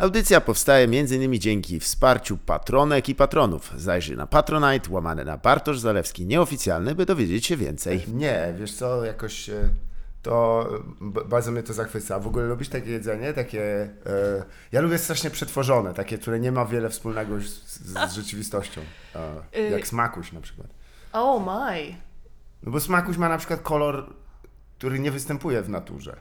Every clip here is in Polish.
Audycja powstaje m.in. dzięki wsparciu patronek i patronów. Zajrzyj na Patronite, łamane na Bartosz Zalewski nieoficjalny, by dowiedzieć się więcej. Nie, wiesz co, jakoś e, to b- bardzo mnie to zachwyca. W ogóle lubisz takie jedzenie? Takie. E, ja lubię strasznie przetworzone, takie, które nie ma wiele wspólnego z, z rzeczywistością. E, jak smakuś na przykład. Oh my. No bo smakuś ma na przykład kolor, który nie występuje w naturze.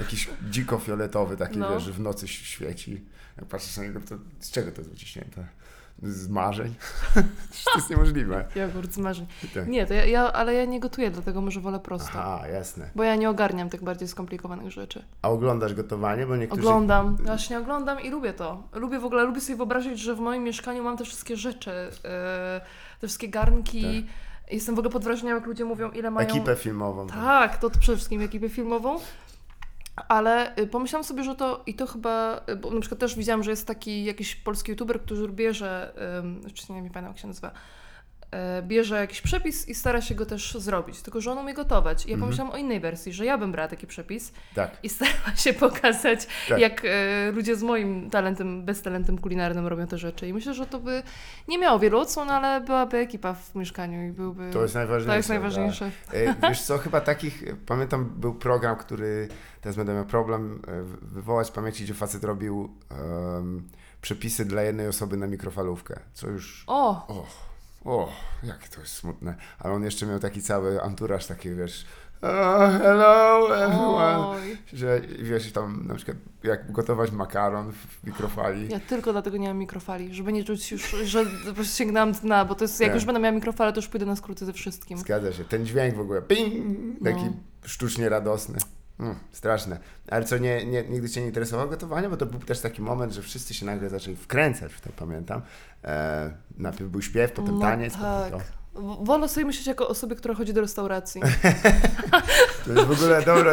Jakiś dziko fioletowy, taki No. wiesz, w nocy świeci. Jak patrzysz na niego, to z czego to jest wyciśnięte? Z marzeń? to jest niemożliwe. Jogurt z marzeń. Tak. Nie, to ja, ja, ale ja nie gotuję, dlatego może wolę prosto. Aha, jasne. Bo ja nie ogarniam tych bardziej skomplikowanych rzeczy. A oglądasz gotowanie? Bo niektórzy... Oglądam, właśnie oglądam i lubię to. Lubię w ogóle, lubię sobie wyobrazić, że w moim mieszkaniu mam te wszystkie rzeczy, yy, te wszystkie garnki. Jestem w ogóle pod wrażeniem, jak ludzie mówią, ile mają... Ekipę filmową. Tak, to przede wszystkim ekipę filmową. Ale y, pomyślałam sobie, że to i to chyba, y, bo na przykład też widziałam, że jest taki jakiś polski youtuber, który bierze, ym, czy nie, nie pamiętam jak się nazywa, y, bierze jakiś przepis i stara się go też zrobić, tylko że on umie gotować. I ja pomyślałam o innej wersji, że ja bym brała taki przepis Tak. i starała się pokazać, Tak. jak ludzie z moim talentem, bez talentem kulinarnym robią te rzeczy. I myślę, że to by nie miało wielu odsłon, ale byłaby ekipa w mieszkaniu i byłby... To jest najważniejsze. To jest najważniejsze. Tak. E, Wiesz co, chyba takich, pamiętam był program, który, teraz będę miał problem e, wy- wywołać z pamięci, gdzie facet robił em, przepisy dla jednej osoby na mikrofalówkę, co już, O! o, o, jak to jest smutne, ale on jeszcze miał taki cały anturaż, taki wiesz, oh, hello everyone, Oj. że wiesz, tam na przykład jak gotować makaron w mikrofali, Ja tylko dlatego nie mam mikrofali, żeby nie czuć już, że po prostu sięgnęłam dna, bo to jest, jak Nie. już będę miała mikrofale, to już pójdę na skróty ze wszystkim. Zgadza się. Ten dźwięk w ogóle, ping, taki No. sztucznie radosny. Mm, straszne. Ale co, nie, nie, nigdy Cię nie interesowało gotowanie? Bo to był też taki moment, że wszyscy się nagle zaczęli wkręcać w to, pamiętam. E, najpierw był śpiew, potem No taniec, tak. potem to. W- Wolę sobie myśleć jako osobie, która chodzi do restauracji. To jest w ogóle dobra,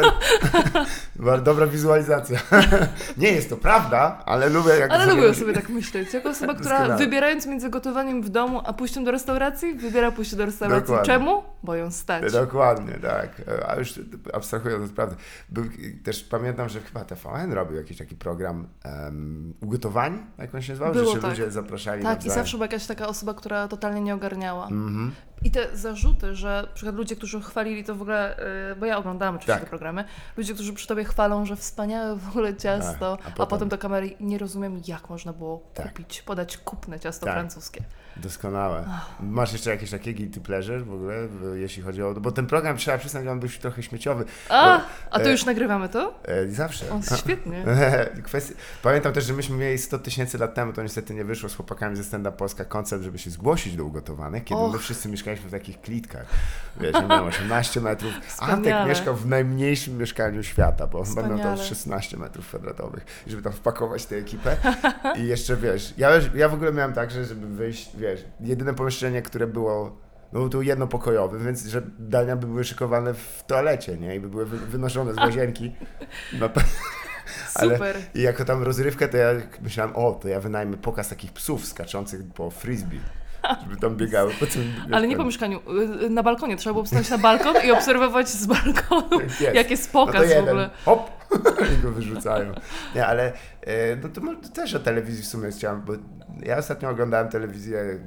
dobra wizualizacja. nie jest to prawda, ale lubię jak Ale lubię sobie tak myśleć. Jako osoba, która Doskonale. wybierając między gotowaniem w domu, a pójściem do restauracji, wybiera pójście do restauracji. Dokładnie. Czemu? Bo ją stać. Dokładnie, tak. A już abstrahując od prawdy. Był, też pamiętam, że chyba TVN robił jakiś taki program um, ugotowań, jak on się nazywał, Było że się tak. ludzie zapraszali Tak, i zawsze była jakaś taka osoba, która totalnie nie ogarniała. Mhm. I te zarzuty, że na przykład ludzie, którzy chwalili to w ogóle, yy, bo ja oglądałam oczywiście Tak. te programy, ludzie, którzy przy tobie chwalą, że wspaniałe w ogóle ciasto, Tak, a a, potem- potem... do kamery nie rozumiem, jak można było Tak. kupić, podać kupne ciasto Tak. francuskie. Doskonałe. Masz jeszcze jakieś takie guilty pleasure w ogóle, jeśli chodzi o... Bo ten program, trzeba przyznać, on był trochę śmieciowy. A, Bo, a to e, już nagrywamy to? E, zawsze. O, świetnie. Kwestia... Pamiętam też, że myśmy mieli 100 tysięcy lat temu, to niestety nie wyszło z chłopakami ze Stand Up Polska koncept, żeby się zgłosić do ugotowanych, kiedy Och. my wszyscy mieszkaliśmy w takich klitkach. Wiesz, ja miałem 18 metrów. Antek mieszkał w najmniejszym mieszkaniu świata, bo miał tam Wspaniale. 16 metrów kwadratowych, żeby tam wpakować tę ekipę. I jeszcze, wiesz, ja, ja w ogóle miałem tak, że żeby wyjść, wiesz, jedyne pomieszczenie, które było no tu jednopokojowy, więc że dania by były szykowane w toalecie, nie? I by były wy- wynoszone z łazienki. Pe- ale- Super. I jako tam rozrywkę, to ja myślałem, o, to ja wynajmę pokaz takich psów skaczących po frisbee, żeby tam biegały po tym Ale nie po mieszkaniu, y, y, na balkonie. Trzeba było wstać na balkon i obserwować z balkonu, Jest. jak jest no to pokaz w jeden, ogóle. hop, i go wyrzucają. Nie, ale no to może też o telewizji w sumie chciałem, bo ja ostatnio oglądałem telewizję e,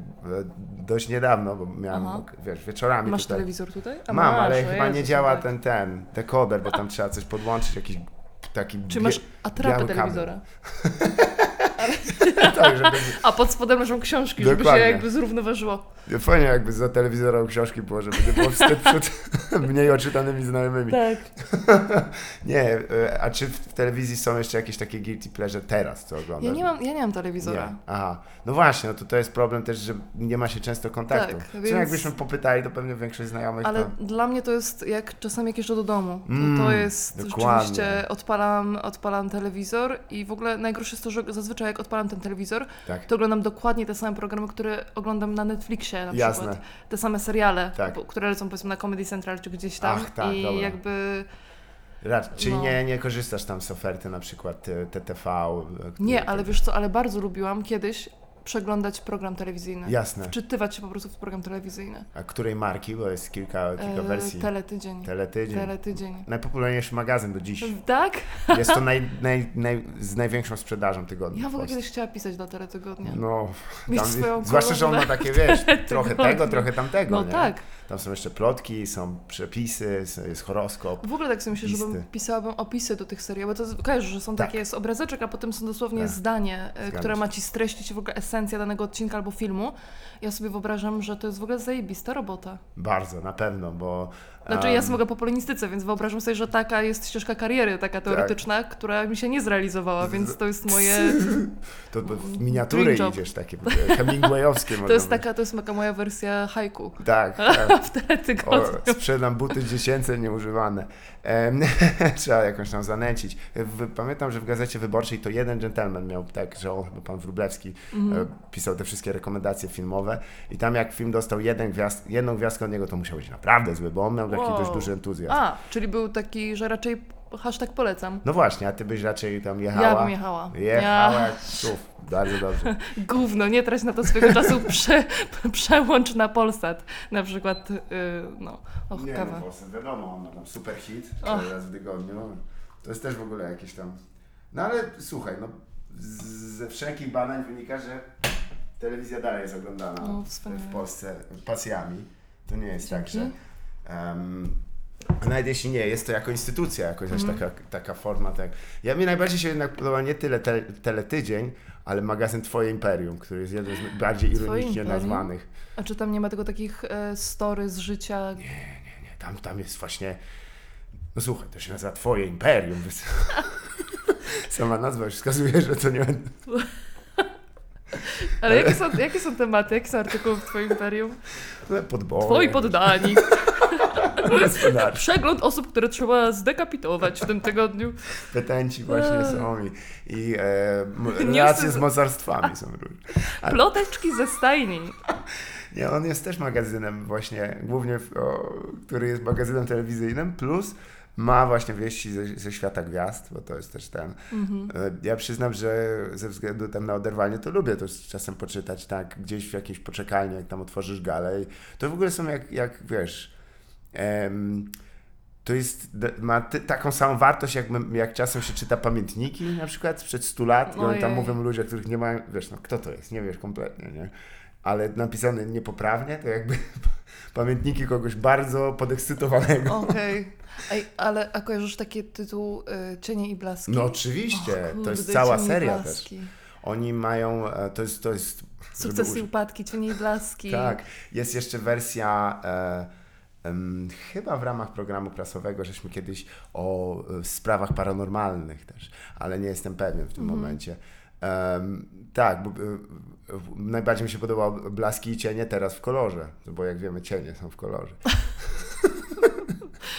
dość niedawno, bo miałem, Aha. wiesz, wieczorami Masz tutaj. telewizor tutaj? A Mam, masz, ale chyba nie działa tak. ten, ten, dekoder, bo tam trzeba coś podłączyć, jakiś taki... Czy masz atrapę telewizora? tak, żeby... A pod spodem leżą książki, żeby się Dokładnie. jakby zrównoważyło. Fajnie jakby za telewizorem książki było, żeby nie było wstyd przed mniej oczytanymi znajomymi. Tak. Nie, e, a czy w telewizji są jeszcze jakieś takie guilty pleasure teraz, co oglądasz? Ja nie mam, ja nie mam telewizora. Nie. Aha. No właśnie, no to to jest problem też, że nie ma się często kontaktu. Tak, więc- jakbyśmy popytali, to pewnie większość znajomych Ale to... dla mnie to jest jak czasami jak jeżdżę do domu. To, Mm, to jest dokładnie. rzeczywiście, odpalam, odpalam telewizor i w ogóle najgorsze jest to, że zazwyczaj jak odpalam ten telewizor, Tak. to oglądam dokładnie te same programy, które oglądam na Netflixie na Jasne. przykład. Te same seriale, Tak. które lecą powiedzmy na Comedy Central czy gdzieś tam Ach, tak, i dobra. jakby... Czyli No. nie, nie korzystasz tam z oferty na przykład e, TTV? e, Nie, ale wiesz co, ale bardzo lubiłam kiedyś przeglądać program telewizyjny. Jasne. Wczytywać się po prostu w program telewizyjny. A której marki? Bo jest kilka, kilka E, wersji. Teletydzień. Teletydzień. Teletydzień. Najpopularniejszy magazyn do dziś. Tak? Jest to naj, naj, naj, z największą sprzedażą tygodnia. Ja w ogóle kiedyś chciała pisać dla Teletygodnia. No, tam, swoją zwłaszcza, że on ma takie, wiesz, trochę tego, trochę tamtego, No nie? tak. Tam są jeszcze plotki, są przepisy, jest horoskop. W ogóle tak sobie myślę, żebym pisałabym opisy do tych seriali, bo to kojarzysz, że są Tak. takie, jest obrazeczek, a potem są dosłownie Tak. zdanie, e, Zgadzam które się. ma ci streścić w ogóle esencja danego odcinka albo filmu. Ja sobie wyobrażam, że to jest w ogóle zajebista robota. Bardzo, na pewno, bo... Znaczy ja mogę po polonistyce, więc wyobrażam sobie, że taka jest ścieżka kariery, Tak. taka teoretyczna, która mi się nie zrealizowała, więc to jest moje... To w miniatury idziesz, takie Hemingwayowskie To jest taka, to jest taka moja wersja haiku Tak, tak. w. O, sprzedam buty dziecięce nieużywane. Trzeba jakąś tam zanęcić. Pamiętam, że w Gazecie Wyborczej to jeden gentleman miał tak, że on, chyba pan Wróblewski, Mhm. e, pisał te wszystkie rekomendacje filmowe i tam jak film dostał jeden gwiazd, jedną gwiazdkę od niego, to musiał być naprawdę zły, bo on miał taki Wow. dość duży entuzjazm. A, czyli był taki, że raczej hashtag polecam. No właśnie, a ty byś raczej tam jechała. Ja bym jechała. Jechała Ja- jak ców. Bardzo dobrze. Gówno, nie trać na to swojego czasu, prze, przełącz na Polsat. Na przykład, yy, no, och, Nie, kawa. no Polsat, wiadomo, on ma tam super hit, cztery razy w tygodniu. To jest też w ogóle jakieś tam... No ale słuchaj, no ze wszelkich badań wynika, że telewizja dalej jest oglądana O, w, Polsce pasjami. To nie jest tak, Dzięki. że... Um, nawet jeśli nie, jest to jako instytucja jakoś Mhm. taka, taka forma. Tak. Ja mi najbardziej się jednak podoba nie tyle te, teletydzień, ale magazyn Twoje Imperium, który jest jeden z bardziej ironicznie nazwanych. A czy tam nie ma tego takich e, story z życia? Nie, nie, tam, tam jest właśnie. No słuchaj, to się nazywa Twoje Imperium. Sama nazwa już wskazuje, że to nie Ale jakie są, jakie są tematy, jakie są artykuły w Twoim imperium? podboje. Twoi poddani. Przegląd osób, które trzeba zdekapitować w tym tygodniu. Petenci właśnie są i, i e, relacje z- z mocarstwami są różne. Ale- Ploteczki ze stajni. Nie, on jest też magazynem właśnie, głównie, w- o, który jest magazynem telewizyjnym, plus ma właśnie wieści ze, ze świata gwiazd, bo to jest też ten. Mhm. E, Ja przyznam, że ze względu tam na oderwanie to lubię to czasem poczytać, tak, gdzieś w jakiejś poczekalni, jak tam otworzysz galę i to w ogóle są jak, jak wiesz, em, to jest, ma ty, taką samą wartość, jak, my- jak czasem się czyta pamiętniki na przykład sprzed 100 lat i oni tam mówią ludzie, których nie mają, wiesz, no kto to jest, nie wiesz kompletnie, nie? Ale napisane niepoprawnie, to jakby pamiętniki kogoś bardzo podekscytowanego. Okej. Ej, ale a kojarzysz taki tytuł y, Cienie i blaski? No oczywiście, Och, to jest kurde, cała seria też. blaski. Oni mają, e, to jest, to jest... Sukcesy i upadki, cienie i blaski. Tak, jest jeszcze wersja, e, chyba w ramach programu prasowego, żeśmy kiedyś o e, sprawach paranormalnych też, ale nie jestem pewien w tym Mhm. momencie. Em, tak, bo, najbardziej mi się podobało Blaski i Cienie teraz w kolorze, bo jak wiemy cienie są w kolorze.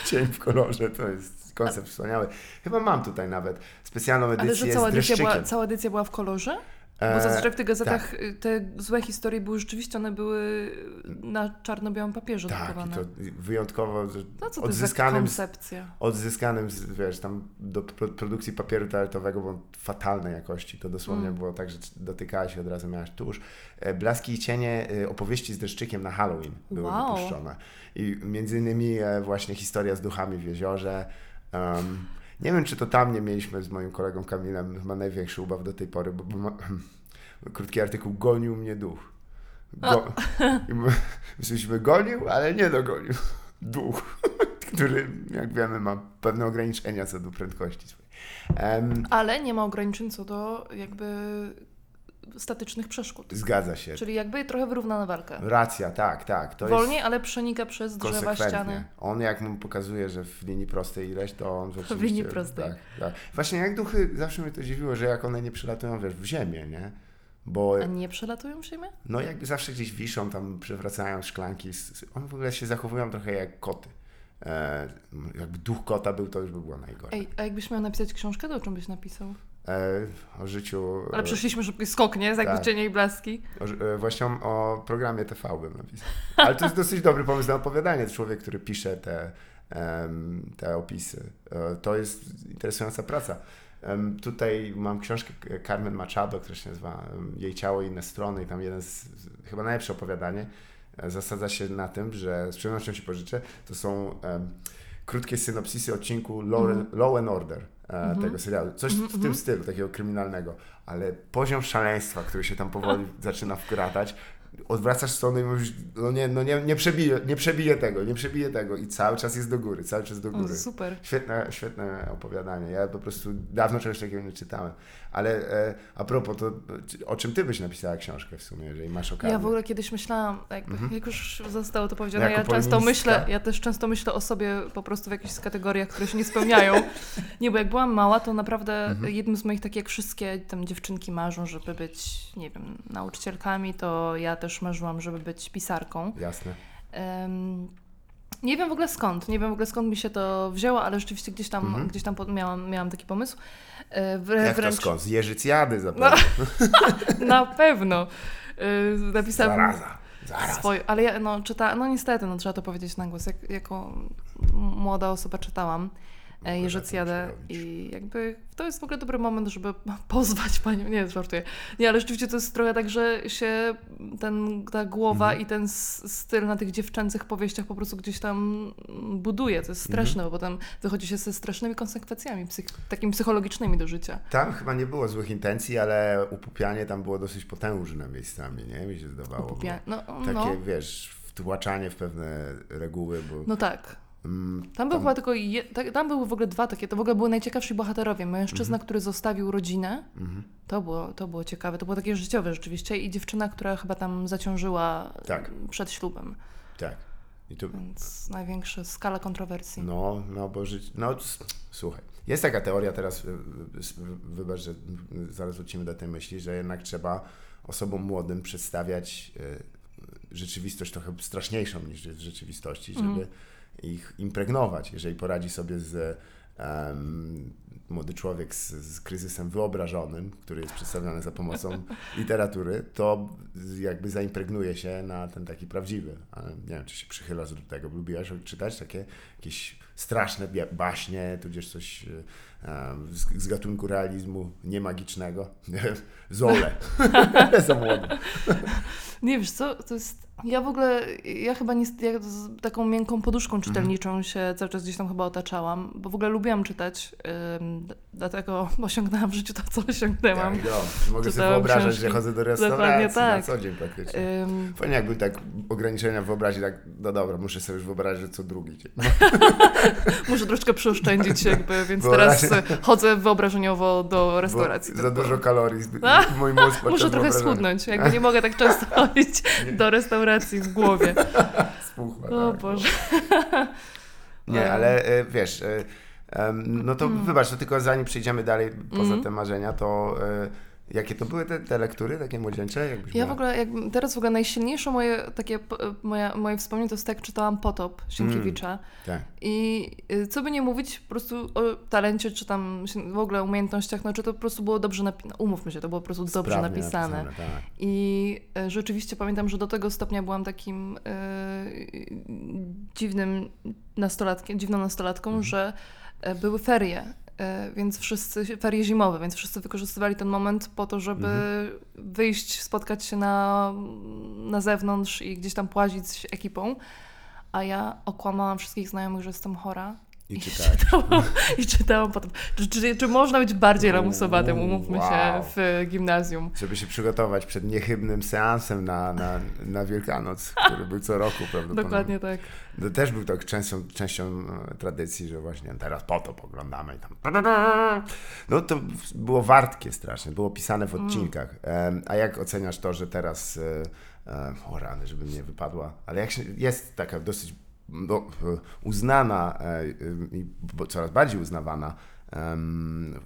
Cień w kolorze to jest koncept wspaniały. Chyba mam tutaj nawet specjalną edycję Ale że cała z edycja, była, cała edycja była w kolorze? Bo E, zazwyczaj w tych gazetach tak. y, te złe historie były rzeczywiście, one były na czarno-białym papierze Tak, drukowane. to wyjątkowo No co to jest odzyskanym, z, koncepcja? odzyskanym z, wiesz, tam do pro, produkcji papieru toaletowego, bo fatalnej jakości, to dosłownie Mm. było tak, że dotykałeś i od razu miałeś tusz. E, Blaski i cienie e, opowieści z deszczykiem na Halloween były Wow. wypuszczone. I między innymi e, właśnie historia z duchami w jeziorze. Um, nie wiem, czy to tam nie mieliśmy z moim kolegą Kamilem chyba największy ubaw do tej pory, bo, bo ma, krótki artykuł Gonił mnie duch. Go, myśleliśmy gonił, ale nie dogonił. Duch, który jak wiemy ma pewne ograniczenia co do prędkości swojej. Em, Ale nie ma ograniczeń co do jakby statycznych przeszkód. zgadza się. Czyli jakby trochę wyrównana walka. Racja, tak, tak. To Wolniej, ale przenika przez drzewa, ściany. On jak mu pokazuje, że w linii prostej ileś, to on rzeczywiście... linii prostej. Tak, tak. Właśnie jak duchy, zawsze mnie to dziwiło, że jak one nie przylatują, wiesz, w ziemię, nie? Bo A nie przelatują w ziemię? no jakby zawsze gdzieś wiszą, tam przewracają szklanki. One w ogóle się zachowują trochę jak koty. E, jakby duch kota był, to już by było najgorzej. Ej, a jakbyś miał napisać książkę, to o czym byś napisał? E, o życiu... Ale e, przeszliśmy szybki skok, nie? Jakby tak. cienie i blaski. O, e, właśnie o, programie TV bym napisał. Ale to jest dosyć dobry pomysł na opowiadanie. Człowiek, który pisze te, te opisy. To jest interesująca praca. tutaj mam książkę Carmen Machado, która się nazywa Jej ciało i inne strony i tam jeden z, chyba najlepsze opowiadanie zasadza się na tym, że z przyjemnością ci pożyczę, to są krótkie synopsisy odcinku Law, Mhm. Law and Order e, tego serialu. Coś w tym stylu, takiego kryminalnego. Ale poziom szaleństwa, który się tam powoli zaczyna wkradać, odwracasz stronę i mówisz, no nie, no nie, nie przebije, nie przebije tego, nie przebije tego i cały czas jest do góry, cały czas do O, góry. super. Świetne, świetne opowiadanie. Ja po prostu dawno czegoś takiego nie czytałem. Ale e, a propos, to o czym ty byś napisała książkę w sumie, jeżeli masz okazję? Ja w ogóle kiedyś myślałam, jakby, jak już zostało to powiedziane, Jako ja często myślę, ja też często myślę o sobie po prostu w jakichś kategoriach, które się nie spełniają. Nie, bo jak byłam mała, to naprawdę jednym z moich, tak jak wszystkie tam dziewczynki marzą, żeby być, nie wiem, nauczycielkami, to ja też marzyłam, żeby być pisarką. Jasne. Em, nie wiem w ogóle skąd, nie wiem w ogóle skąd mi się to wzięło, ale rzeczywiście gdzieś tam, gdzieś tam miałam, miałam taki pomysł. E, wrę- Jak to wręcz skąd? Z Jeżycjady zapewne. na pewno. E, Napisałam Zaraza. Zaraz. ale ja no, czyta, no niestety, no, trzeba to powiedzieć na głos. Jak, jako młoda osoba czytałam Jerzy Boże, Cjadę co robisz? i jakby to jest w ogóle dobry moment, żeby pozwać panią. Nie, żartuję. Nie, ale rzeczywiście to jest trochę tak, że się ten, ta głowa Mhm. i ten styl na tych dziewczęcych powieściach po prostu gdzieś tam buduje. To jest Mhm. straszne, bo potem wychodzi się ze strasznymi konsekwencjami, psych, takimi psychologicznymi do życia. Tam chyba nie było złych intencji, ale upupianie tam było dosyć potężne miejscami, nie? Mi się zdawało. Upupia- No, Takie, no, wiesz, wtłaczanie w pewne reguły, bo... no tak. Mm, Tam był chyba tylko je, tak, tam były w ogóle dwa takie, to w ogóle były najciekawsi bohaterowie. Mężczyzna, który zostawił rodzinę, mhm. to było, to było ciekawe, to było takie życiowe rzeczywiście i dziewczyna, która chyba tam zaciążyła Tak. przed ślubem, Tak. I to, więc największa skala kontrowersji. No, no bo żyć. No, słuchaj. Jest taka teoria teraz, y, y, wybacz, że zaraz wrócimy do tej myśli, że jednak trzeba osobom młodym przedstawiać y, rzeczywistość trochę straszniejszą niż jest w rzeczywistości, żeby ich impregnować. Jeżeli poradzi sobie z em, młody człowiek z, z kryzysem wyobrażonym, który jest przedstawiony za pomocą literatury, to jakby zaimpregnuje się na ten taki prawdziwy. Ale nie wiem, czy się przychylasz do tego. Lubiłaś czytać takie jakieś straszne baśnie, tudzież coś em, z, z gatunku realizmu niemagicznego. Zole. za młody. Nie wiesz co, to jest. Ja w ogóle, ja chyba nie, ja z taką miękką poduszką czytelniczą się cały czas gdzieś tam chyba otaczałam, bo w ogóle lubiłam czytać, ym, dlatego osiągnęłam w życiu to, co osiągnęłam. Tak, no. Mogę sobie wyobrażać, książki. że chodzę do restauracji tak. na co dzień praktycznie. Ym, Fajnie jakby tak ograniczenia wyobrazić, tak, no dobra, muszę sobie już wyobrazić, że co drugi dzień. muszę troszeczkę przeoszczędzić jakby, więc teraz chodzę wyobrażeniowo do restauracji. Bo za dużo kalorii, mój mózg Muszę trochę schudnąć, jakby nie mogę tak często chodzić do restauracji w głowie. spuchła, O tak. Boże. Nie, ale e, wiesz, e, no to Mm. wybacz, to tylko zanim przejdziemy dalej poza te marzenia, to e, jakie to były te, te lektury takie młodzieńcze? Jakbyś Ja w ogóle, jak, teraz w ogóle najsilniejsze moje takie, moja, moje wspomnienie to jest tak, czytałam Potop Sienkiewicza Tak. i y, co by nie mówić po prostu o talencie, czy tam w ogóle umiejętnościach, no czy to po prostu było dobrze napisane, umówmy się, to było po prostu dobrze Sprawnie napisane. tak. I e, rzeczywiście pamiętam, że do tego stopnia byłam takim e, dziwnym nastolatkiem, dziwną nastolatką, Mhm. że e, były ferie, więc wszyscy, ferie zimowe, więc wszyscy wykorzystywali ten moment po to, żeby Mhm. wyjść, spotkać się na, na zewnątrz i gdzieś tam płazić z ekipą. A ja okłamałam wszystkich znajomych, że jestem chora. I czytałeś. czytałam, I czytałam potem. Czy, czy, czy można być bardziej lamusowatym, umówmy Wow. się, w gimnazjum? Żeby się przygotować przed niechybnym seansem na, na, na Wielkanoc, który był co roku prawdopodobnie. Dokładnie tak. To też był tak częścią, częścią e, tradycji, że właśnie teraz po to poglądamy i tam. No to było wartkie strasznie, było pisane w odcinkach. Em, A jak oceniasz to, że teraz. e, e, O rany, żeby mnie wypadła, ale jak się, jest taka dosyć no, uznana e, i coraz bardziej uznawana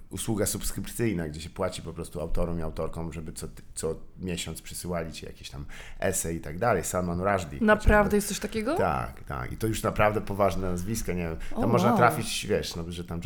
usługa subskrypcyjna, gdzie się płaci po prostu autorom i autorkom, żeby co, co miesiąc przysyłali ci jakieś tam esej i tak dalej. Salman Rushdie. Naprawdę jest coś takiego? Tak, tak. I to już naprawdę poważne nazwiska, nie wiem. Tam O, można wow. trafić, wiesz, no, że tam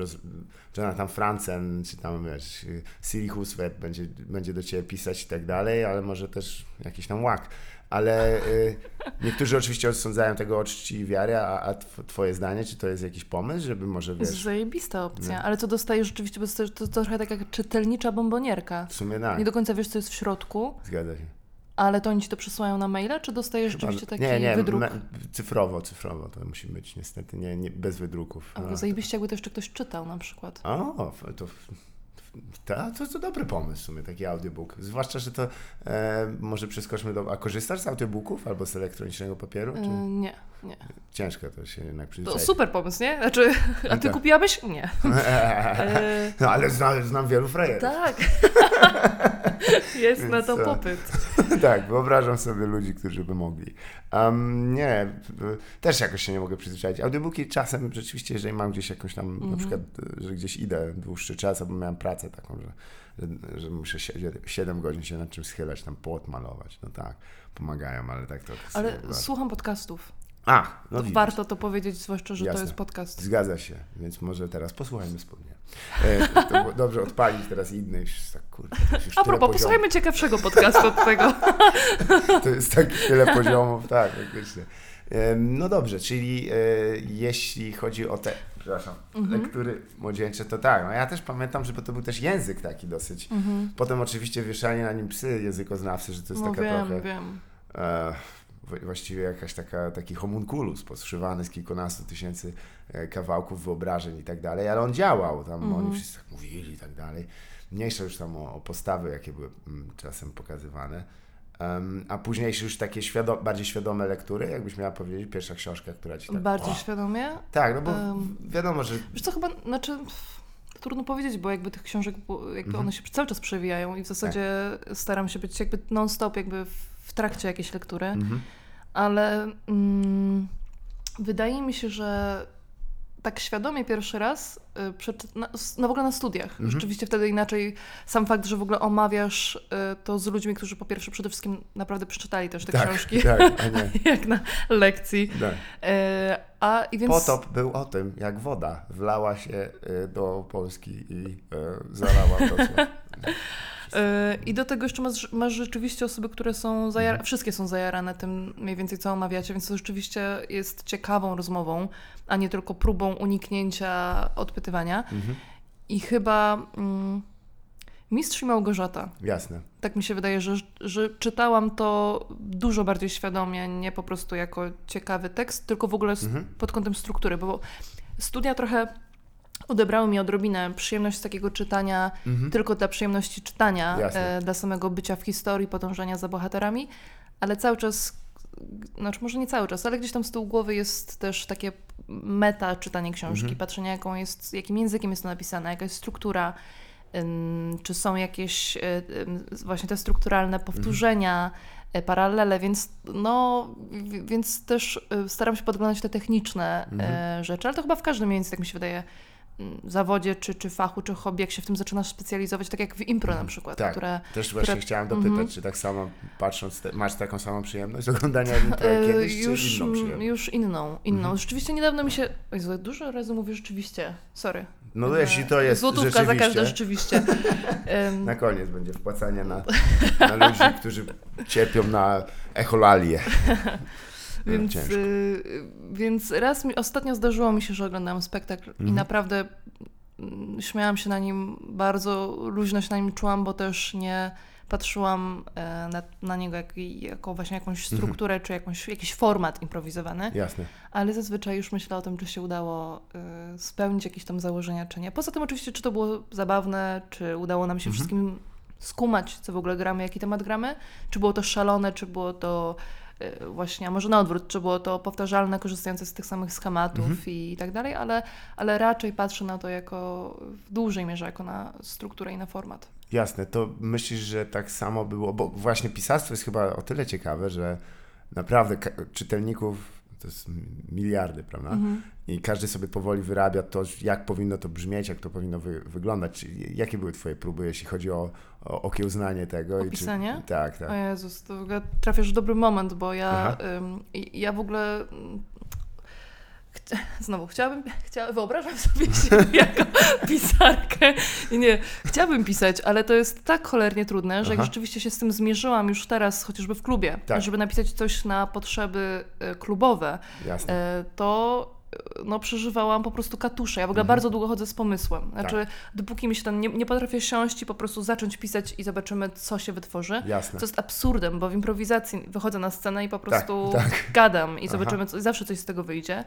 Jonathan Franzen, czy tam, wiesz, Siri Husvet będzie, będzie do ciebie pisać i tak dalej, ale może też jakiś tam łak. Ale y, niektórzy oczywiście osądzają tego o czci i wiary, a, a tw- twoje zdanie, czy to jest jakiś pomysł, żeby może, To jest wiesz... zajebista opcja, ale to dostajesz rzeczywiście, bo to, to trochę tak jak czytelnicza bombonierka. W sumie tak, Nie do końca wiesz, co jest w środku, zgadza się. Ale to oni ci to przesyłają na maila, czy dostajesz rzeczywiście taki nie, nie, wydruk? me- cyfrowo, cyfrowo to musi być niestety, nie, nie bez wydruków. Albo No. zajebiście, jakby to jeszcze ktoś czytał na przykład. O, to, f- to, to, dobry pomysł w sumie, taki audiobook. Zwłaszcza, że to e, może przeskoczmy do... A korzystasz z audiobooków albo z elektronicznego papieru? Czy Y, nie, nie. ciężko to się jednak To przyzwyczaić? super pomysł, nie? Znaczy, a ty tak. kupiłabyś? Nie. No ale znam, znam wielu frajerów. tak. jest na Więc to co? popyt. tak, wyobrażam sobie ludzi, którzy by mogli. Um, nie, też jakoś się nie mogę przyzwyczaić. Audiobooki czasem rzeczywiście, jeżeli mam gdzieś jakąś tam, Mhm. na przykład, y, że gdzieś idę dłuższy czas, albo miałem pracę taką, że, że, że muszę 7 godzin się nad czymś schylać, tam płot malować, no tak, pomagają, ale tak to... Ale słucham podcastów. A, no widzisz. Warto to powiedzieć, zwłaszcza, że Jasne. to jest podcast. Zgadza się, więc może teraz posłuchajmy wspólnie. E, to dobrze odpalić teraz inny, już tak kurde. to już A propos, posłuchajmy ciekawszego podcastu od tego. To jest tak tyle poziomów, tak, faktycznie. Em, No dobrze, czyli e, jeśli chodzi o te, przepraszam, Mhm. lektury młodzieńcze, to tak, no ja też pamiętam, że to był też język taki dosyć. Potem oczywiście wieszanie na nim psy językoznawcy, że to jest Mhm. No taka wiem, trochę wiem. e, właściwie jakaś taka, taki homunculus podszywany z kilkunastu tysięcy e, kawałków wyobrażeń i tak dalej, ale on działał, tam Mhm. oni wszyscy tak mówili i tak dalej. Mniejsze już tam o, o postawy, jakie były mm, czasem pokazywane. Em, a późniejsze już takie świado- bardziej świadome lektury, jakbyś miała powiedzieć, pierwsza książka, która ci tak... Bardziej o, świadomie. Tak, no bo Em, wiadomo, że... Wiesz co, chyba, znaczy, trudno powiedzieć, bo jakby tych książek, jakby Mhm. one się cały czas przewijają i w zasadzie staram się być jakby non-stop jakby w, w trakcie jakiejś lektury, Mhm. ale mm, wydaje mi się, że tak świadomie pierwszy raz, y, na, no w ogóle na studiach. Mhm. Rzeczywiście wtedy inaczej sam fakt, że w ogóle omawiasz y, to z ludźmi, którzy po pierwsze przede wszystkim naprawdę przeczytali też te Tak, książki, tak, jak na lekcji. Tak. A i więc... Potop był o tym, jak woda wlała się do Polski i zalała Wrocław. Yy, I do tego jeszcze masz, masz rzeczywiście osoby, które są zajarane, Mhm. wszystkie są zajarane tym mniej więcej, co omawiacie, więc to rzeczywiście jest ciekawą rozmową, a nie tylko próbą uniknięcia odpytywania. Mhm. I chyba mm, Mistrz i Małgorzata. Jasne. Tak mi się wydaje, że, że czytałam to dużo bardziej świadomie, nie po prostu jako ciekawy tekst, tylko w ogóle Mhm. pod kątem struktury, bo studia trochę odebrały mi odrobinę przyjemność z takiego czytania Mhm. tylko dla przyjemności czytania, e, dla samego bycia w historii, podążania za bohaterami, ale cały czas, znaczy może nie cały czas, ale gdzieś tam z tyłu głowy jest też takie meta czytanie książki, Mhm. patrzenia jaką jest, jakim językiem jest to napisane, jaka jest struktura, ym, czy są jakieś y, ym, właśnie te strukturalne powtórzenia, y, paralele, więc no, więc też y, staram się podglądać te techniczne Mhm. rzeczy, ale to chyba w każdym miejscu, tak mi się wydaje, zawodzie, czy, czy fachu, czy hobby, jak się w tym zaczynasz specjalizować, tak jak w impro na przykład, Tak. które Też właśnie które- chciałam dopytać, Mhm. czy tak samo patrząc, te, masz taką samą przyjemność oglądania impro jak e, kiedyś, już, czy inną przyjemność? już inną, inną. Mhm. Rzeczywiście niedawno mi się, oj, dużo razy mówię rzeczywiście, sorry. No E, jeśli to jest Złotówka za każde rzeczywiście, na koniec będzie wpłacanie na, na ludzi, którzy cierpią na echolalię. Więc, ciężko. y, więc raz mi, ostatnio zdarzyło mi się, że oglądałam spektakl i Mhm. naprawdę mm, śmiałam się na nim, bardzo luźno się na nim czułam, bo też nie patrzyłam e, na, na niego jak, jako właśnie jakąś Mhm. strukturę, czy jakąś, jakiś format improwizowany, Jasne. ale zazwyczaj już myślę o tym, czy się udało y, spełnić jakieś tam założenia, czy nie. Poza tym oczywiście, czy to było zabawne, czy udało nam się Mhm. wszystkim skumać, co w ogóle gramy, jaki temat gramy, czy było to szalone, czy było to y, właśnie, a może na odwrót, czy było to powtarzalne, korzystające z tych samych schematów Mhm. i, i tak dalej, ale, ale raczej patrzę na to jako w dużej mierze jako na strukturę i na format. Jasne, to myślisz, że tak samo było, bo właśnie pisarstwo jest chyba o tyle ciekawe, że naprawdę czytelników to jest miliardy, prawda? Mhm. I każdy sobie powoli wyrabia to, jak powinno to brzmieć, jak to powinno wy, wyglądać. Czyli Jakie były Twoje próby, jeśli chodzi o, o okiełznanie tego? i Opisanie? Czy, tak, tak. O Jezus, to w ogóle trafiasz w dobry moment, bo ja, ym, i- ja w ogóle chcia- znowu chciałabym, chcia, wyobrażam sobie siebie jako pisarkę i nie, chciałabym pisać, ale to jest tak cholernie trudne, że jak Aha. rzeczywiście się z tym zmierzyłam już teraz, chociażby w klubie, Tak. żeby napisać coś na potrzeby e, klubowe, Jasne. e, to no, przeżywałam po prostu katusze. Ja w ogóle bardzo długo chodzę z pomysłem. Znaczy, dopóki mi się ten nie, nie potrafię siąść i po prostu zacząć pisać i zobaczymy, co się wytworzy. Jasne. Co jest absurdem, bo w improwizacji wychodzę na scenę i po prostu tak. gadam i zobaczymy, co, i zawsze coś z tego wyjdzie.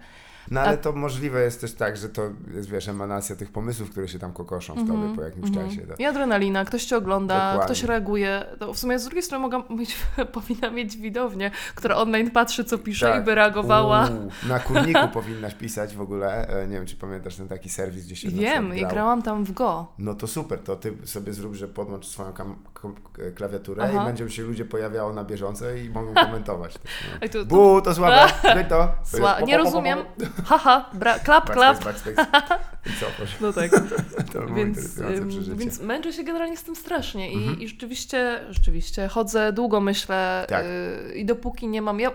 No ale to możliwe jest też tak, że to jest, wiesz, emanacja tych pomysłów, które się tam kokoszą w tobie po jakimś czasie. Tak? I adrenalina, ktoś cię ogląda, Dokładnie. ktoś reaguje. To w sumie z drugiej strony mogę mieć, powinna mieć widownię, która online patrzy, co pisze Tak. i by reagowała. Uuu, na kurniku powinnaś pisać w ogóle. E, Nie wiem, czy pamiętasz ten taki serwis, gdzie się Wiem, i grałam tam w Go. No to super, to ty sobie zrób, że podłącz swoją kom- klawiaturę Aha. i będzie się ludzie pojawiało na bieżąco i mogą komentować. też, no. To, to, Bu, to słabe, to. Sła, nie rozumiem. Haha, bra, klap, klap. Backspace, backspace. I co, proszę. No tak. To Więc, więc męczę się generalnie z tym strasznie i, Mhm. i rzeczywiście, rzeczywiście chodzę, długo myślę Tak. y, i dopóki nie mam, ja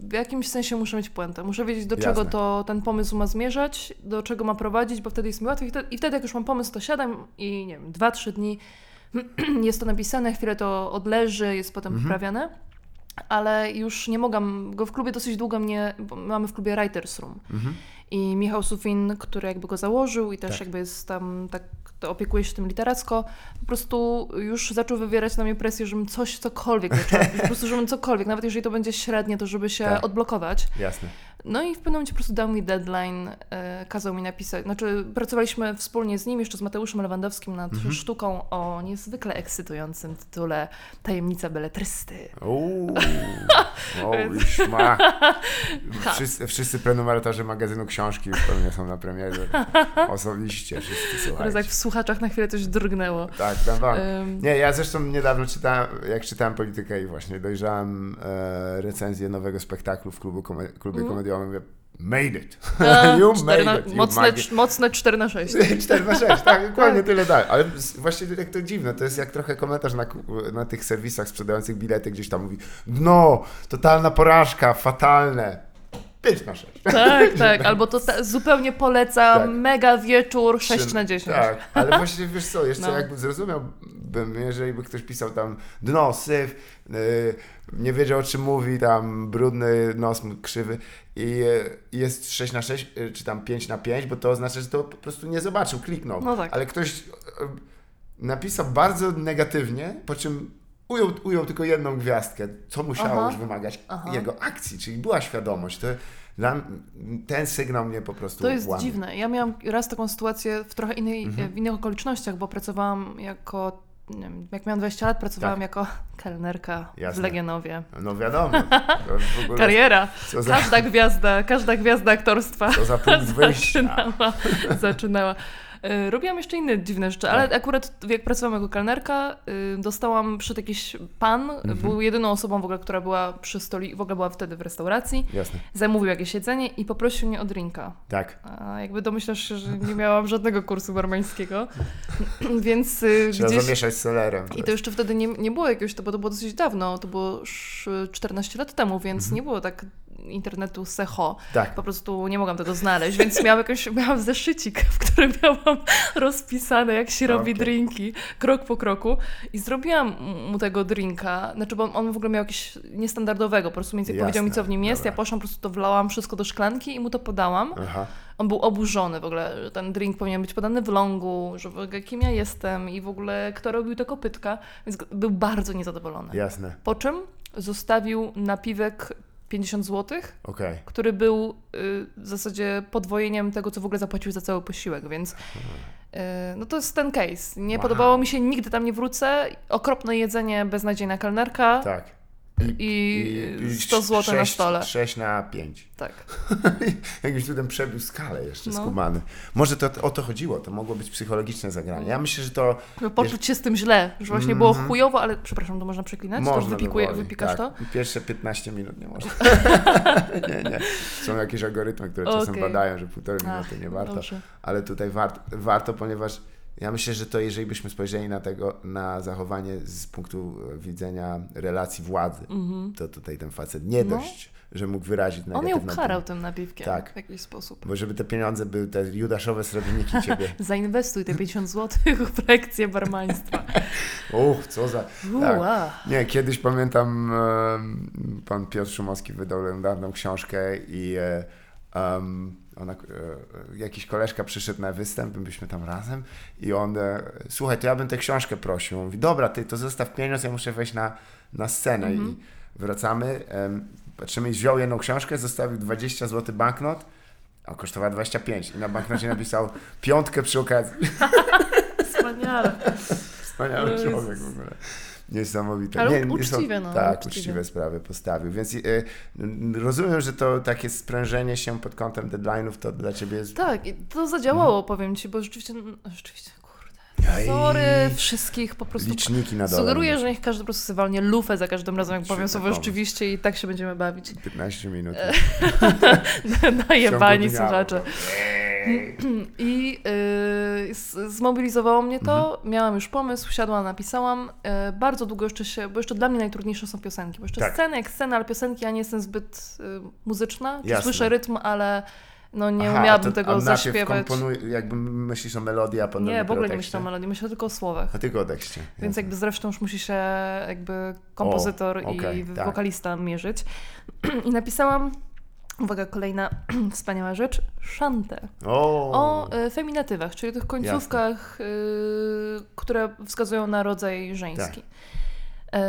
w jakimś sensie muszę mieć puentę, muszę wiedzieć do czego Jasne. to ten pomysł ma zmierzać, do czego ma prowadzić, bo wtedy jest mi łatwiej I wtedy, i wtedy jak już mam pomysł, to siadam i nie wiem, dwa, trzy dni jest to napisane, chwilę to odleży, jest potem Mhm. poprawiane. Ale już nie mogłam, go w klubie dosyć długo mnie, bo mamy w klubie Writers Room. Mhm. I Michał Sufin, który jakby go założył i też Tak. jakby jest tam, tak to opiekuje się tym literacko, po prostu już zaczął wywierać na mnie presję, żebym coś, cokolwiek zaczęła, po prostu żebym cokolwiek, nawet jeżeli to będzie średnie, to żeby się Tak. odblokować. Jasne. No i w pewnym momencie po prostu dał mi deadline, e, kazał mi napisać, znaczy pracowaliśmy wspólnie z nim, jeszcze z Mateuszem Lewandowskim nad Mhm. sztuką o niezwykle ekscytującym tytule Tajemnica beletrysty. Uuu, holy szma. Wszyscy, wszyscy prenumeratorzy magazynu książki już pewnie są na premierze. Osobiście wszyscy Teraz jak w słuchaczach na chwilę coś drgnęło. Tak, tam wam. Ym, Nie, ja zresztą niedawno czytałem, jak czytałem politykę i właśnie dojrzałem e, recenzję nowego spektaklu w klubu klubie Mhm. Mówię, made it. A, you made na, it. You mocne, cz- mocne 4 na 6. 4 na 6, tak, dokładnie tyle dalej. Ale właśnie jak to dziwne, to jest jak trochę komentarz na, na tych serwisach sprzedających bilety, gdzieś tam mówi, no, totalna porażka, fatalne. 5 na 6. Tak, tak. Albo to ta, zupełnie polecam. Tak. Mega wieczór 6 na 10. Tak, ale właśnie wiesz co, jeszcze No. jakby zrozumiałbym, jeżeli by ktoś pisał tam dno, syf, yy, nie wiedział o czym mówi, tam brudny nos krzywy i yy, jest 6 na 6 yy, czy tam 5 na 5, bo to oznacza, że to po prostu nie zobaczył, kliknął. No tak. Ale ktoś yy, napisał bardzo negatywnie, po czym ujął, ujął tylko jedną gwiazdkę, co musiało Aha. już wymagać Aha. jego akcji, czyli była świadomość. To, ten sygnał mnie po prostu To jest łamie. dziwne. Ja miałam raz taką sytuację w trochę innej, Mhm. w innych okolicznościach, bo pracowałam jako, nie wiem, jak miałam 20 lat, pracowałam Tak. jako kelnerka w Jasne. Legionowie. No wiadomo. W ogóle, Kariera. za, Każda gwiazda, każda gwiazda aktorstwa co za punkt wyjścia. zaczynała. Y, Robiłam jeszcze inne dziwne rzeczy, ale Tak. akurat jak pracowałam jako kelnerka, y, dostałam przed jakiś pan, Mhm. był jedyną osobą w ogóle, która była przy stoli, w ogóle była wtedy w restauracji, Jasne. zamówił jakieś jedzenie i poprosił mnie o drinka. Tak. A jakby domyślasz się, że nie miałam żadnego kursu barmańskiego, więc y, Trzeba gdzieś... zamieszać z selerem. I to jeszcze wtedy nie, nie było jakiegoś, to, bo to było dosyć dawno, to było już 14 lat temu, więc Mhm. nie było tak internetu secho. Tak. Po prostu nie mogłam tego znaleźć, więc miałam jakąś, miałam zeszycik, w którym miałam rozpisane, jak się robi Okej. drinki, krok po kroku i zrobiłam mu tego drinka, znaczy bo on, w ogóle miał jakieś niestandardowego, po prostu mniej więcej powiedział mi, co w nim jest, dobra. ja poszłam, po prostu to wlałam wszystko do szklanki i mu to podałam. Aha. On był oburzony w ogóle, że ten drink powinien być podany w longu, że w ogóle kim ja jestem i w ogóle kto robił te kopytka, więc był bardzo niezadowolony. Jasne. Po czym zostawił napiwek 50 zł, Okej. który był y, w zasadzie podwojeniem tego, co w ogóle zapłacił za cały posiłek, więc y, no to jest ten case. Nie Wow. podobało mi się, nigdy tam nie wrócę. Okropne jedzenie, beznadziejna kelnerka Tak. I, 100 zł na stole. 6 na 5. Tak. Jakbyś tu ten przebił skalę jeszcze No. skumany. Może to o to chodziło, to mogło być psychologiczne zagranie. Ja myślę, że to Żeby poczuć się z tym źle, że właśnie było Mhm. chujowo, ale przepraszam, to można przeklinać? to można wypikuje, by woli. wypikasz tak. to? Pierwsze 15 minut nie można. nie, nie. Są jakieś algorytmy, które czasem Okej. badają, że półtorej Ach, minuty nie warto. dobrze. ale tutaj warto, warto, ponieważ ja myślę, że to jeżeli byśmy spojrzeli na tego, na zachowanie z punktu widzenia relacji władzy, to tutaj ten facet nie. No. dość, że mógł wyrazić On ją negatywną... karał tym napiwkiem Tak. w jakiś sposób. Bo żeby te pieniądze były te judaszowe srebrniki ciebie. Zainwestuj te 50 zł w lekcję barmaństwa. Uch, co za... Tak. Nie, kiedyś pamiętam, pan Piotr Szumowski wydał legendarną książkę i Um, ona, e, jakiś koleżka przyszedł na występ, byliśmy tam razem i on, e, słuchaj, to ja bym tę książkę prosił. On mówi, dobra, ty to zostaw pieniądz, ja muszę wejść na, na scenę i wracamy, em, patrzymy, wziął jedną książkę, zostawił 20 zł banknot, a kosztowała 25 i na banknocie napisał piątkę przy okazji. Wspaniale. Wspaniały człowiek w ogóle. Niesamowite. Ale nie, uczciwe, no, Tak, uczciwe. uczciwe sprawy postawił. Więc y, n- rozumiem, że to takie sprężenie się pod kątem deadline'ów to dla ciebie jest... Tak, i to zadziałało, powiem ci, bo rzeczywiście, no, rzeczywiście, Sorry wszystkich, po prostu Liczniki na dole. sugeruję, że niech każdy po prostu sobie walnie lufę za każdym razem, jak powiem słowo rzeczywiście i tak się będziemy bawić. 15 minut. Najebani słuchacze. I y, zmobilizowało mnie to, Mhm. miałam już pomysł, siadłam, napisałam. Y, bardzo długo jeszcze się, bo jeszcze dla mnie najtrudniejsze są piosenki, bo jeszcze Tak. sceny jak sceny, ale piosenki ja nie jestem zbyt y, muzyczna. Jasne. Słyszę rytm, ale no nie Aha, umiałabym to- tego zaśpiewać. komponuj, jakby myślisz o melodii, a potem Nie, w ogóle nie myślę o melodii, myślę tylko o słowach. A tylko o tekście. Więc jakby zresztą już musi się jakby kompozytor okej, i tak. wokalista mierzyć. I napisałam, uwaga, kolejna wspaniała rzecz, szantę. O, O y, feminatywach, czyli tych końcówkach, y, które wskazują na rodzaj żeński. Tak.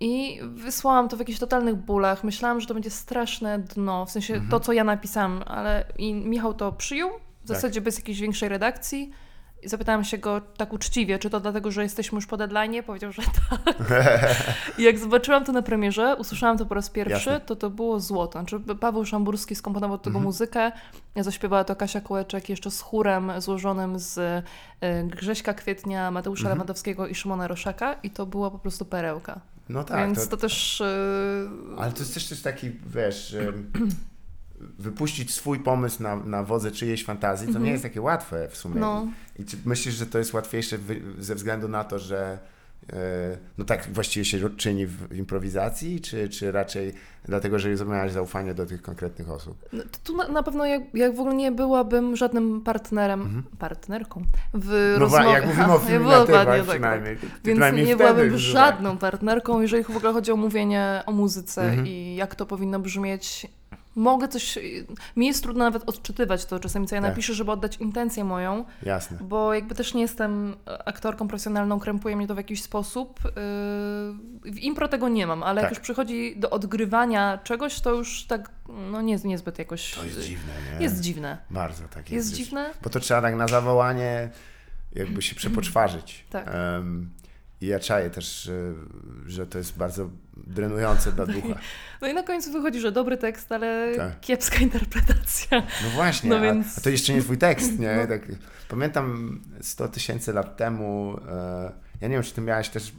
I wysłałam to w jakichś totalnych bólach. Myślałam, że to będzie straszne dno, w sensie Mhm. to, co ja napisałam, ale i Michał to przyjął, w Tak. zasadzie bez jakiejś większej redakcji. I zapytałam się go tak uczciwie, czy to dlatego, że jesteśmy już po deadline? Powiedział, że tak. I jak zobaczyłam to na premierze, usłyszałam to po raz pierwszy, Jasne. to to było złoto. Znaczy, Paweł Szamburski skomponował do tego Mhm. muzykę, zaśpiewała to Kasia Kołeczek jeszcze z chórem złożonym z y, Grześka Kwietnia, Mateusza Mhm. Lewandowskiego i Szymona Roszaka i to była po prostu perełka. No tak. Więc to, to, też... y, Ale to jest też, też taki, wiesz, wypuścić swój pomysł na, na wodze czyjejś fantazji, to nie jest takie łatwe w sumie. Mhm. No. I czy myślisz, że to jest łatwiejsze ze względu na to, że no tak właściwie się czyni w improwizacji, czy, czy raczej dlatego, że miałaś zaufanie do tych konkretnych osób? No, Tu na, na pewno jak, jak w ogóle nie byłabym żadnym partnerem, partnerką w Mhm. No rozmowie. jak mówimy o feminatywach ładnie tak, przynajmniej. Więc przynajmniej nie byłabym żadną partnerką, jeżeli w ogóle chodzi o mówienie o muzyce Mhm. i jak to powinno brzmieć. Mogę coś. Mi jest trudno nawet odczytywać to czasami, co ja Tak. napiszę, żeby oddać intencję moją, jasne. bo jakby też nie jestem aktorką profesjonalną, krępuje mnie to w jakiś sposób. Yy, W impro tego nie mam, ale Tak. jak już przychodzi do odgrywania czegoś, to już tak, no nie, niezbyt jakoś. To jest dziwne, nie? Jest dziwne. Bardzo tak jest. Jest dziwne? Bo to trzeba tak na zawołanie jakby się przepoczwarzyć. Tak. Em, I ja czaję też, y, że to jest bardzo drenujące dla ducha. No i na końcu wychodzi, że dobry tekst, ale Tak. kiepska interpretacja. No właśnie, No a- więc- a, to jeszcze nie twój tekst, nie? No. Tak, pamiętam 100 tysięcy lat temu, e, ja nie wiem, czy ty miałaś też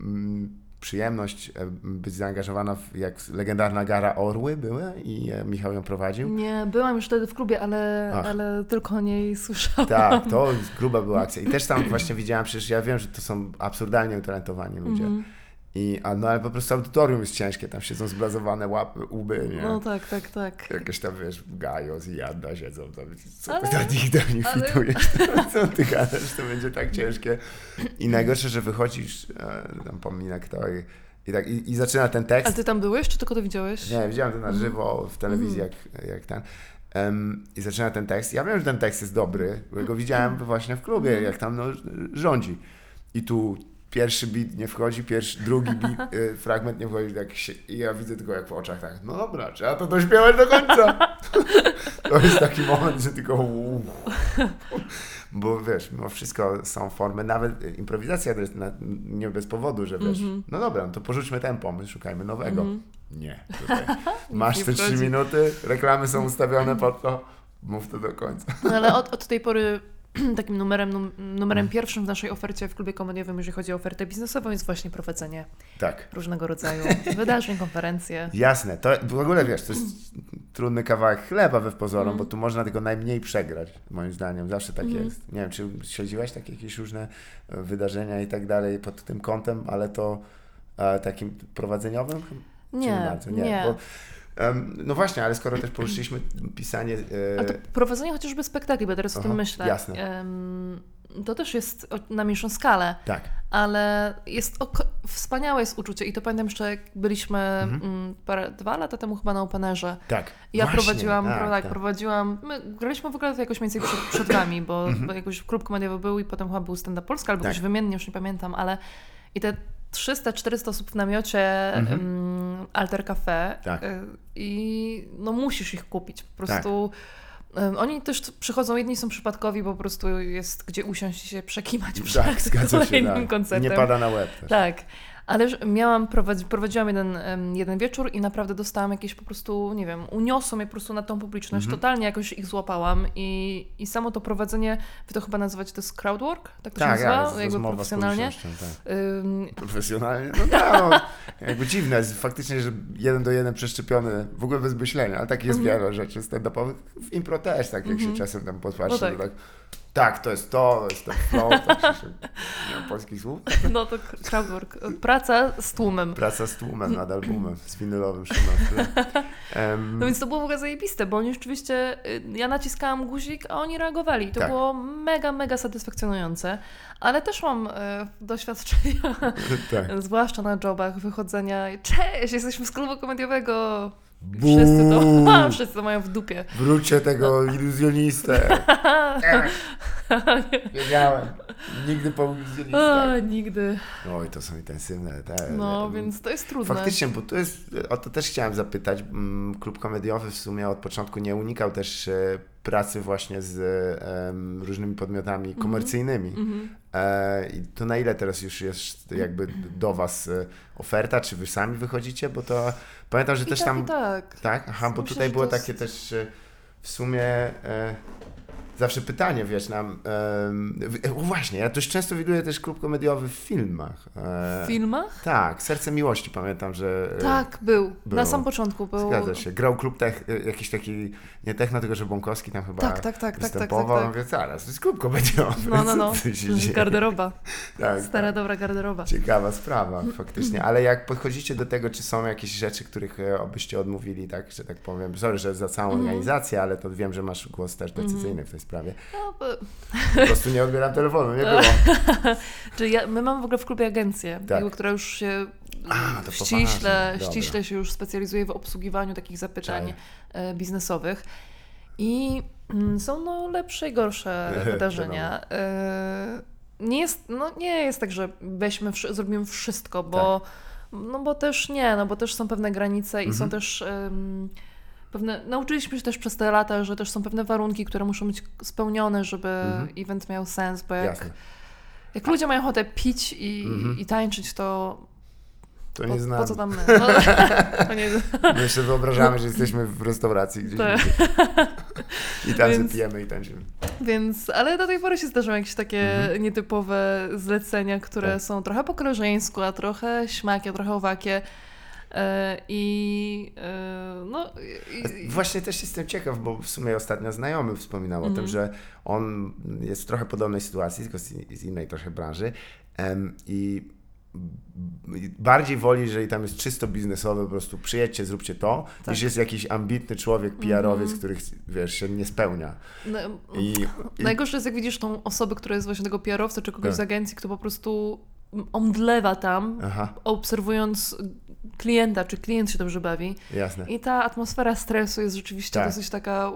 mm, przyjemność e, być zaangażowana w, jak legendarna gara Orły były i Michał ją prowadził. Nie, byłam już wtedy w klubie, ale, Ach. ale tylko o niej słyszałam. Tak, to gruba była akcja. I też tam właśnie widziałam, przecież ja wiem, że to są absurdalnie utalentowani ludzie. Mhm. I, a, no ale po prostu audytorium jest ciężkie, tam siedzą zblazowane łapy, łby, nie? No tak, tak, tak. Jakieś tam, wiesz, Gajos i Jadda siedzą tam, co Ale- ty do nich, do nich ale- fitujesz, co ty gadasz, to będzie tak ciężkie. I najgorsze, że wychodzisz, e, tam pominek to i, tak, i, i zaczyna ten A tekst. ty tam byłeś, czy tylko to widziałeś? Nie, widziałem to na Mhm. żywo w telewizji, jak, jak ten. Em, I zaczyna ten tekst. Ja wiem, że ten tekst jest dobry, bo go widziałem właśnie w klubie, Mhm. jak tam no, rządzi. I tu pierwszy beat nie wchodzi, pierwszy, drugi beat, y, fragment nie wchodzi, tak się, i ja widzę tylko jak w oczach tak, no dobra, trzeba to dośpiewać do końca. to jest taki moment, że tylko uuu. Bo wiesz, mimo wszystko są formy, nawet improwizacja to jest na, nie bez powodu, że wiesz, Mhm. no dobra, no to porzućmy ten pomysł, szukajmy nowego. Mhm. Nie. Tutaj. Masz nie te trzy minuty, reklamy są ustawione pod to, mów to do końca. No, ale od, od tej pory takim numerem, num, numerem Mhm. pierwszym w naszej ofercie w klubie komediowym, jeżeli chodzi o ofertę biznesową, jest właśnie prowadzenie Tak. różnego rodzaju wydarzeń, konferencje. Jasne, to w ogóle wiesz, to jest trudny kawałek chleba we pozorom, Mhm. bo tu można tego najmniej przegrać, moim zdaniem, zawsze tak Mhm. jest. Nie wiem, czy śledziłaś takie jakieś różne e, wydarzenia i tak dalej pod tym kątem, ale to e, takim prowadzeniowym? Nie, bardzo? nie. Bo, no właśnie, ale skoro też poruszyliśmy pisanie... Ale to prowadzenie chociażby spektakli, bo teraz o tym myślę. jasne. To też jest na mniejszą skalę, Tak. ale jest wspaniałe jest uczucie i to pamiętam jeszcze jak byliśmy Mhm. mm, parę, dwa lata temu chyba na Openerze. Tak. Ja Właśnie, prowadziłam, tak, tak. prowadziłam, my graliśmy w ogóle to jakoś mniej więcej przed, przed wami, bo, Mhm. bo jakoś klub komediowy był i potem chyba był stand-up Polska, albo Tak. jakoś wymiennie, już nie pamiętam, ale i te 300-400 osób w namiocie mm, Alter Cafe Mhm. Tak. y, i no musisz ich kupić, po prostu y, oni też przychodzą, jedni są przypadkowi, bo po prostu jest gdzie usiąść i się przekimać przed Tak, się. kolejnym Tak. koncertem. Nie pada na łeb też. Tak. Ale miałam, prowadzi, prowadziłam jeden, jeden wieczór i naprawdę dostałam jakieś po prostu, nie wiem, uniosło mnie po prostu na tą publiczność, Mhm. totalnie jakoś ich złapałam i, i samo to prowadzenie, wy to chyba nazywacie, to jest crowdwork? Tak to Tak, się tak, nazywa? jest Jakby rozmowa z profesjonalnie. tak. Ym, Profesjonalnie? No tak, no, jakby dziwne jest faktycznie, że jeden do jeden przeszczepiony, w ogóle bez myślenia, ale tak jest Mhm. wiele rzeczy stand-upowych. W impro też, tak jak się czasem tam podpatrzy, No tak. tak, tak, to jest to, to jest ten flow, tak się, nie mam polskich słów. no to crowdwork. Praca z tłumem. Praca z tłumem nad albumem, z winylowym tle. Em, No więc to było w ogóle zajebiste, bo oni rzeczywiście, y, ja naciskałam guzik, a oni reagowali. To Tak. było mega, mega satysfakcjonujące. Ale też mam y, doświadczenia tak. Zwłaszcza na jobach, wychodzenia. Cześć, jesteśmy z klubu komediowego. Wszyscy to, wszyscy to mają w dupie. Wróćcie tego iluzjonistę. Wiedziałem. Nigdy po O, iluzjonistę. nigdy. Oj, to są intensywne te. No, więc to jest trudne. Faktycznie, bo to jest, o to też chciałem zapytać. Mm, Klub komediowy w sumie od początku nie unikał też e, pracy właśnie z em, różnymi podmiotami komercyjnymi. Mhm. E, I to na ile teraz już jest jakby do Was e, oferta, czy Wy sami wychodzicie? Bo to pamiętam, że I też tak, tam. i tak. Tak? Aha, bo Myślę, tutaj było jest- takie też e, w sumie e, zawsze pytanie, wiesz, nam. e, właśnie, ja dość często widuję też klub komediowy w filmach. E, W filmach? tak, Serce Miłości pamiętam, że. e, Tak, był. było. Na sam początku był. Zgadza się. Grał klub tech, e, jakiś taki, nie techno, tylko że Bąkowski tam chyba Tak, tak, tak, tak, tak, tak, występował. tak. Mówię, zaraz, to jest klub komediowy. No, no, no. Garderoba. Tak, Stara, tak. dobra garderoba. Ciekawa sprawa, faktycznie. Ale jak podchodzicie do tego, czy są jakieś rzeczy, których byście odmówili, tak, że tak powiem, sorry, że za całą Mhm. organizację, ale to wiem, że masz głos też decyzyjny w tej sprawie. No, bo, Po prostu nie odbieram telefonu, nie było. czy ja, my mamy w ogóle w klubie agencję, Tak. jakby, która już się A, ściśle, ściśle się już specjalizuje w obsługiwaniu takich zapytań Czaję. e, biznesowych. I mm, są no lepsze i gorsze wydarzenia. E, Nie jest, no, nie jest tak, że weźmy, zrobimy wszystko, bo, Tak. no bo też nie, no bo też są pewne granice i Mhm. są też em, pewne, nauczyliśmy się też przez te lata, że też są pewne warunki, które muszą być spełnione, żeby Mhm. event miał sens, bo jak, Jasne. jak ludzie mają ochotę pić i, Mhm. i tańczyć, to To po, nie znam. po co tam my? No, to nie, My jeszcze wyobrażamy, że jesteśmy w restauracji gdzieś Tak. I tam Więc- Więc... pijemy i tańczymy. Więc, ale do tej pory się zdarzają jakieś takie Mhm. nietypowe zlecenia, które Tak. są trochę po koleżeńsku, a trochę śmakie, trochę owakie. E, I e, no. I, i, Właśnie też jestem ciekaw, bo w sumie ostatnio znajomy wspominał o tym, Mhm. że on jest w trochę podobnej sytuacji, tylko z, innej trochę branży i bardziej woli, jeżeli tam jest czysto biznesowe, po prostu przyjedźcie, zróbcie to, Tak. niż jest jakiś ambitny człowiek, PR-owiec, Mhm. który, wiesz, się nie spełnia. no, I, i Najgorsze jest, jak widzisz tą osobę, która jest właśnie tego PR-owca czy kogoś Tak. z agencji, kto po prostu omdlewa tam, Aha, obserwując klienta, czy klient się dobrze bawi. jasne. I ta atmosfera stresu jest rzeczywiście Tak. dosyć taka.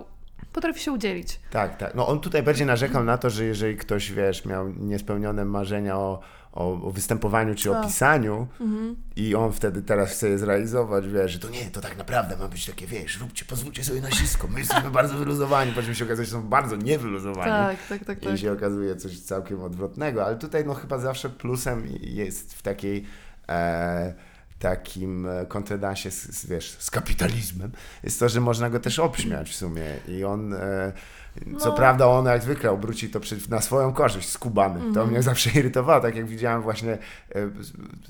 Potrafi się udzielić. Tak, tak. No on tutaj bardziej narzekał na to, że jeżeli ktoś, wiesz, miał niespełnione marzenia o, o, o występowaniu czy o A. pisaniu Mhm. i on wtedy teraz chce je zrealizować, wiesz, że to nie, to tak naprawdę ma być takie, wiesz, róbcie, pozwólcie sobie na sisko, my jesteśmy bardzo wyluzowani, po czym się okazuje, że są bardzo niewyluzowani. Tak, tak, tak, tak. I się okazuje coś całkiem odwrotnego, ale tutaj no chyba zawsze plusem jest w takiej e, takim e, kontredansie z, z, wiesz, z kapitalizmem, jest to, że można go też obśmiać w sumie i on e, co No. prawda on jak zwykle obróci to przy, na swoją korzyść, skubany. To Mhm. mnie zawsze irytowało, tak jak widziałem właśnie e,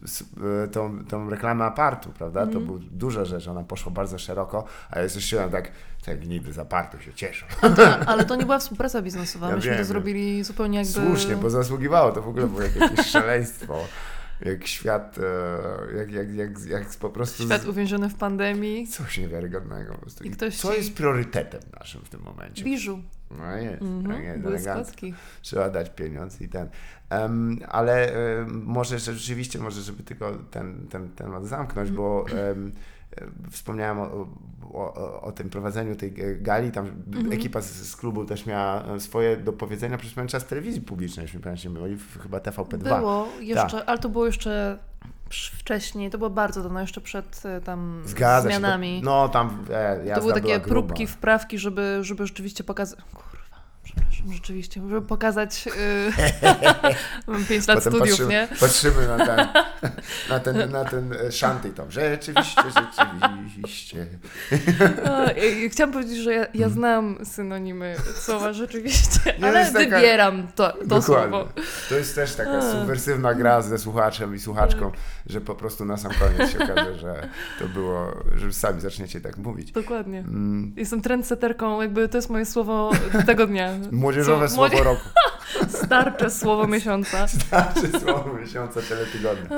s- e, tą, tą reklamę apartu, prawda? To Mhm. była duża rzecz, ona poszła bardzo szeroko, a ja słyszałem tak, tak niby z apartu się cieszą. Tak, ale to nie była współpraca biznesowa. Ja Myśmy wiem, to zrobili zupełnie jakby. Słusznie, bo zasługiwało, to w ogóle było jakieś szaleństwo. Jak świat, e, jak, jak, jak, jak po prostu... z- Świat uwięziony w pandemii. Coś niewiarygodnego po prostu. I ktoś co ci- jest priorytetem naszym w tym momencie? Biżu. No jest, Mhm, tak jest. Trzeba dać pieniądz i ten. Em, ale em, może że rzeczywiście, może żeby tylko ten, ten temat zamknąć, bo e, wspomniałem o, o, o, tym prowadzeniu tej gali, tam Mhm. ekipa z, z klubu też miała e, swoje do powiedzenia przez pewien czas telewizji publicznej, jeśli pamiętam, byli chyba TVP2. Było jeszcze, Tak. ale to było jeszcze wcześniej, to było bardzo dawno, jeszcze przed e, tam Zgadza się. zmianami. To, no tam e, to były takie gruba. próbki, wprawki, żeby, żeby rzeczywiście pokazać... Przepraszam, rzeczywiście, żeby pokazać... Yy... Mam 5 lat Potem studiów, patrzymy, nie? patrzymy na ten, na ten, na ten e, shanty tam. Rzeczywiście, rzeczywiście. I Chciałam powiedzieć, że ja, ja znam synonimy słowa rzeczywiście. Nie, ale taka- wybieram to, to Dokładnie. słowo. To jest też taka subwersywna gra ze słuchaczem i słuchaczką, że po prostu na sam koniec się okaże, że to było, że sami zaczniecie tak mówić. Dokładnie. Mm, Jestem trendseterką, jakby to jest moje słowo tego dnia. Młodzieżowe Co- słowo młodzie- roku. Starcze słowo miesiąca. Starsze słowo miesiąca, teletygodnia.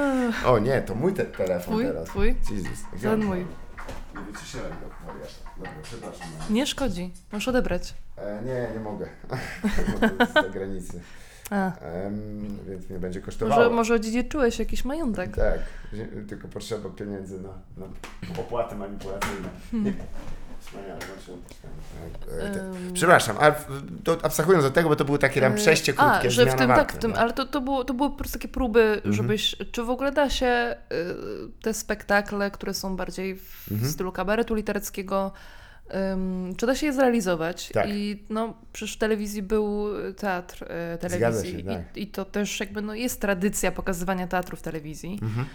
O nie, to mój te telefon Twój? teraz. Twój? Jezus. Ten mój. Nie wyciszyłem go, wariata. Dobra, przepraszam. Nie szkodzi. Możesz odebrać. E, nie, nie mogę. Bo to jest granicy. Em, więc mnie będzie kosztowało. może, może odziedziczyłeś jakiś majątek. Tak, tylko potrzeba pieniędzy na, na opłaty manipulacyjne. Hmm. Wspaniale, e, Ym. Przepraszam, ale to abstrahując od tego, bo to były takie tam Yy, przejście krótkie, A, że w tym, warty, tak, w tym, no. ale to, to, było, to były po prostu takie próby, żebyś, czy w ogóle da się y, te spektakle, które są bardziej w Mhm. stylu kabaretu literackiego, ym, czy da się je zrealizować? Tak. I no, przecież w telewizji był teatr y, telewizji się, tak. i, i to też jakby no, jest tradycja pokazywania teatru w telewizji. Mhm.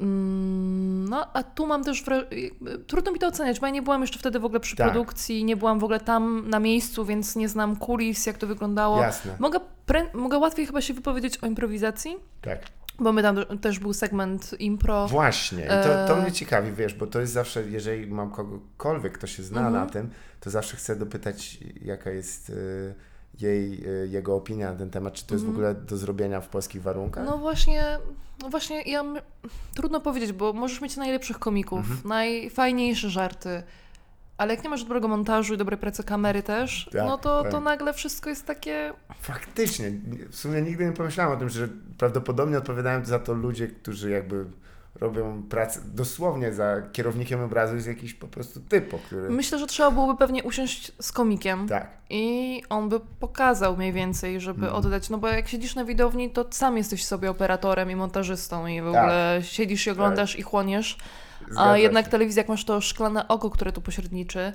Mm, No, a tu mam też. Trudno mi to oceniać, bo ja nie byłam jeszcze wtedy w ogóle przy Tak. produkcji, nie byłam w ogóle tam na miejscu, więc nie znam kulis, jak to wyglądało. Jasne, Mogę, mogę łatwiej chyba się wypowiedzieć o improwizacji, tak. bo my tam też był segment impro. Właśnie, i to, to E. mnie ciekawi, wiesz, bo to jest zawsze, jeżeli mam kogokolwiek, kto się zna Mhm. na tym, to zawsze chcę dopytać, jaka jest y, jej, y, jego opinia na ten temat, czy to jest w ogóle do zrobienia w polskich warunkach? Mhm. No właśnie, no właśnie, ja trudno powiedzieć, bo możesz mieć najlepszych komików, Mhm. najfajniejsze żarty, ale jak nie masz dobrego montażu i dobrej pracy kamery też, Tak, no to, tak. to nagle wszystko jest takie. Faktycznie, w sumie nigdy nie pomyślałem o tym, że prawdopodobnie odpowiadają za to ludzie, którzy jakby robią pracę, dosłownie za kierownikiem obrazu jest jakiś po prostu typo, który... Myślę, że trzeba byłoby pewnie usiąść z komikiem. Tak, I on by pokazał mniej więcej, żeby Mhm. oddać, no bo jak siedzisz na widowni, to sam jesteś sobie operatorem i montażystą i w Tak. ogóle siedzisz i oglądasz i chłoniesz, zgadza a jednak się. telewizja, jak masz to szklane oko, które tu pośredniczy.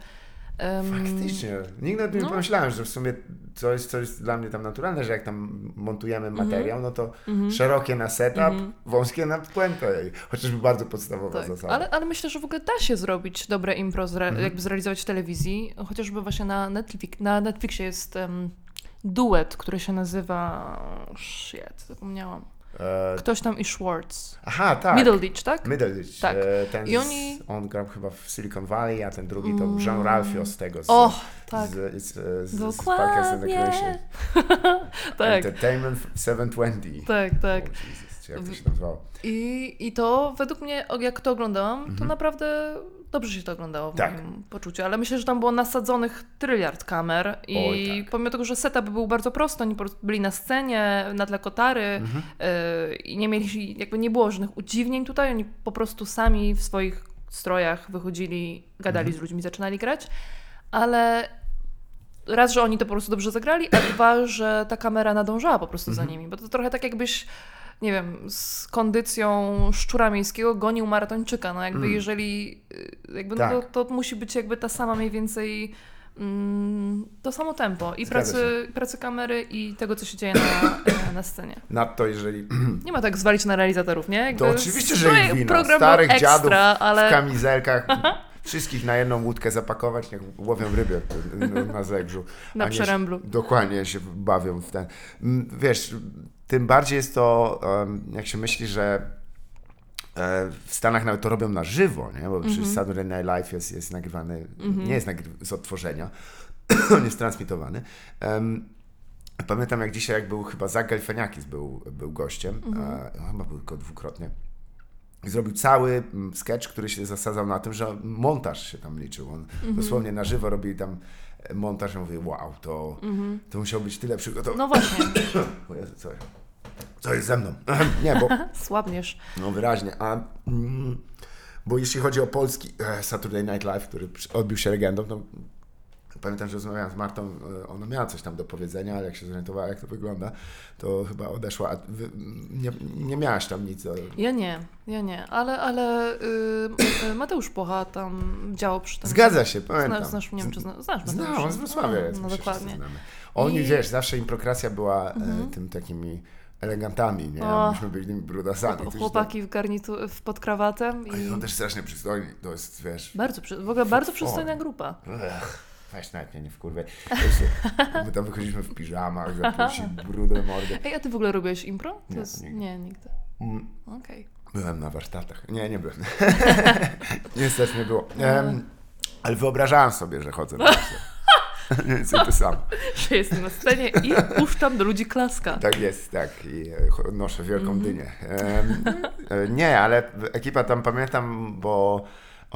Faktycznie. Nigdy o tym nie no. pomyślałem, że w sumie jest, to jest dla mnie tam naturalne, że jak tam montujemy materiał, no to mhm. szerokie na setup, Mhm. wąskie na puentę. Chociażby bardzo podstawowa Tak, zasada. ale, ale myślę, że w ogóle da się zrobić dobre impro, zre, Mhm. jakby zrealizować w telewizji. Chociażby właśnie na, Netflix, na Netflixie jest em, duet, który się nazywa... Shit, zapomniałam. E, Ktoś tam i Schwartz. aha, tak. Middleditch, tak? Middleditch. Tak. E, ten I z- oni- On grał chyba w Silicon Valley, a ten drugi to Mm. Jean Ralphio z tego. Z, O, tak. z, z, z, z Dokładnie. Parks and Recreation. tak, Entertainment 720. tak, tak. O, Jesus, czy jak to się nazywało? I, I to według mnie, jak to oglądałam, to Mhm. naprawdę dobrze się to oglądało w Tak. moim poczuciu. Ale myślę, że tam było nasadzonych tryliard kamer i Oj, tak. pomimo tego, że setup był bardzo prosty, oni po prostu byli na scenie, na tle kotary Mhm. yy, i nie mieli, jakby nie było żadnych udziwnień tutaj, oni po prostu sami w swoich strojach wychodzili, gadali Mhm. z ludźmi, zaczynali grać, ale raz, że oni to po prostu dobrze zagrali, a dwa, że ta kamera nadążała po prostu za Mhm. nimi, bo to trochę tak jakbyś nie wiem, z kondycją szczura miejskiego gonił maratończyka, no jakby Mm. jeżeli y, jakby Tak. no to, to musi być jakby ta sama mniej więcej mm, to samo tempo i Zgadza pracy, pracy kamery i tego, co się dzieje na, na scenie. Nadto jeżeli Nie ma tak zwalić na realizatorów, nie? Jakby To oczywiście, że stroje- ich wina. Starych ekstra, dziadów ale w kamizelkach, wszystkich na jedną łódkę zapakować, niech łowią ryby na- zegrzu. na przeręblu. Dokładnie się bawią w ten. Mm, Wiesz, tym bardziej jest to, jak się myśli, że e, w Stanach nawet to robią na żywo, nie? bo przecież Mhm. Saturday Night Live jest, jest nagrywany, nie jest nagry- z odtworzenia, on jest transmitowany. Em, Pamiętam jak dzisiaj, jak był chyba Zach był, był gościem, Mhm. e, chyba był tylko dwukrotnie. zrobił cały mm, sketch, który się zasadzał na tym, że montaż się tam liczył. On dosłownie na żywo robili tam montaż i mówię, wow, to, to musiał być tyle przygotowane. No właśnie, O Jezu, co, co jest ze mną? Nie, bo słabniesz. no wyraźnie. A, mm, bo jeśli chodzi o polski e, Saturday Night Live, który odbił się legendą, to pamiętam, że rozmawiałem z Martą, e, ona miała coś tam do powiedzenia, ale jak się zorientowała, jak to wygląda, to chyba odeszła. A wy, nie, nie miałaś tam nic do... Ja nie, ja nie, ale, ale y, y, Mateusz Pocha tam działał przy tym. Zgadza się, pamiętam. Znasz, znasz, nie wiem, czy zna, znasz Znam, Mateusza? on z Wrocławia jest. No się wszyscy dokładnie. Oni, I- wiesz, zawsze improkracja była e, tym takimi elegantami, nie? O. Myśmy byli tymi brudasami. Chłopaki w garnitu, w pod krawatem i Są też strasznie przystojni, to jest, wiesz... bardzo, w ogóle bardzo przystojna grupa. Ech, weź nawet mnie nie wkurwaj. My tam wychodziliśmy w piżamach, zapuści brudę mordę. Ej, a ty w ogóle robiłeś impro? To Nie, jest... nigdy. nie, nigdy. Mm, Okej. Byłem na warsztatach. Nie, nie byłem. Niestety nie było. Em, ale wyobrażałem sobie, że chodzę na akcję. Mniej więcej to samo. Że jestem na scenie i puszczam do ludzi klaska. Tak jest, tak. I e, noszę wielką dynię. Em, e, nie, ale ekipa tam pamiętam, bo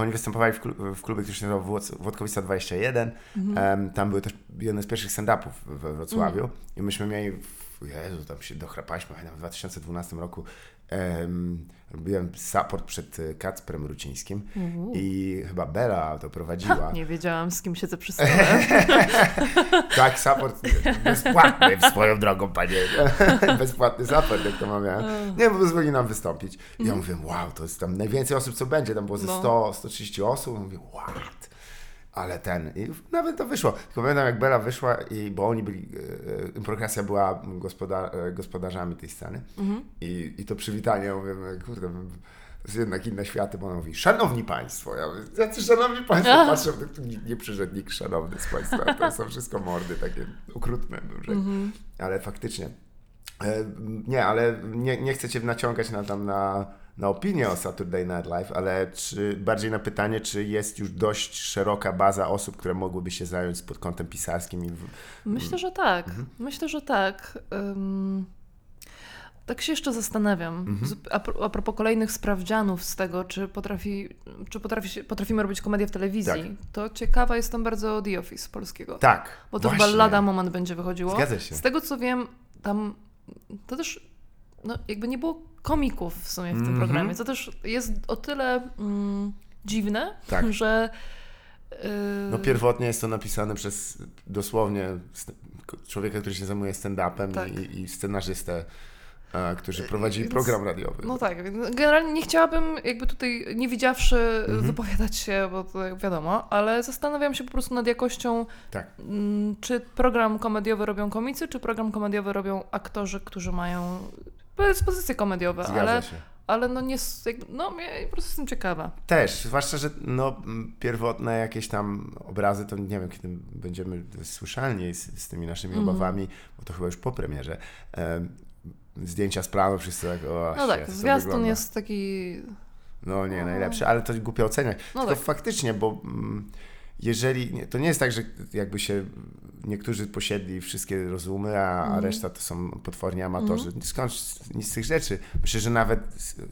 oni występowali w, w klubie, który się nazywał Włod- Włodkowica 21. Em, tam były też jedne z pierwszych stand-upów we Wrocławiu. I myśmy mieli, Jezu, tam się dochrapaliśmy, pamiętam, w 2012 roku robiłem support przed e, Kacprem Rucińskim i chyba Bela to prowadziła. Nie wiedziałam, z kim siedzę przy stole. Tak, support bezpłatny swoją drogą, panie. Bezpłatny support, jak to mawiałem. Nie, bo pozwoli nam wystąpić. I ja mówię, wow, to jest tam najwięcej osób, co będzie. Tam było ze No. 100, 130 osób. Mówię, what? Ale ten, i nawet to wyszło. Tylko pamiętam, jak Bela wyszła, i, bo oni byli, e, e, była gospoda, e, gospodarzami tej sceny. I, I to przywitanie, mówię, no, kurde, jest jednak inne światy, bo ona mówi, szanowni państwo, ja mówię, jacy szanowni państwo, patrzę, to nikt nie przyszedł nikt szanowny z państwa, to są wszystko mordy takie okrutne, bym rzekł. Ale faktycznie, e, nie, ale nie, nie chcę cię naciągać na, tam na, na opinię o Saturday Night Live, ale czy, bardziej na pytanie, czy jest już dość szeroka baza osób, które mogłyby się zająć pod kątem pisarskim w, Myślę, że tak. Mhm. Myślę, że tak. Ym, tak się jeszcze zastanawiam. Mhm. A, a propos kolejnych sprawdzianów z tego, czy, potrafi, czy potrafi potrafimy robić komedię w telewizji, Tak. to ciekawa jestem bardzo The Office polskiego. tak, Bo to właśnie. chyba lada moment będzie wychodziło. Zgadza się. Z tego co wiem, tam to też no, jakby nie było komików w sumie w tym Mhm. programie, co też jest o tyle mm, dziwne, Tak. że yy, No pierwotnie jest to napisane przez dosłownie człowieka, który się zajmuje stand-upem Tak. i, i scenarzystę, e, którzy prowadzili Więc- program radiowy. No tak, więc generalnie nie chciałabym jakby tutaj, nie widziawszy, Mhm. wypowiadać się, bo to wiadomo, ale zastanawiam się po prostu nad jakością, Tak. mm, czy program komediowy robią komicy, czy program komediowy robią aktorzy, którzy mają predyspozycje komediowe, Zgadza ale, się. ale no nie, no ja po prostu jestem ciekawa. Też, zwłaszcza, że no, pierwotne jakieś tam obrazy, to nie wiem, kiedy będziemy słyszalni z, z tymi naszymi Mhm. obawami, bo to chyba już po premierze. E, zdjęcia z planu, wszyscy tak, o, No tak, zwiastun jest taki, No nie, najlepsze, ale to głupio oceniać. No Tylko tak. faktycznie, bo mm, jeżeli, nie, to nie jest tak, że jakby się niektórzy posiedli wszystkie rozumy, a, Mhm. a reszta to są potworni amatorzy. Skąd nic z tych rzeczy? Myślę, że nawet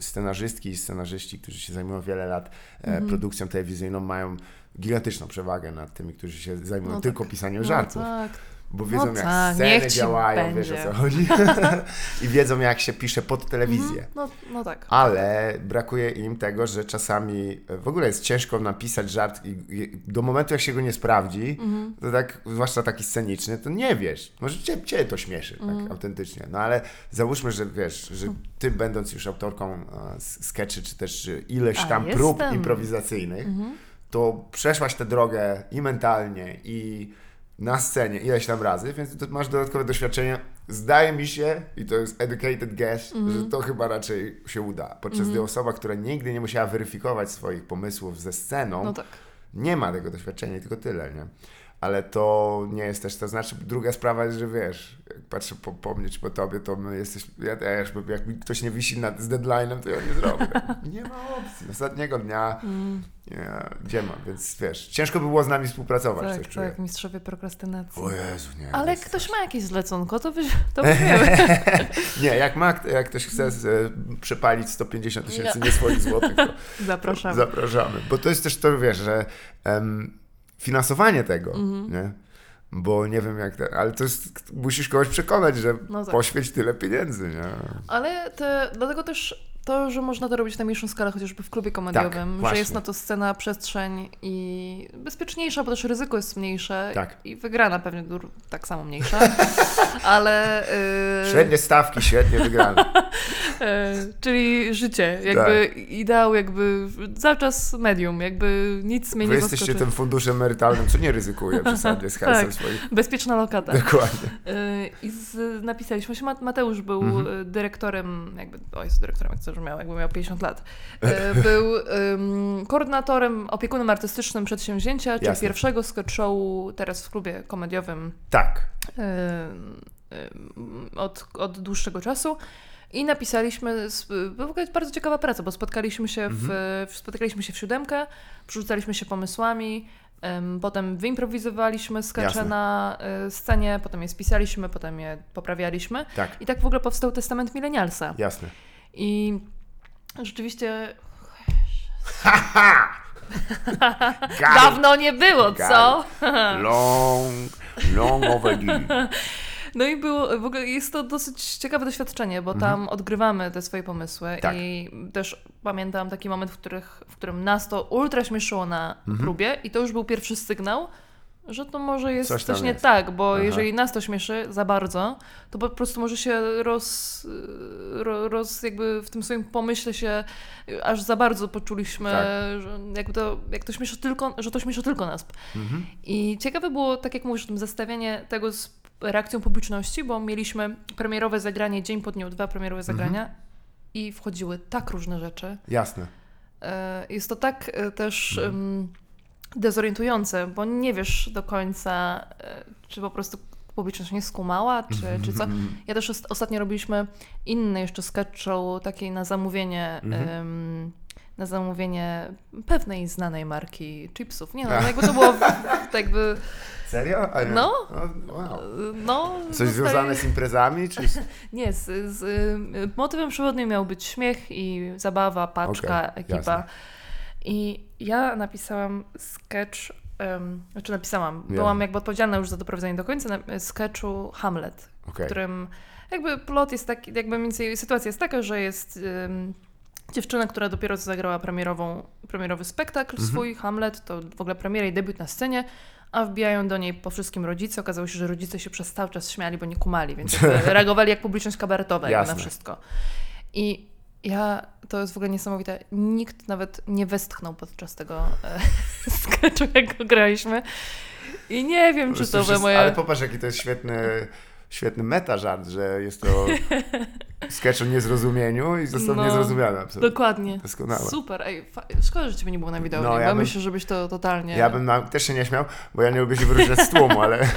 scenarzystki i scenarzyści, którzy się zajmują wiele lat Mhm. e, produkcją telewizyjną, mają gigantyczną przewagę nad tymi, którzy się zajmują No tylko tak. pisaniem no żartów. tak, Bo wiedzą, jak tak, sceny działają, wiesz o będzie. co chodzi. I wiedzą, jak się pisze pod telewizję. no, no tak. Ale brakuje im tego, że czasami w ogóle jest ciężko napisać żart i, i do momentu, jak się go nie sprawdzi, Mhm. to tak, zwłaszcza taki sceniczny, to nie wiesz. Może cię, cię to śmieszy, Mhm. tak autentycznie. No ale załóżmy, że wiesz, że ty będąc już autorką e, s- skeczy, czy też e, ileś tam prób improwizacyjnych, Mhm. to przeszłaś tę drogę i mentalnie, i na scenie ileś tam razy, więc masz dodatkowe doświadczenie. Zdaje mi się, i to jest educated guess, Mhm. że to chyba raczej się uda. Podczas gdy osoba, która nigdy nie musiała weryfikować swoich pomysłów ze sceną, No tak. nie ma tego doświadczenia i tylko tyle, nie? Ale to nie jest też, to znaczy druga sprawa jest, że wiesz, jak patrzę po, po mnie czy po tobie, to my jesteś, ja też, bo jak mi ktoś nie wisi nad, z deadline'em, to ja nie zrobię. Nie ma opcji. Ostatniego dnia Mm, nie, gdzie ma, więc wiesz, ciężko by było z nami współpracować, tak, coś czuję. tak, mistrzowie prokrastynacji. O Jezu, nie. Ale jest- ktoś ma jakieś zleconko, to, weź, to weźmiemy. Nie, jak ma, jak ktoś chce e, przepalić 150 tysięcy nie swoich złotych, to Zapraszamy. zapraszamy. Bo to jest też to, wiesz, że finansowanie tego, Mhm. nie? Bo nie wiem jak, te, ale to jest, musisz kogoś przekonać, że No tak. poświęć tyle pieniędzy, nie? Ale te, dlatego też to, że można to robić na mniejszą skalę, chociażby w klubie komediowym, że Tak, właśnie. jest na to scena, przestrzeń i bezpieczniejsza, bo też ryzyko jest mniejsze Tak. i wygrana pewnie tak samo mniejsza, ale... Yy, Średnie stawki, świetnie wygrane. E, czyli życie, jakby Tak. ideał, jakby cały czas medium, jakby nic mnie Wy nie jesteście zaskoczy. tym funduszem emerytalnym, co nie ryzykuje przesadnie z Tak. swoich. Bezpieczna lokata. Dokładnie. E, I z, napisaliśmy się, Ma- Mateusz był Mhm. dyrektorem, jakby, o jest dyrektorem, jak coś miał, jakby miał 50 lat. E, Był em, koordynatorem, opiekunem artystycznym przedsięwzięcia, czyli Jasne. pierwszego sketch showu teraz w klubie komediowym Tak. od, od dłuższego czasu. I napisaliśmy, była w ogóle bardzo ciekawa praca, bo spotkaliśmy się w, Mhm. spotykaliśmy się w siódemkę, przerzucaliśmy się pomysłami, em, potem wyimprowizowaliśmy skacze na y, scenie, potem je spisaliśmy, potem je poprawialiśmy. Tak, I tak w ogóle powstał Testament Milenialsa. jasne. I rzeczywiście dawno nie było, co? Long, long overdue. No i było, w ogóle jest to dosyć ciekawe doświadczenie, bo tam odgrywamy te swoje pomysły Mhm. Tak. i też pamiętam taki moment, w, których, w którym nas to ultra śmieszyło na Mhm. próbie i to już był pierwszy sygnał, że to może jest Coś coś, nie jest. tak, bo Aha. jeżeli nas to śmieszy za bardzo, to po prostu może się roz, ro, roz jakby w tym swoim pomyśle się aż za bardzo poczuliśmy, Tak. że jakby to, jak to śmieszy tylko, że to śmieszy tylko nas. Mhm. I ciekawe było, tak jak mówisz, o tym zestawienie tego z reakcją publiczności, bo mieliśmy premierowe zagranie dzień po dniu, dwa premierowe zagrania i wchodziły tak różne rzeczy. Jasne. E, Jest to tak e, też em, dezorientujące, bo nie wiesz do końca, e, czy po prostu publiczność nie skumała, czy, czy co. Ja też ost- ostatnio robiliśmy inny jeszcze sketch show, takiej na zamówienie, em, na zamówienie pewnej znanej marki chipsów. Nie no, no jakby to było w, to jakby, Serio? No. O, wow. no... Coś zostaje- związane z imprezami? Czy. Nie, z, z y, motywem przewodnim miał być śmiech i zabawa, paczka, Okej, ekipa. jasne. I ja napisałam sketch, um, znaczy napisałam, Ja. byłam jakby odpowiedzialna już za doprowadzenie do końca na, sketchu Hamlet, w Okej. którym jakby plot jest taki, jakby mniej więcej sytuacja jest taka, że jest ym, dziewczyna, która dopiero co zagrała premierową, premierowy spektakl Mhm. swój, Hamlet, to w ogóle premiera i debiut na scenie, a wbijają do niej po wszystkim rodzice. Okazało się, że rodzice się przez cały czas śmiali, bo nie kumali, więc reagowali jak publiczność kabaretowa na wszystko. I ja, to jest w ogóle niesamowite, nikt nawet nie westchnął podczas tego e, sketchu, jak go graliśmy. I nie wiem, czy to wszyscy- moje... Ale popatrz, jaki to jest świetny, świetny meta żart, że jest to sketch o niezrozumieniu i został No, niezrozumiany absolutnie. Dokładnie. Doskonałe. Super, ej, szkoda, że ciebie nie było na wideo, No, ja bo bym- myślę, żebyś to totalnie... Ja bym na, też się nie śmiał, bo ja nie lubię się wyróżniać z tłumu, ale,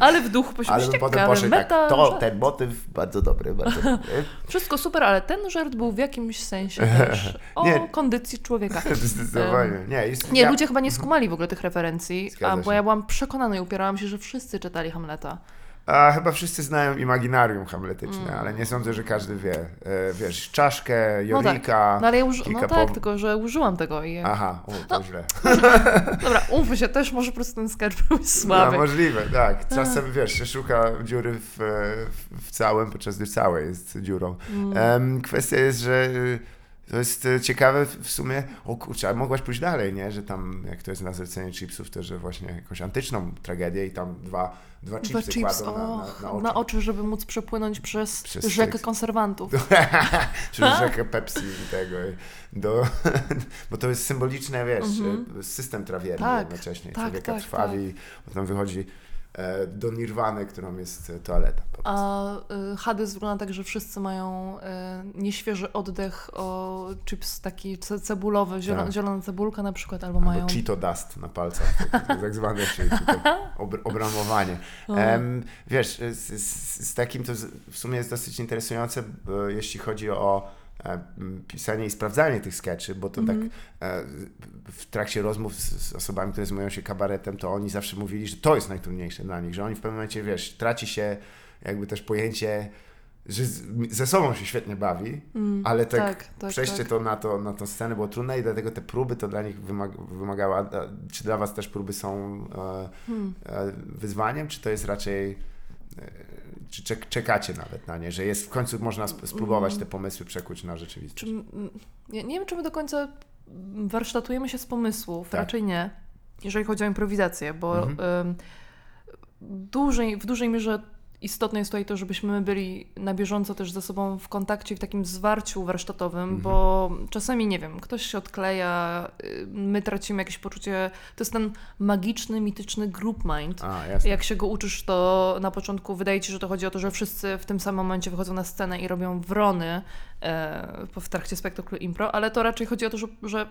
Ale w duchu ale poświęcić bym potem poszedł tak, meta, to, żart. ten motyw bardzo dobry, bardzo dobry. Wszystko super, ale ten żart był w jakimś sensie też o Nie. kondycji człowieka. Zdecydowanie. Nie, jest, Nie, ja, ludzie chyba nie skumali w ogóle tych referencji, Zgadza a, bo się. ja byłam przekonana i upierałam się, że wszyscy czytali Hamleta. A chyba wszyscy znają imaginarium hamletyczne, Mm. ale nie sądzę, że każdy wie. E, wiesz, czaszkę, No tak. Jorika. No ale ja uży... no tak, tylko że użyłam tego i... Aha, o, to No. źle. Dobra, umówmy się, też może po prostu ten sketch był słaby. No, możliwe, tak. Czasem, wiesz, się szuka dziury w, w, całym, podczas gdy całe jest dziurą. Mm. Em, kwestia jest, że y, to jest y, ciekawe w sumie, o kurczę, a mogłaś pójść dalej, nie? Że tam, jak to jest na zlecenie chipsów, to że właśnie jakąś antyczną tragedię i tam dwa, dwa chipsy Dwa chips, kładą na, na, na oczy. na oczy, żeby móc przepłynąć przez, Przez rzekę seks. konserwantów. Czy rzekę Pepsi i tego. Do, bo to jest symboliczne, wiesz, Mhm. system trawierny Tak, jednocześnie. tak, Człowieka tak, trwawi, potem wychodzi e, do nirwany, którą jest e, toaleta. A y, Hades wygląda tak, że wszyscy mają nieświeży oddech o chips taki ce cebulowy, zielona, Tak. zielona cebulka na przykład, albo mają... Albo Cheeto dust na palcach, tak, tak zwane, czyli tutaj ob, obramowanie. Em, wiesz, z, z, z takim to w sumie jest dosyć interesujące, jeśli chodzi o e, pisanie i sprawdzanie tych sketchy, bo to Mhm. tak e, w trakcie rozmów z, osobami, które zajmują się kabaretem, to oni zawsze mówili, że to jest najtrudniejsze dla nich, że oni w pewnym momencie, wiesz, traci się jakby też pojęcie, że ze sobą się świetnie bawi, ale tak, tak, tak, przejście tak. to na to, na tą scenę było trudne i dlatego te próby to dla nich wymag, wymagały. Czy dla Was też próby są e, Hmm. e, wyzwaniem, czy to jest raczej. E, czy czek, czekacie nawet na nie, że jest w końcu można sp- spróbować te pomysły przekuć na rzeczywistość? Czy, m, nie, nie wiem, czy my do końca warsztatujemy się z pomysłów, Tak. raczej nie, jeżeli chodzi o improwizację, bo Mhm. w dużej mierze istotne jest tutaj to, żebyśmy byli na bieżąco też ze sobą w kontakcie, w takim zwarciu warsztatowym, Mhm. bo czasami, nie wiem, ktoś się odkleja, y, my tracimy jakieś poczucie, to jest ten magiczny, mityczny group mind, A, jak się go uczysz, to na początku wydaje ci się, że to chodzi o to, że wszyscy w tym samym momencie wychodzą na scenę i robią wrony e, w trakcie spektaklu impro, ale to raczej chodzi o to, że, że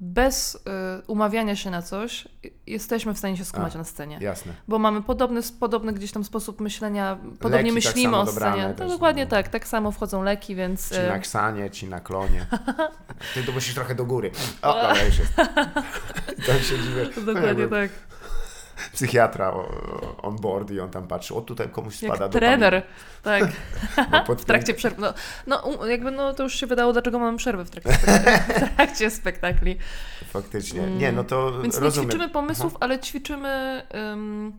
bez e, umawiania się na coś y, jesteśmy w stanie się skumać A, na scenie. Jasne. Bo mamy podobny, podobny gdzieś tam sposób myślenia, podobnie Leki tak myślimy samo o scenie. To dokładnie no. tak, tak samo wchodzą leki, więc... Ci e, na ksanie, ci na klonie. Ty to musisz trochę do góry. O, dobra, już jest. Tam siedzi wiesz, Dokładnie jakby tak. Psychiatra on board i on tam patrzy, o tutaj komuś spada Jak trener, tak. No, pod W trakcie przerwy. No, no jakby no to już się wydało, dlaczego mamy przerwę w trakcie, spektakli. w trakcie spektakli. Faktycznie. Nie, no to Mm. Więc nie rozumiem. ćwiczymy pomysłów, ale ćwiczymy. ym,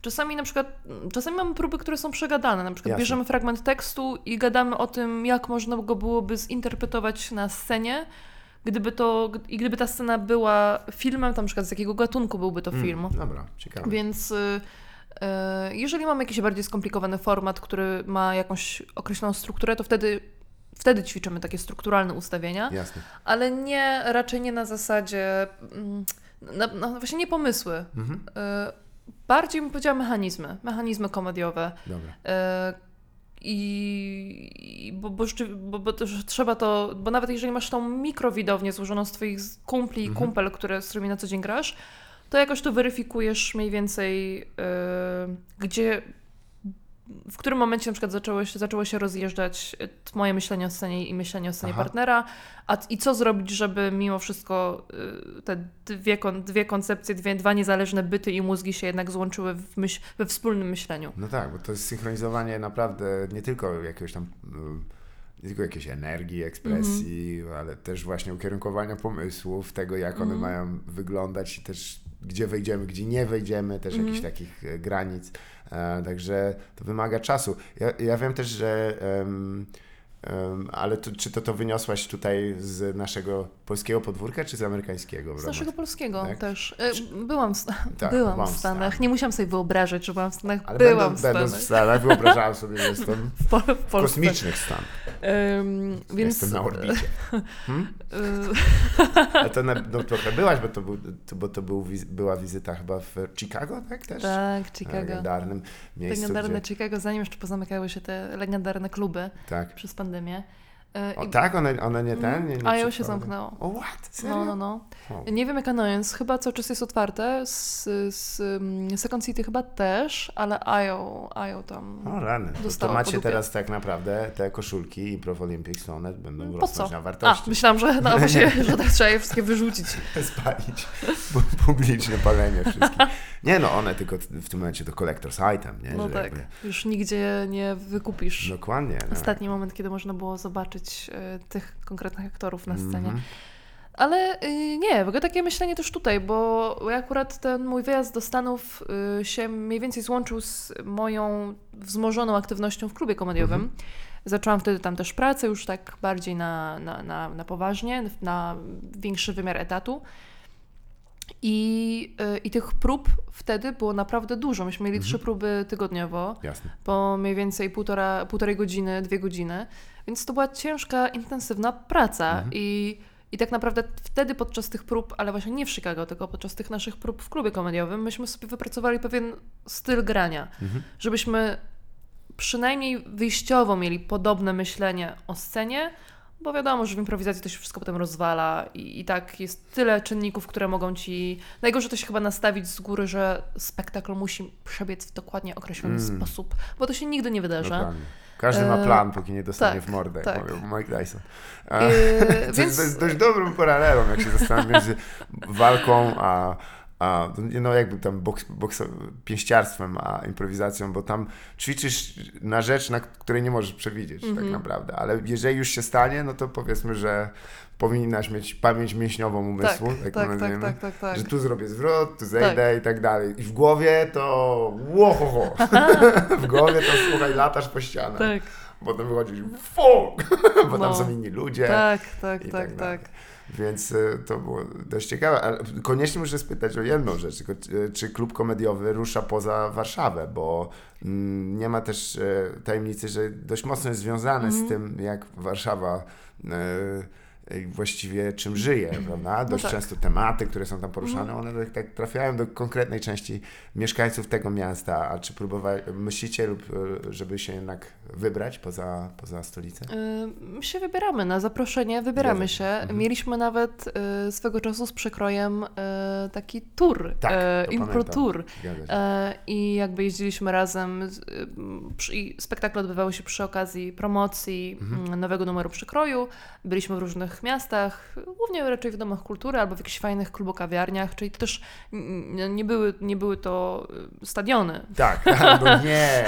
czasami na przykład, czasami mamy próby, które są przegadane. Na przykład Jasne. bierzemy fragment tekstu i gadamy o tym, jak można go byłoby zinterpretować na scenie. Gdyby to, i gdyby ta scena była filmem, to na przykład z jakiego gatunku byłby to Mm, film. Dobra, ciekawe. Więc y, y, jeżeli mamy jakiś bardziej skomplikowany format, który ma jakąś określoną strukturę, to wtedy, wtedy ćwiczymy takie strukturalne ustawienia, Jasne. ale nie, raczej nie na zasadzie, mm, na, na, właśnie nie pomysły. Mhm. Y, bardziej bym powiedziała mechanizmy, mechanizmy komediowe. Dobra. I, bo, bo, bo, bo też trzeba to, bo nawet jeżeli masz tą mikrowidownię złożoną z twoich kumpli i Mhm. kumpel, które, z którymi na co dzień grasz, to jakoś to weryfikujesz mniej więcej, yy, gdzie, w którym momencie na przykład zaczęło się, zaczęło się rozjeżdżać y, moje myślenie o scenie i myślenie o scenie Aha. partnera, a, i co zrobić, żeby mimo wszystko y, te dwie, dwie koncepcje, dwie, dwa niezależne byty i mózgi się jednak złączyły w myśl, we wspólnym myśleniu. No tak, bo to jest synchronizowanie naprawdę nie tylko jakiegoś tam, mm, nie tylko jakiejś energii, ekspresji, Mhm. ale też właśnie ukierunkowania pomysłów, tego jak one Mhm. mają wyglądać i też gdzie wejdziemy, gdzie nie wejdziemy, też Mhm. jakichś takich e, granic. E, także to wymaga czasu. Ja, ja wiem też, że em, em, ale to, czy to to wyniosłaś tutaj z naszego polskiego podwórka, czy z amerykańskiego? Z naszego polskiego Tak? też. E, Byłam w, Tak, byłam byłam w w Stanach. Stanach. Nie musiałam sobie wyobrażać, że byłam w Stanach. Ale byłam będąc, w będąc w Stanach. Stanach, wyobrażałam sobie, że jestem W, w kosmicznych Stanach. Ym, więc, Jestem na orbicie. y, A to na, no, trochę byłaś, bo to, był, to, bo to był, była wizyta chyba w Chicago, tak też? tak, Chicago. Legendarnym miejscu, Legendarne gdzie, Chicago, zanim jeszcze pozamykały się te legendarne kluby tak. przez pandemię. Y, O i- tak? One, one nie ten? Nie, nie A ja się zamknęło. O what? Serio? No, no, no. O. Nie wiem jak Annoyance, chyba cały czas jest otwarte, z, z Second City chyba też, ale IO, IO tam... O rany. To, to macie teraz tak naprawdę te koszulki i Pro Olympics, to one będą Po rosnąć co? na A, wartości. myślałam, że, no, właśnie, że tak trzeba je wszystkie wyrzucić. Spalić. Pu- Publiczne palenie wszystkich. Nie no, one tylko w tym momencie to collector's item, nie? No Że tak, jakby- już nigdzie nie wykupisz. Dokładnie. no. Ostatni moment, kiedy można było zobaczyć y, tych konkretnych aktorów na scenie. Mhm. Ale y, nie, w ogóle takie myślenie też tutaj, bo akurat ten mój wyjazd do Stanów y, się mniej więcej złączył z moją wzmożoną aktywnością w klubie komediowym. Mhm. Zaczęłam wtedy tam też pracę, już tak bardziej na, na, na, na poważnie, na większy wymiar etatu. I, y, I tych prób wtedy było naprawdę dużo. Myśmy mieli trzy próby tygodniowo Jasne. po mniej więcej półtora, półtorej godziny, dwie godziny, więc to była ciężka, intensywna praca Mhm. i I tak naprawdę wtedy podczas tych prób, ale właśnie nie w Chicago, tylko podczas tych naszych prób w klubie komediowym, myśmy sobie wypracowali pewien styl grania, żebyśmy przynajmniej wyjściowo mieli podobne myślenie o scenie, bo wiadomo, że w improwizacji to się wszystko potem rozwala i, i tak jest tyle czynników, które mogą ci... Najgorzej to się chyba nastawić z góry, że spektakl musi przebiec w dokładnie określony Mm. sposób, bo to się nigdy nie wydarzy. Dokładnie. Każdy ma E, plan, póki nie dostanie tak, w mordę, tak. mówił Mike Tyson. Yy, to, więc to jest dość dobrą paralelą, jak się zastanawiam między walką a, a no jakby tam boks, boks, pięściarstwem a improwizacją, bo tam ćwiczysz na rzecz, na której nie możesz przewidzieć tak Mhm. naprawdę, ale jeżeli już się stanie, no to powiedzmy, że powinnaś mieć pamięć mięśniową tak, umysłu, tak, tak, tak, nazwiemy. tak, tak, tak. Że tu zrobię zwrot, tu zejdę i tak dalej. I w głowie to łohoho. w głowie to słuchaj, latasz po ścianach. Tak, Potem wychodzisz fuck, bo No. tam są inni ludzie. tak, tak, tak, tak tak. Więc y, to było dość ciekawe. Ale koniecznie muszę spytać o jedną rzecz. Tylko, y, czy klub komediowy rusza poza Warszawę? Bo mm, nie ma też y, tajemnicy, że dość mocno jest związane Mhm. z tym, jak Warszawa właściwie czym żyje, prawda? Dość tak. często tematy, które są tam poruszane, one tak, tak trafiają do konkretnej części mieszkańców tego miasta. A czy próbowali, myślicie lub żeby się jednak wybrać poza, poza stolicę? Y, My się wybieramy na zaproszenie, wybieramy Zgadza się. Mhm. Mieliśmy nawet y, swego czasu z przekrojem y, taki tour, Tak, y, impro tour. I jakby jeździliśmy razem, przy, i spektakle odbywały się przy okazji promocji Mhm. mm, nowego numeru przekroju. Byliśmy w różnych miastach, głównie raczej w domach kultury albo w jakichś fajnych klubokawiarniach, czyli też nie były, nie były to stadiony. Tak, tak, no nie.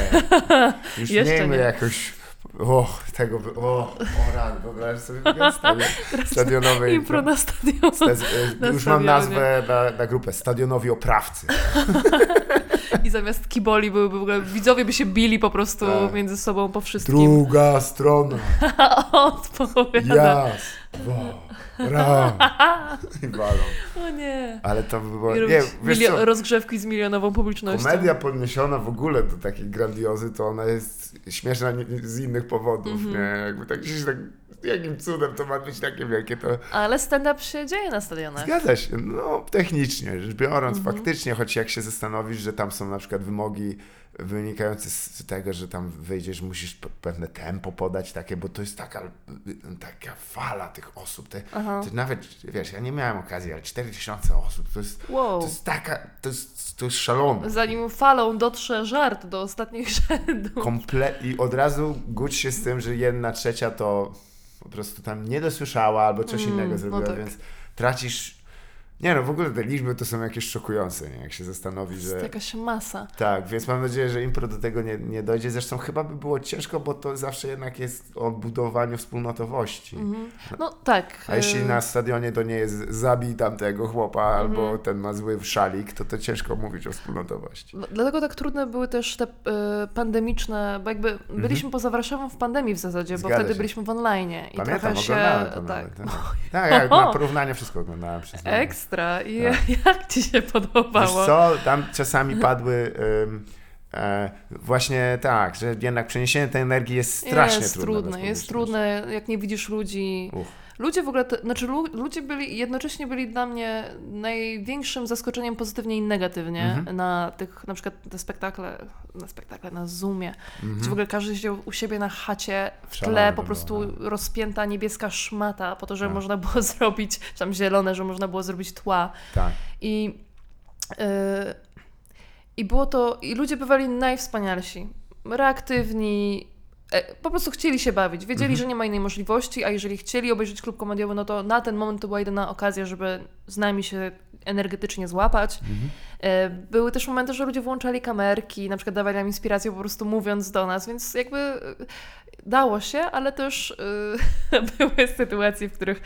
Już Jeszcze miejmy nie. Jakoś. O, tego. by- O, o ran, wyobraź sobie stadion, stadionowej. Impro na stadionie. Sta- na już mam stadionie. nazwę na, na grupę. Stadionowi oprawcy. I zamiast kiboli byłyby w ogóle, widzowie by się bili po prostu Tak. między sobą po wszystkim. Druga strona. Odpowiada. Jas. Dwa. Ram. I walą. O nie. Ale to by było. Nie, wiesz co? rozgrzewki z milionową publicznością. Komedia podniesiona w ogóle do takiej grandiozy, to ona jest śmieszna z innych powodów, Mhm. nie? Jakby tak gdzieś tak, jakim cudem to ma być takie wielkie, to Ale stand-up się dzieje na stadionach. zgadza się, no technicznie rzecz biorąc, Mhm. faktycznie, choć jak się zastanowisz, że tam są na przykład wymogi wynikające z tego, że tam wyjdziesz, musisz pe- pewne tempo podać takie, bo to jest taka, taka fala tych osób, te, to nawet, wiesz, ja nie miałem okazji, ale 4000 osób, to jest, Wow. to jest taka, to jest, to jest szalone. Zanim falą dotrze żart do ostatnich rzędów. Komple- I od razu gódź się z tym, że jedna trzecia to po prostu tam nie dosłyszała albo coś Mm, innego no zrobiła, tak. więc tracisz. Nie no, w ogóle te liczby to są jakieś szokujące, nie? jak się zastanowi, To że. jest jakaś masa. Tak, więc mam nadzieję, że impro do tego nie, nie dojdzie. Zresztą chyba by było ciężko, bo to zawsze jednak jest o budowaniu wspólnotowości. Mhm. No tak. A jeśli y, na stadionie to nie jest zabij tamtego chłopa albo Mhm. ten ma zły szalik, to to ciężko mówić o wspólnotowości. no, Dlatego tak trudne były też te y, pandemiczne, bo jakby byliśmy poza Warszawą w pandemii w zasadzie, bo Mhm. Zgadza wtedy się. byliśmy w online. I Pamiętam, trochę się. to tak. nawet. Tak, tak jak na porównanie wszystko oglądałem przez Ekstra. I Tak. jak ci się Wiesz podobało? co, tam czasami padły ym, e, właśnie tak, że jednak przeniesienie tej energii jest strasznie jest trudne. trudne, jest trudne, jak nie widzisz ludzi. Uch. Ludzie w ogóle, te, znaczy lu, ludzie byli, jednocześnie byli dla mnie największym zaskoczeniem pozytywnie i negatywnie Mhm. na tych, na przykład te spektakle, na spektakle, na Zoomie, Mhm. gdzie w ogóle każdy siedział u siebie na chacie, w tle po to prostu było, no. rozpięta niebieska szmata po to, że Tak. można było zrobić, czy tam zielone, że można było zrobić tła. Tak. I, yy, I było to, i ludzie bywali najwspanialsi, reaktywni, po prostu chcieli się bawić, wiedzieli, Mhm. że nie ma innej możliwości, a jeżeli chcieli obejrzeć klub komediowy, no to na ten moment to była jedyna okazja, żeby z nami się energetycznie złapać. Mhm. E, Były też momenty, że ludzie włączali kamerki, na przykład dawali nam inspirację po prostu mówiąc do nas, więc jakby e, dało się, ale też e, były sytuacje, w których e,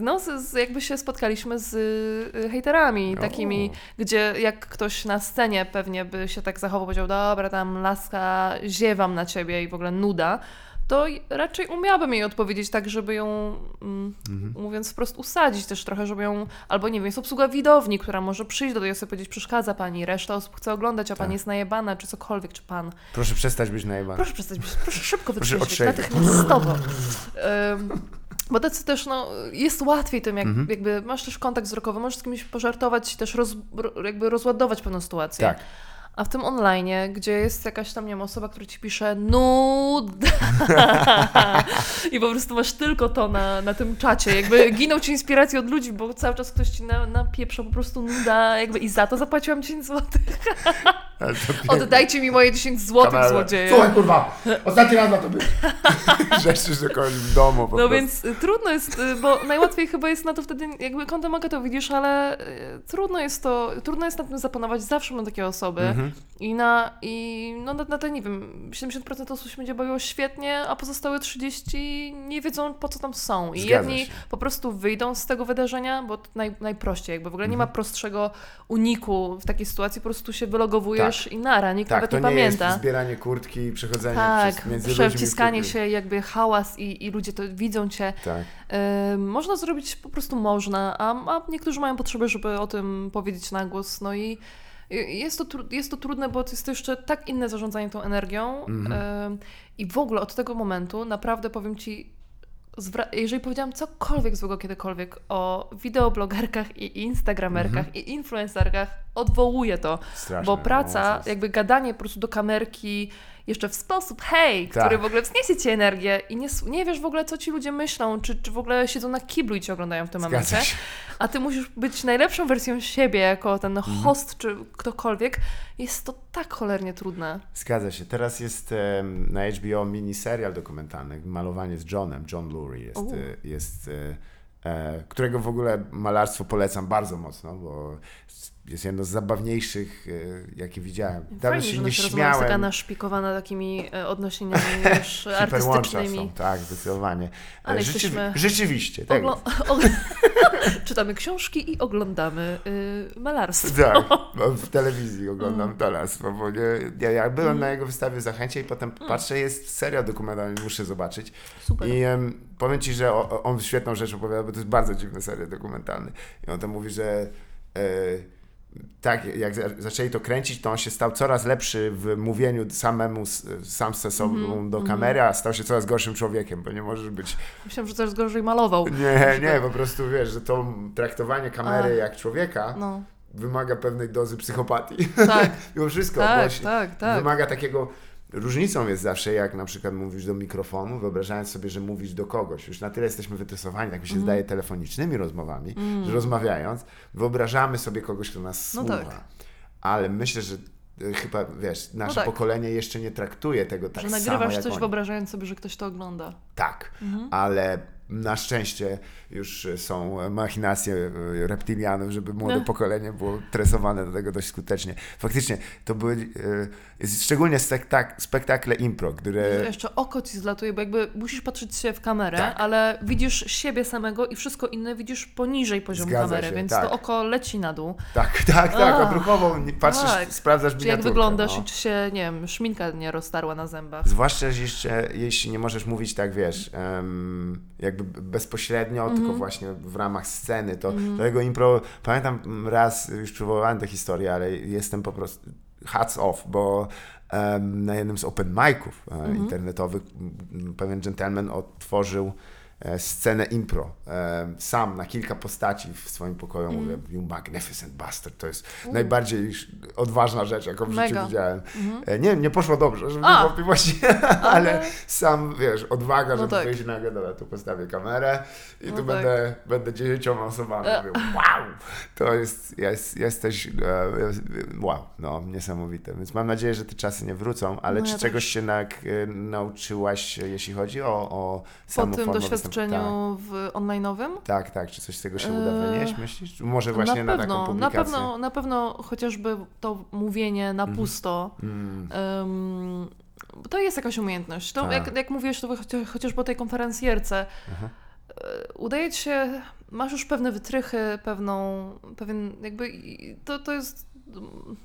no, z, z, jakby się spotkaliśmy z e, hejterami, takimi, gdzie jak ktoś na scenie pewnie by się tak zachował, powiedział, dobra, tam laska, ziewam na ciebie i w ogóle nuda, to raczej umiałabym jej odpowiedzieć tak, żeby ją, mm, Mhm. mówiąc wprost, usadzić też trochę, żeby ją, albo nie wiem, jest obsługa widowni, która może przyjść do tej osoby i powiedzieć, przeszkadza pani, reszta osób chce oglądać, a pani Tak. jest najebana, czy cokolwiek, czy pan. Proszę przestać być najebany. Proszę przestać, być- proszę szybko otrzeźwieć. natychmiastowo. Ym, Bo tacy też, no, jest łatwiej tym, jak, Mhm. jakby masz też kontakt wzrokowy, możesz z kimś pożartować, też roz, ro- jakby rozładować pewną sytuację. Tak. A w tym online, gdzie jest jakaś tam, nie wiem, osoba, która ci pisze nuda i po prostu masz tylko to na, na tym czacie, jakby giną ci inspiracje od ludzi, bo cały czas ktoś ci na, napieprza po prostu nuda, jakby i za to zapłaciłam 10 zł. Ale to piękne. Oddajcie mi moje 10 zł, Kamerę. złodzieje. Słuchaj, kurwa, ostatni raz na to być. Rzeczy, że kogoś w domu po No prostu. więc y, trudno jest, y, bo najłatwiej chyba jest na to wtedy, jakby kątem oka to widzisz, ale y, trudno jest to, trudno jest na tym zapanować, zawsze mam takie osoby Mhm. i na, i no na, na te, nie wiem, 70% osób się będzie bawiło świetnie, a pozostałe 30 nie wiedzą po co tam są i Zgadza jedni się. po prostu wyjdą z tego wydarzenia, bo to naj, najprościej, jakby w ogóle nie Mhm. ma prostszego uniku w takiej sytuacji, po prostu się wylogowujesz i nara, nikt Tak, nawet to nie nie pamięta. jest zbieranie kurtki i przechodzenie Tak, przez, między którzy- się, jakby hałas i, i ludzie to widzą cię. Tak. E, można zrobić, po prostu można, a, a niektórzy mają potrzebę, żeby o tym powiedzieć na głos. No i jest to, jest to trudne, bo jest to jeszcze tak inne zarządzanie tą energią. Mhm. I w ogóle od tego momentu naprawdę powiem Ci, jeżeli powiedziałam cokolwiek złego kiedykolwiek o wideoblogerkach i instagramerkach i influencerkach, odwołuję to. Straszne. Bo no, praca, to jest- jakby gadanie po prostu do kamerki jeszcze w sposób hej, Tak. który w ogóle wzniesie ci energię i nie, nie wiesz w ogóle, co ci ludzie myślą, czy, czy w ogóle siedzą na kiblu i cię oglądają w tym Zgadza momencie. się. A ty musisz być najlepszą wersją siebie jako ten Mhm. host czy ktokolwiek. Jest to tak cholernie trudne. Zgadza się. Teraz jest na HBO miniserial dokumentalny, malowanie z Johnem. John Lurie jest, U. e, jest e, e, którego w ogóle malarstwo polecam bardzo mocno, bo jest jedno z zabawniejszych, e, jakie widziałem. Dawno Fajnie, się że nie rozmowa jest taka śmiałem. naszpikowana takimi e, odnosieniami już artystycznymi. są, tak, zdecydowanie. Ale E, jesteśmy- Rzeczywiście, tak. Og- Czytamy książki i oglądamy y, malarstwo. Tak, bo w telewizji oglądam Mm. talarstwo, bo nie, ja, ja byłem na jego wystawie w Zachęcie i potem patrzę, jest serial dokumentalny, muszę zobaczyć. Super. I em, powiem Ci, że on świetną rzecz opowiada, bo to jest bardzo dziwny serial dokumentalny. I on tam mówi, że e, tak, jak za- zaczęli to kręcić, to on się stał coraz lepszy w mówieniu samemu, sam ze sobą Mhm, do kamery, a stał się coraz gorszym człowiekiem, bo nie możesz być... Myślałam, że coraz gorzej malował. Nie, nie, po prostu wiesz, że to traktowanie kamery A. jak człowieka No, wymaga pewnej dozy psychopatii. tak, Mimo wszystko, tak, tak, tak. wymaga takiego. Różnicą jest zawsze, jak na przykład mówisz do mikrofonu, wyobrażając sobie, że mówisz do kogoś. Już na tyle jesteśmy wytresowani, tak mi się zdaje, telefonicznymi rozmowami, że rozmawiając, wyobrażamy sobie kogoś, kto nas Mm. No słucha. tak. Ale myślę, że e, chyba, wiesz, nasze tak. pokolenie jeszcze nie traktuje tego tak że samo nagrywasz jak coś, oni. wyobrażając sobie, że ktoś to ogląda. Tak, Mhm. ale na szczęście już są machinacje e, reptilianów, żeby młode No. pokolenie było tresowane do tego dość skutecznie. Faktycznie to były e, szczególnie spektak spektakle impro, które Jeszcze oko ci zlatuje, bo jakby musisz patrzeć się w kamerę, Tak. ale widzisz siebie samego i wszystko inne widzisz poniżej poziomu Zgadza kamery, się, więc tak. to oko leci na dół. tak, tak, tak, nie- patrzysz, tak. sprawdzasz Czy jak wyglądasz no. i czy się, nie wiem, szminka nie roztarła na zębach. Zwłaszcza że jeszcze, jeśli nie możesz mówić tak, wiesz, em, jakby bezpośrednio, Mhm. tylko właśnie w ramach sceny, to do tego impro, pamiętam mm, raz, już przywołałem tę historię, ale jestem po prostu hats off, bo em, na jednym z open miców e, Mhm. internetowych pewien gentleman otworzył scenę impro. E, sam na kilka postaci w swoim pokoju Mhm. mówię, you magnificent bastard. To jest najbardziej sz- odważna rzecz, jaką w życiu Mega. widziałem. E, nie, nie poszło dobrze, żeby A! wątpliwości, ale sam, wiesz, odwaga, No żeby tak. wyjść nagle, dobra, tu postawię kamerę i No tu tak. będę, będę dziesięcioma osobami. E. Mówię, wow! To jest, jest jesteś, e, wow, no, niesamowite. Więc mam nadzieję, że te czasy nie wrócą, ale No czy ja czegoś się na, nauczyłaś, jeśli chodzi o, o samą formę doświadczeniu w online'owym? Tak, tak, tak. Czy coś z tego się uda Eee, wynieść, myślisz? Może właśnie na, na pewno, taką na publikację? pewno, na pewno chociażby to mówienie na pusto. Mm, em, to jest jakaś umiejętność. To, Tak. jak, jak mówiłeś, to choci- chociażby o tej konferencjerce. Aha. e, Udaje ci się, masz już pewne wytrychy, pewną, pewien jakby, to, to jest mm,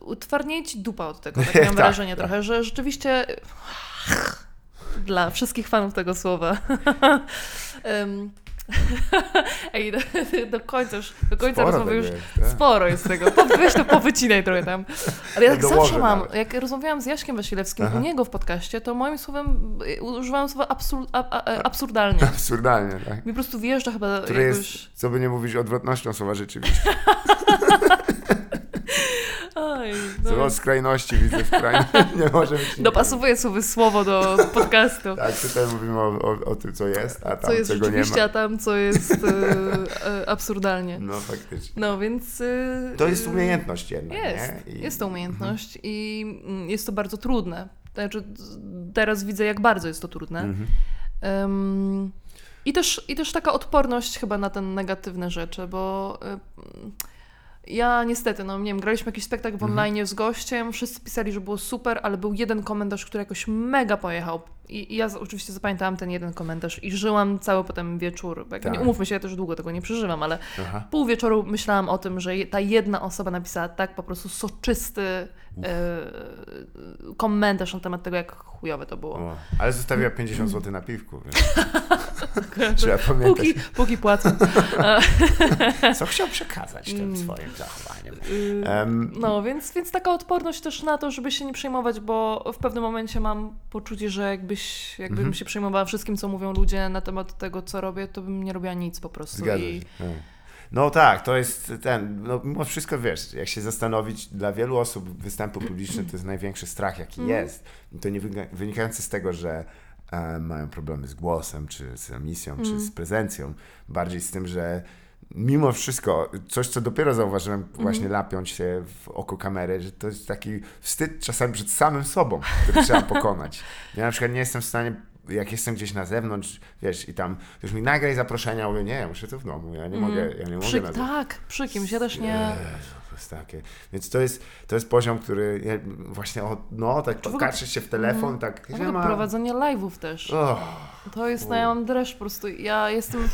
utwardnieje ci dupa od tego, tak mam Tak, wrażenie tak. trochę, że rzeczywiście dla wszystkich fanów tego słowa. Ej, do, do końca już, do końca Sporo rozmowy już jest, tak? sporo jest tego. Weź to powycinaj trochę tam. Ale ja tak dołożę zawsze mam, nawet. jak rozmawiałam z Jaśkiem Wasilewskim Aha. u niego w podcaście, to moim słowem y, używałam słowa absur, a, a, a, absurdalnie. Absurdalnie, tak? Mi po prostu wjeżdża chyba Które jakoś... jest, co by nie mówić, odwrotnością słowa rzeczywistość. Oj, Co no. od skrajności widzę w kraju. Nie może być. Dopasowuję sobie słowo do podcastu. Tak, tutaj mówimy o, o, o tym, co jest, a tam Co jest czego nie ma. a tam co jest e, e, absurdalnie. No faktycznie. No więc... e, To jest e, umiejętność jednak, Jest, nie? I- jest to umiejętność i mm, jest to bardzo trudne. Znaczy, teraz widzę, jak bardzo jest to trudne. Mhm. Ym, i, też, I też taka odporność chyba na te negatywne rzeczy, bo y, ja niestety, no nie wiem, graliśmy jakiś spektakl w Mhm. online z gościem, wszyscy pisali, że było super, ale był jeden komentarz, który jakoś mega pojechał. I, i ja oczywiście zapamiętałam ten jeden komentarz i żyłam cały potem wieczór. bo jakby Tak. Nie umówmy się, ja też długo tego nie przeżywam, ale Aha. pół wieczoru myślałam o tym, że ta jedna osoba napisała tak po prostu soczysty e, komentarz na temat tego, jak chujowe to było. O, ale zostawiła 50 zł na piwku. Trzeba pamiętać, Póki, póki płacę. co chciał przekazać tym Mm. swoim zachowaniem. Em, No, więc, więc taka odporność też na to, żeby się nie przejmować, bo w pewnym momencie mam poczucie, że jakbyś, jakbym Mhm. się przejmowała wszystkim, co mówią ludzie na temat tego, co robię, to bym nie robiła nic po prostu. Zgadza I, się. No. Tak, to jest ten, no mimo wszystko wiesz, jak się zastanowić, dla wielu osób występy publiczne to jest największy strach, jaki Mhm. jest. I to nie wynika- wynikający z tego, że e, mają problemy z głosem, czy z emisją, czy z prezencją. Bardziej z tym, że mimo wszystko, coś co dopiero zauważyłem, właśnie lapiąc się w oko kamery, że to jest taki wstyd czasami przed samym sobą, który trzeba pokonać. Ja na przykład nie jestem w stanie jak jestem gdzieś na zewnątrz, wiesz, i tam już mi nagraj zaproszenia, mówię, nie, muszę to w domu, ja nie mogę, ja nie mogę przy, tak, przy kimś, ja też nie... Jezu, to jest takie. Więc to jest, to jest poziom, który ja, właśnie, o, no, tak patrzysz się w telefon, tak, W ogóle prowadzenie live'ów też. Oh, To jest, no ja mam dreszcz po prostu. Ja jestem.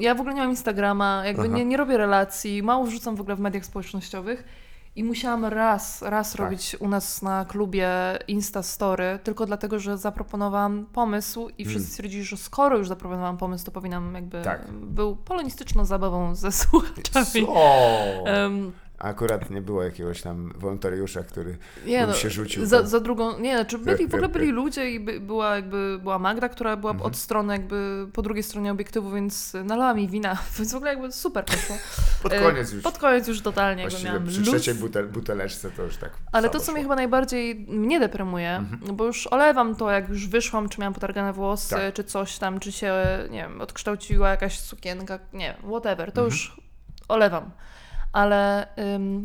Ja w ogóle nie mam Instagrama, jakby Aha. nie, nie robię relacji, mało wrzucam w ogóle w mediach społecznościowych. I musiałam raz, raz Tak. robić u nas na klubie Insta Story, tylko dlatego, że zaproponowałam pomysł i wszyscy stwierdzili, że skoro już zaproponowałam pomysł, to powinnam jakby... Tak. Był polonistyczną zabawą ze słuchaczami. co? Akurat nie było jakiegoś tam wolontariusza, który nie, no, się rzucił. za, za drugą, nie, znaczy byli, w ogóle byli ludzie i by, była jakby, była Magda, która była Mhm. od strony jakby po drugiej stronie obiektywu, więc nalała mi wina, więc w ogóle jakby super poszło. Pod E, koniec już. Pod koniec już totalnie jakby Właściwie miałam przy trzeciej butel, buteleczce to już tak Ale to, co mnie chyba najbardziej mnie deprymuje, Mhm. no bo już olewam to, jak już wyszłam, czy miałam potargane włosy, Tak. czy coś tam, czy się, nie wiem, odkształciła jakaś sukienka, nie wiem, whatever, to Mhm. już olewam. Ale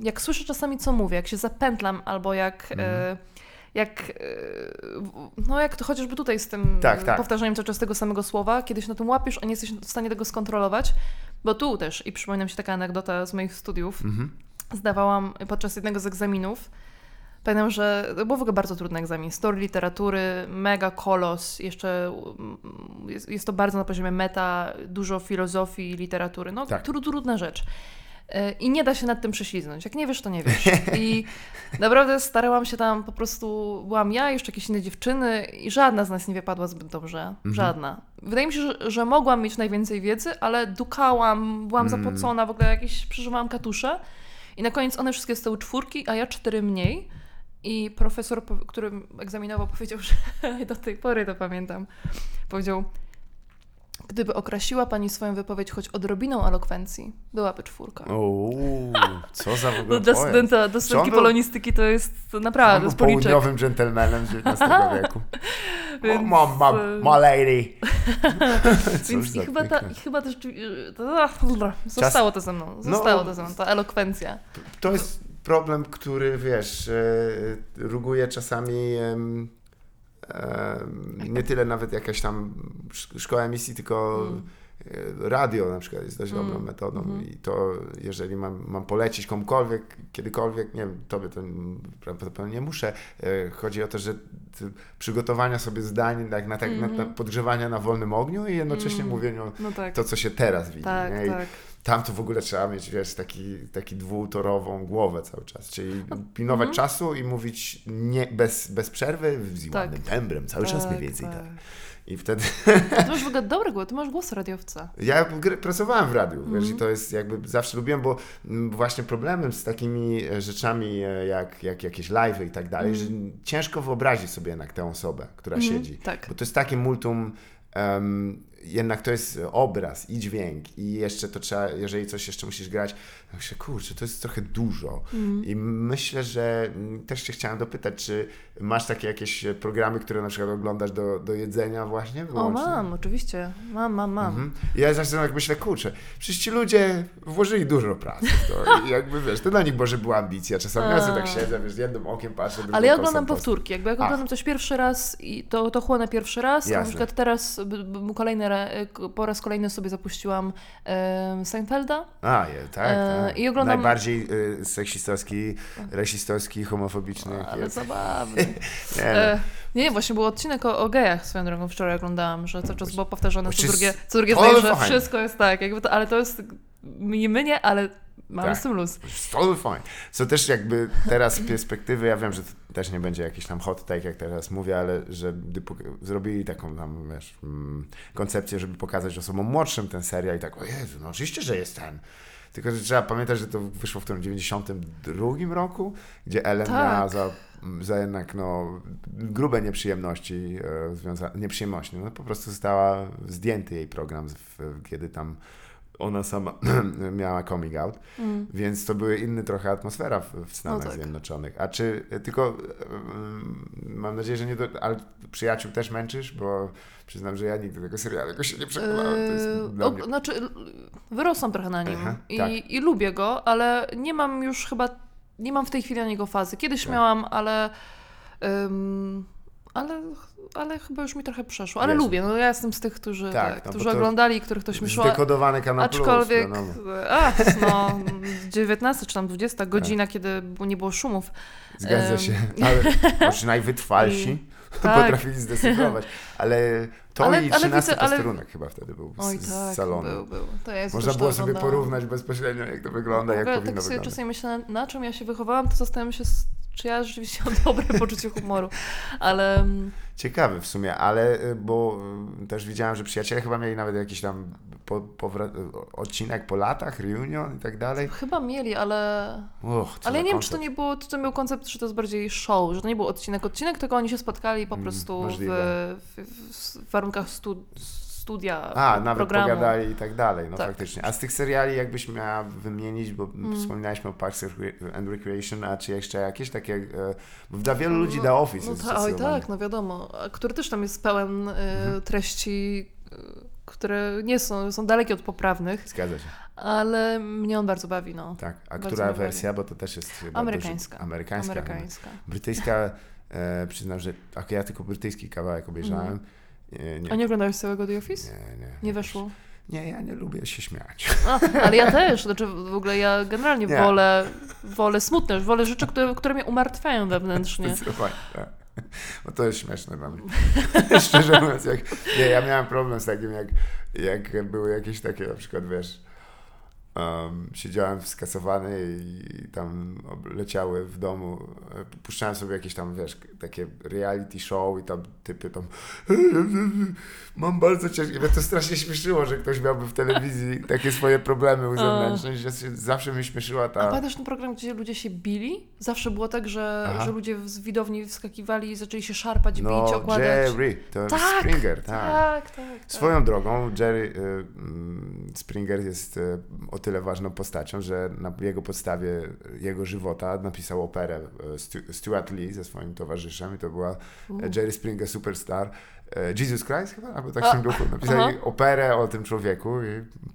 jak słyszę czasami, co mówię, jak się zapętlam, albo jak... Mhm. Y, jak, w- no jak to chociażby tutaj z tym Tak, tak. powtarzaniem cały czas tego samego słowa, kiedy się na tym łapiesz, a nie jesteś w stanie tego skontrolować, bo tu też, i przypomina mi się taka anegdota z moich studiów, Mhm. zdawałam podczas jednego z egzaminów. Pamiętam, że to był w ogóle bardzo trudny egzamin. Story literatury, mega kolos, jeszcze mm, jest, jest to bardzo na poziomie meta, dużo filozofii, literatury. No, Tak. tru, trudna rzecz. I nie da się nad tym prześliznąć. Jak nie wiesz, to nie wiesz. I naprawdę starałam się tam po prostu, byłam ja, jeszcze jakieś inne dziewczyny i żadna z nas nie wypadła zbyt dobrze. Żadna. Wydaje mi się, że, że mogłam mieć najwięcej wiedzy, ale dukałam, byłam Mm. zapocona, w ogóle jakieś przeżywałam katusze. I na koniec one wszystkie stały czwórki, a ja cztery mniej. I profesor, który egzaminował, powiedział, że do tej pory to pamiętam, powiedział, gdyby okrasiła Pani swoją wypowiedź choć odrobiną elokwencji, byłaby czwórka. Uuu, co za w No, ogóle dla studenta, do studentki był- polonistyki to jest to naprawdę, jest policzek. południowym dżentelmenem z XIX wieku. Więc, ma, e, ma lady. Więc i chyba, ta, i chyba też to, zostało to ze mną, No. zostało to ze mną, ta elokwencja. To jest problem, który wiesz, e, ruguje czasami nie tyle nawet jakaś tam sz- szkoła emisji, tylko Mm. e, radio na przykład jest dość dobrą Mm, metodą mhm. i to jeżeli mam, mam polecić komukolwiek, kiedykolwiek, nie wiem, tobie to prawdopodobnie nie muszę, e, chodzi o to, że przygotowania sobie zdań tak na, tak, na, na Mhm. podgrzewania na wolnym ogniu i jednocześnie Mm. mówieniu No tak, to, co się teraz widzi. tak? I tak. Tam to w ogóle trzeba mieć, wiesz, taki, taki dwutorową głowę cały czas, czyli pilnować Mhm. czasu i mówić nie, bez, bez przerwy, z ładnym Tak. tembrem, cały czas tak, mniej więcej tak. tak. I wtedy Ty masz w ogóle dobry głos, ty masz głos radiowca. ja pracowałem w radiu, wiesz, Mhm. i to jest jakby zawsze lubiłem, bo mm, właśnie problemem z takimi e, rzeczami e, jak, jak jakieś live i tak dalej, że ciężko wyobrazić sobie jednak tę osobę, która Mhm, siedzi. tak. Bo to jest takie multum, em, jednak to jest obraz i dźwięk i jeszcze to trzeba, jeżeli coś jeszcze musisz grać, myślę, kurczę, to jest trochę dużo. Mhm. I myślę, że mm, też się chciałem dopytać, czy masz takie jakieś e, programy, które na przykład oglądasz do, do jedzenia właśnie? O, wyłącznie? mam, oczywiście. Mam, mam, mam. Mhm. Ja zawsze tak myślę, kurczę, przecież ci ludzie włożyli dużo pracy w to i jakby wiesz, to dla nich może była ambicja. Czasami ja sobie tak siedzę, wiesz, jednym okiem patrzę. Ale ja oglądam powtórki. Jakby jak Ach. oglądam coś pierwszy raz, i to, to chłonę pierwszy raz. to Na Jasne. przykład teraz kolejny, po raz kolejny sobie zapuściłam e, Seinfelda. A, je, tak, E, tak. I oglądam- Najbardziej y, seksistowski, rasistowski, homofobiczny. Ale zabawny. Nie, no. E, nie, właśnie był odcinek o, o gejach swoją drogą wczoraj oglądałam, że cały czas było powtarzane co drugie, co drugie zdanie, że wszystko jest tak, jakby to, ale to jest nie mnie, ale mamy Tak. z tym luz. Totally fine. Co też jakby teraz z perspektywy, ja wiem, że to też nie będzie jakiś tam hot take, jak teraz mówię, ale że zrobili taką tam, wiesz, mm, koncepcję, żeby pokazać osobom młodszym ten serial i tak, o Jezu, no oczywiście, że jest ten. Tylko, że trzeba pamiętać, że to wyszło w tym 92 roku, gdzie Ellen Tak. miała za, za jednak no, grube nieprzyjemności, e, związa- nieprzyjemności. No, po prostu została zdjęty jej program, w, kiedy tam ona sama miała coming out, więc to były inny trochę atmosfera w, w Stanach Mm. No tak. Zjednoczonych. A czy tylko em, mam nadzieję, że nie do, ale przyjaciół też męczysz, bo przyznam, że ja nigdy tego serialu jakoś się nie przekonałem. To jest Yy, dla o, mnie... Znaczy, wyrosłam trochę na nim Aha, I, tak. i lubię go, ale nie mam już chyba, nie mam w tej chwili na niego fazy. Kiedyś Tak. miałam, ale, ym, ale, ale chyba już mi trochę przeszło. Ale Wiesz. lubię, no ja jestem z tych, którzy, Tak, tak, no bo którzy to oglądali, których to śmieszyło. Zdekodowany kanał Aczkolwiek, plus, wiadomo. a, no, 19 czy tam 20 godzina, kiedy nie było szumów. Tak. Zgadza się, ale może najwytrwalsi tak. potrafili zdesygnować, ale to Ale- i ale 13 widzę, ale- posterunek chyba wtedy był z, Oj z tak, salonu. był, był. To ja Można było sobie porównać bezpośrednio, jak to wygląda, jak powinno tak sobie wyglądać. czasami myślę, na czym ja się wychowałam, to zastanawiam się, s- czy ja rzeczywiście mam dobre poczucie humoru. Ale mm, Ciekawy w sumie, ale y, bo y, też widziałem, że przyjaciele chyba mieli nawet jakiś tam po, y, odcinek po latach, reunion i tak dalej. chyba mieli, ale... Uch, Ale ja nie wiem, czy to nie było, czy to był koncept, czy to jest bardziej show, że to nie był odcinek, odcinek, tylko oni się spotkali po Mm, prostu w, w, w warunkach stu, studia, A, nawet programu. pogadali i tak dalej, no Tak. faktycznie. A z tych seriali jakbyś miała wymienić, bo Mm. wspominaliśmy o Parks and Recreation, a czy jeszcze jakieś takie, e, bo dla wielu ludzi The Office No jest ta, oj tak, no wiadomo, a który też tam jest pełen y, Mhm. treści, y, które nie są, są dalekie od poprawnych, Zgadza się, ale mnie on bardzo bawi, no. tak. A Bardzo która wersja, bo to też jest chyba Amerykańska. Duży, amerykańska. no. Amerykańska. Brytyjska, e, przyznam, że ja tylko brytyjski kawałek obejrzałem. Nie, nie, A nie oglądałeś całego The Office? nie, nie, Nie weszło. Nie, ja nie lubię się śmiać. A, ale ja też, znaczy w ogóle ja generalnie Nie. wolę, wolę smutne, wolę rzeczy, które, które mnie umartwiają wewnętrznie. Zdecydowanie, tak. Bo to jest śmieszne dla mnie. Szczerze mówiąc, jak, nie, ja miałem problem z takim, jak, jak były jakieś takie, na przykład, wiesz, um, siedziałem skasowany i tam ob- leciały w domu, e, puszczałem sobie jakieś tam, wiesz, takie reality show i tam typy tam mam bardzo ciężkie, mnie to strasznie śmieszyło, że ktoś miałby w telewizji takie swoje problemy uzewnętrznić, że zawsze mi śmieszyła A ta... pamiętasz ten program, gdzie ludzie się bili? Zawsze było tak, że, Aha. że ludzie z widowni wskakiwali i zaczęli się szarpać, No, bić, okładać. Jerry, to Tak, Springer, tak. Tak, tak, tak. Swoją drogą, Jerry y, mm, Springer jest y, o tyle ważną postacią, że na jego podstawie jego żywota napisał operę y, Stu- Stuart Lee ze swoim towarzyszem i to była U. Jerry Springer Superstar. Y, Jesus Christ chyba, albo tak tym duchu. Napisali aha. operę o tym człowieku i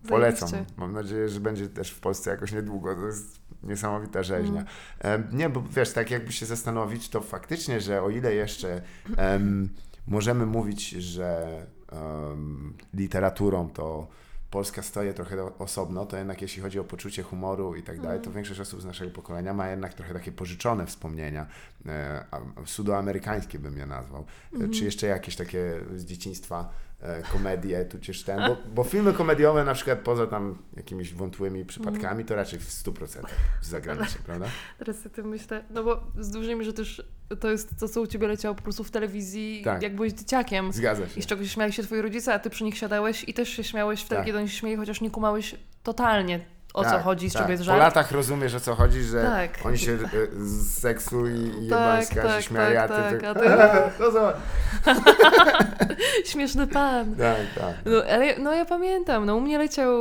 polecam. Zajebiście. Mam nadzieję, że będzie też w Polsce jakoś niedługo. To jest niesamowita rzeźnia. Mm. Nie, bo wiesz, tak jakby się zastanowić, to faktycznie, że o ile jeszcze em, możemy mówić, że em, literaturą to Polska stoi trochę osobno, to jednak jeśli chodzi o poczucie humoru i tak dalej, to większość osób z naszego pokolenia ma jednak trochę takie pożyczone wspomnienia, e, sudoamerykańskie bym je nazwał. E, Czy jeszcze jakieś takie z dzieciństwa komedię, tudzież ten, bo, bo filmy komediowe na przykład poza tam jakimiś wątłymi przypadkami, to raczej w 100% z zagranicy, prawda? Teraz sobie tym myślę, no bo z dużymi, że też to jest to, co u ciebie leciało po prostu w telewizji, Tak. jak byłeś dzieciakiem. Zgadza się. I z czego się śmiali się twoi rodzice, a ty przy nich siadałeś i też się śmiałeś wtedy, Tak. kiedy oni się śmieli, chociaż nie kumałeś totalnie o co Tak, chodzi, z tak. czego jest Po żart. latach rozumiesz o co chodzi, że Tak. oni się e, z seksu i, Tak, jebańska tak, się śmiali, tak, a ty, tak, ty- no zobacz. Śmieszny pan. Tak, tak. No, ale no ja pamiętam, no u mnie leciał,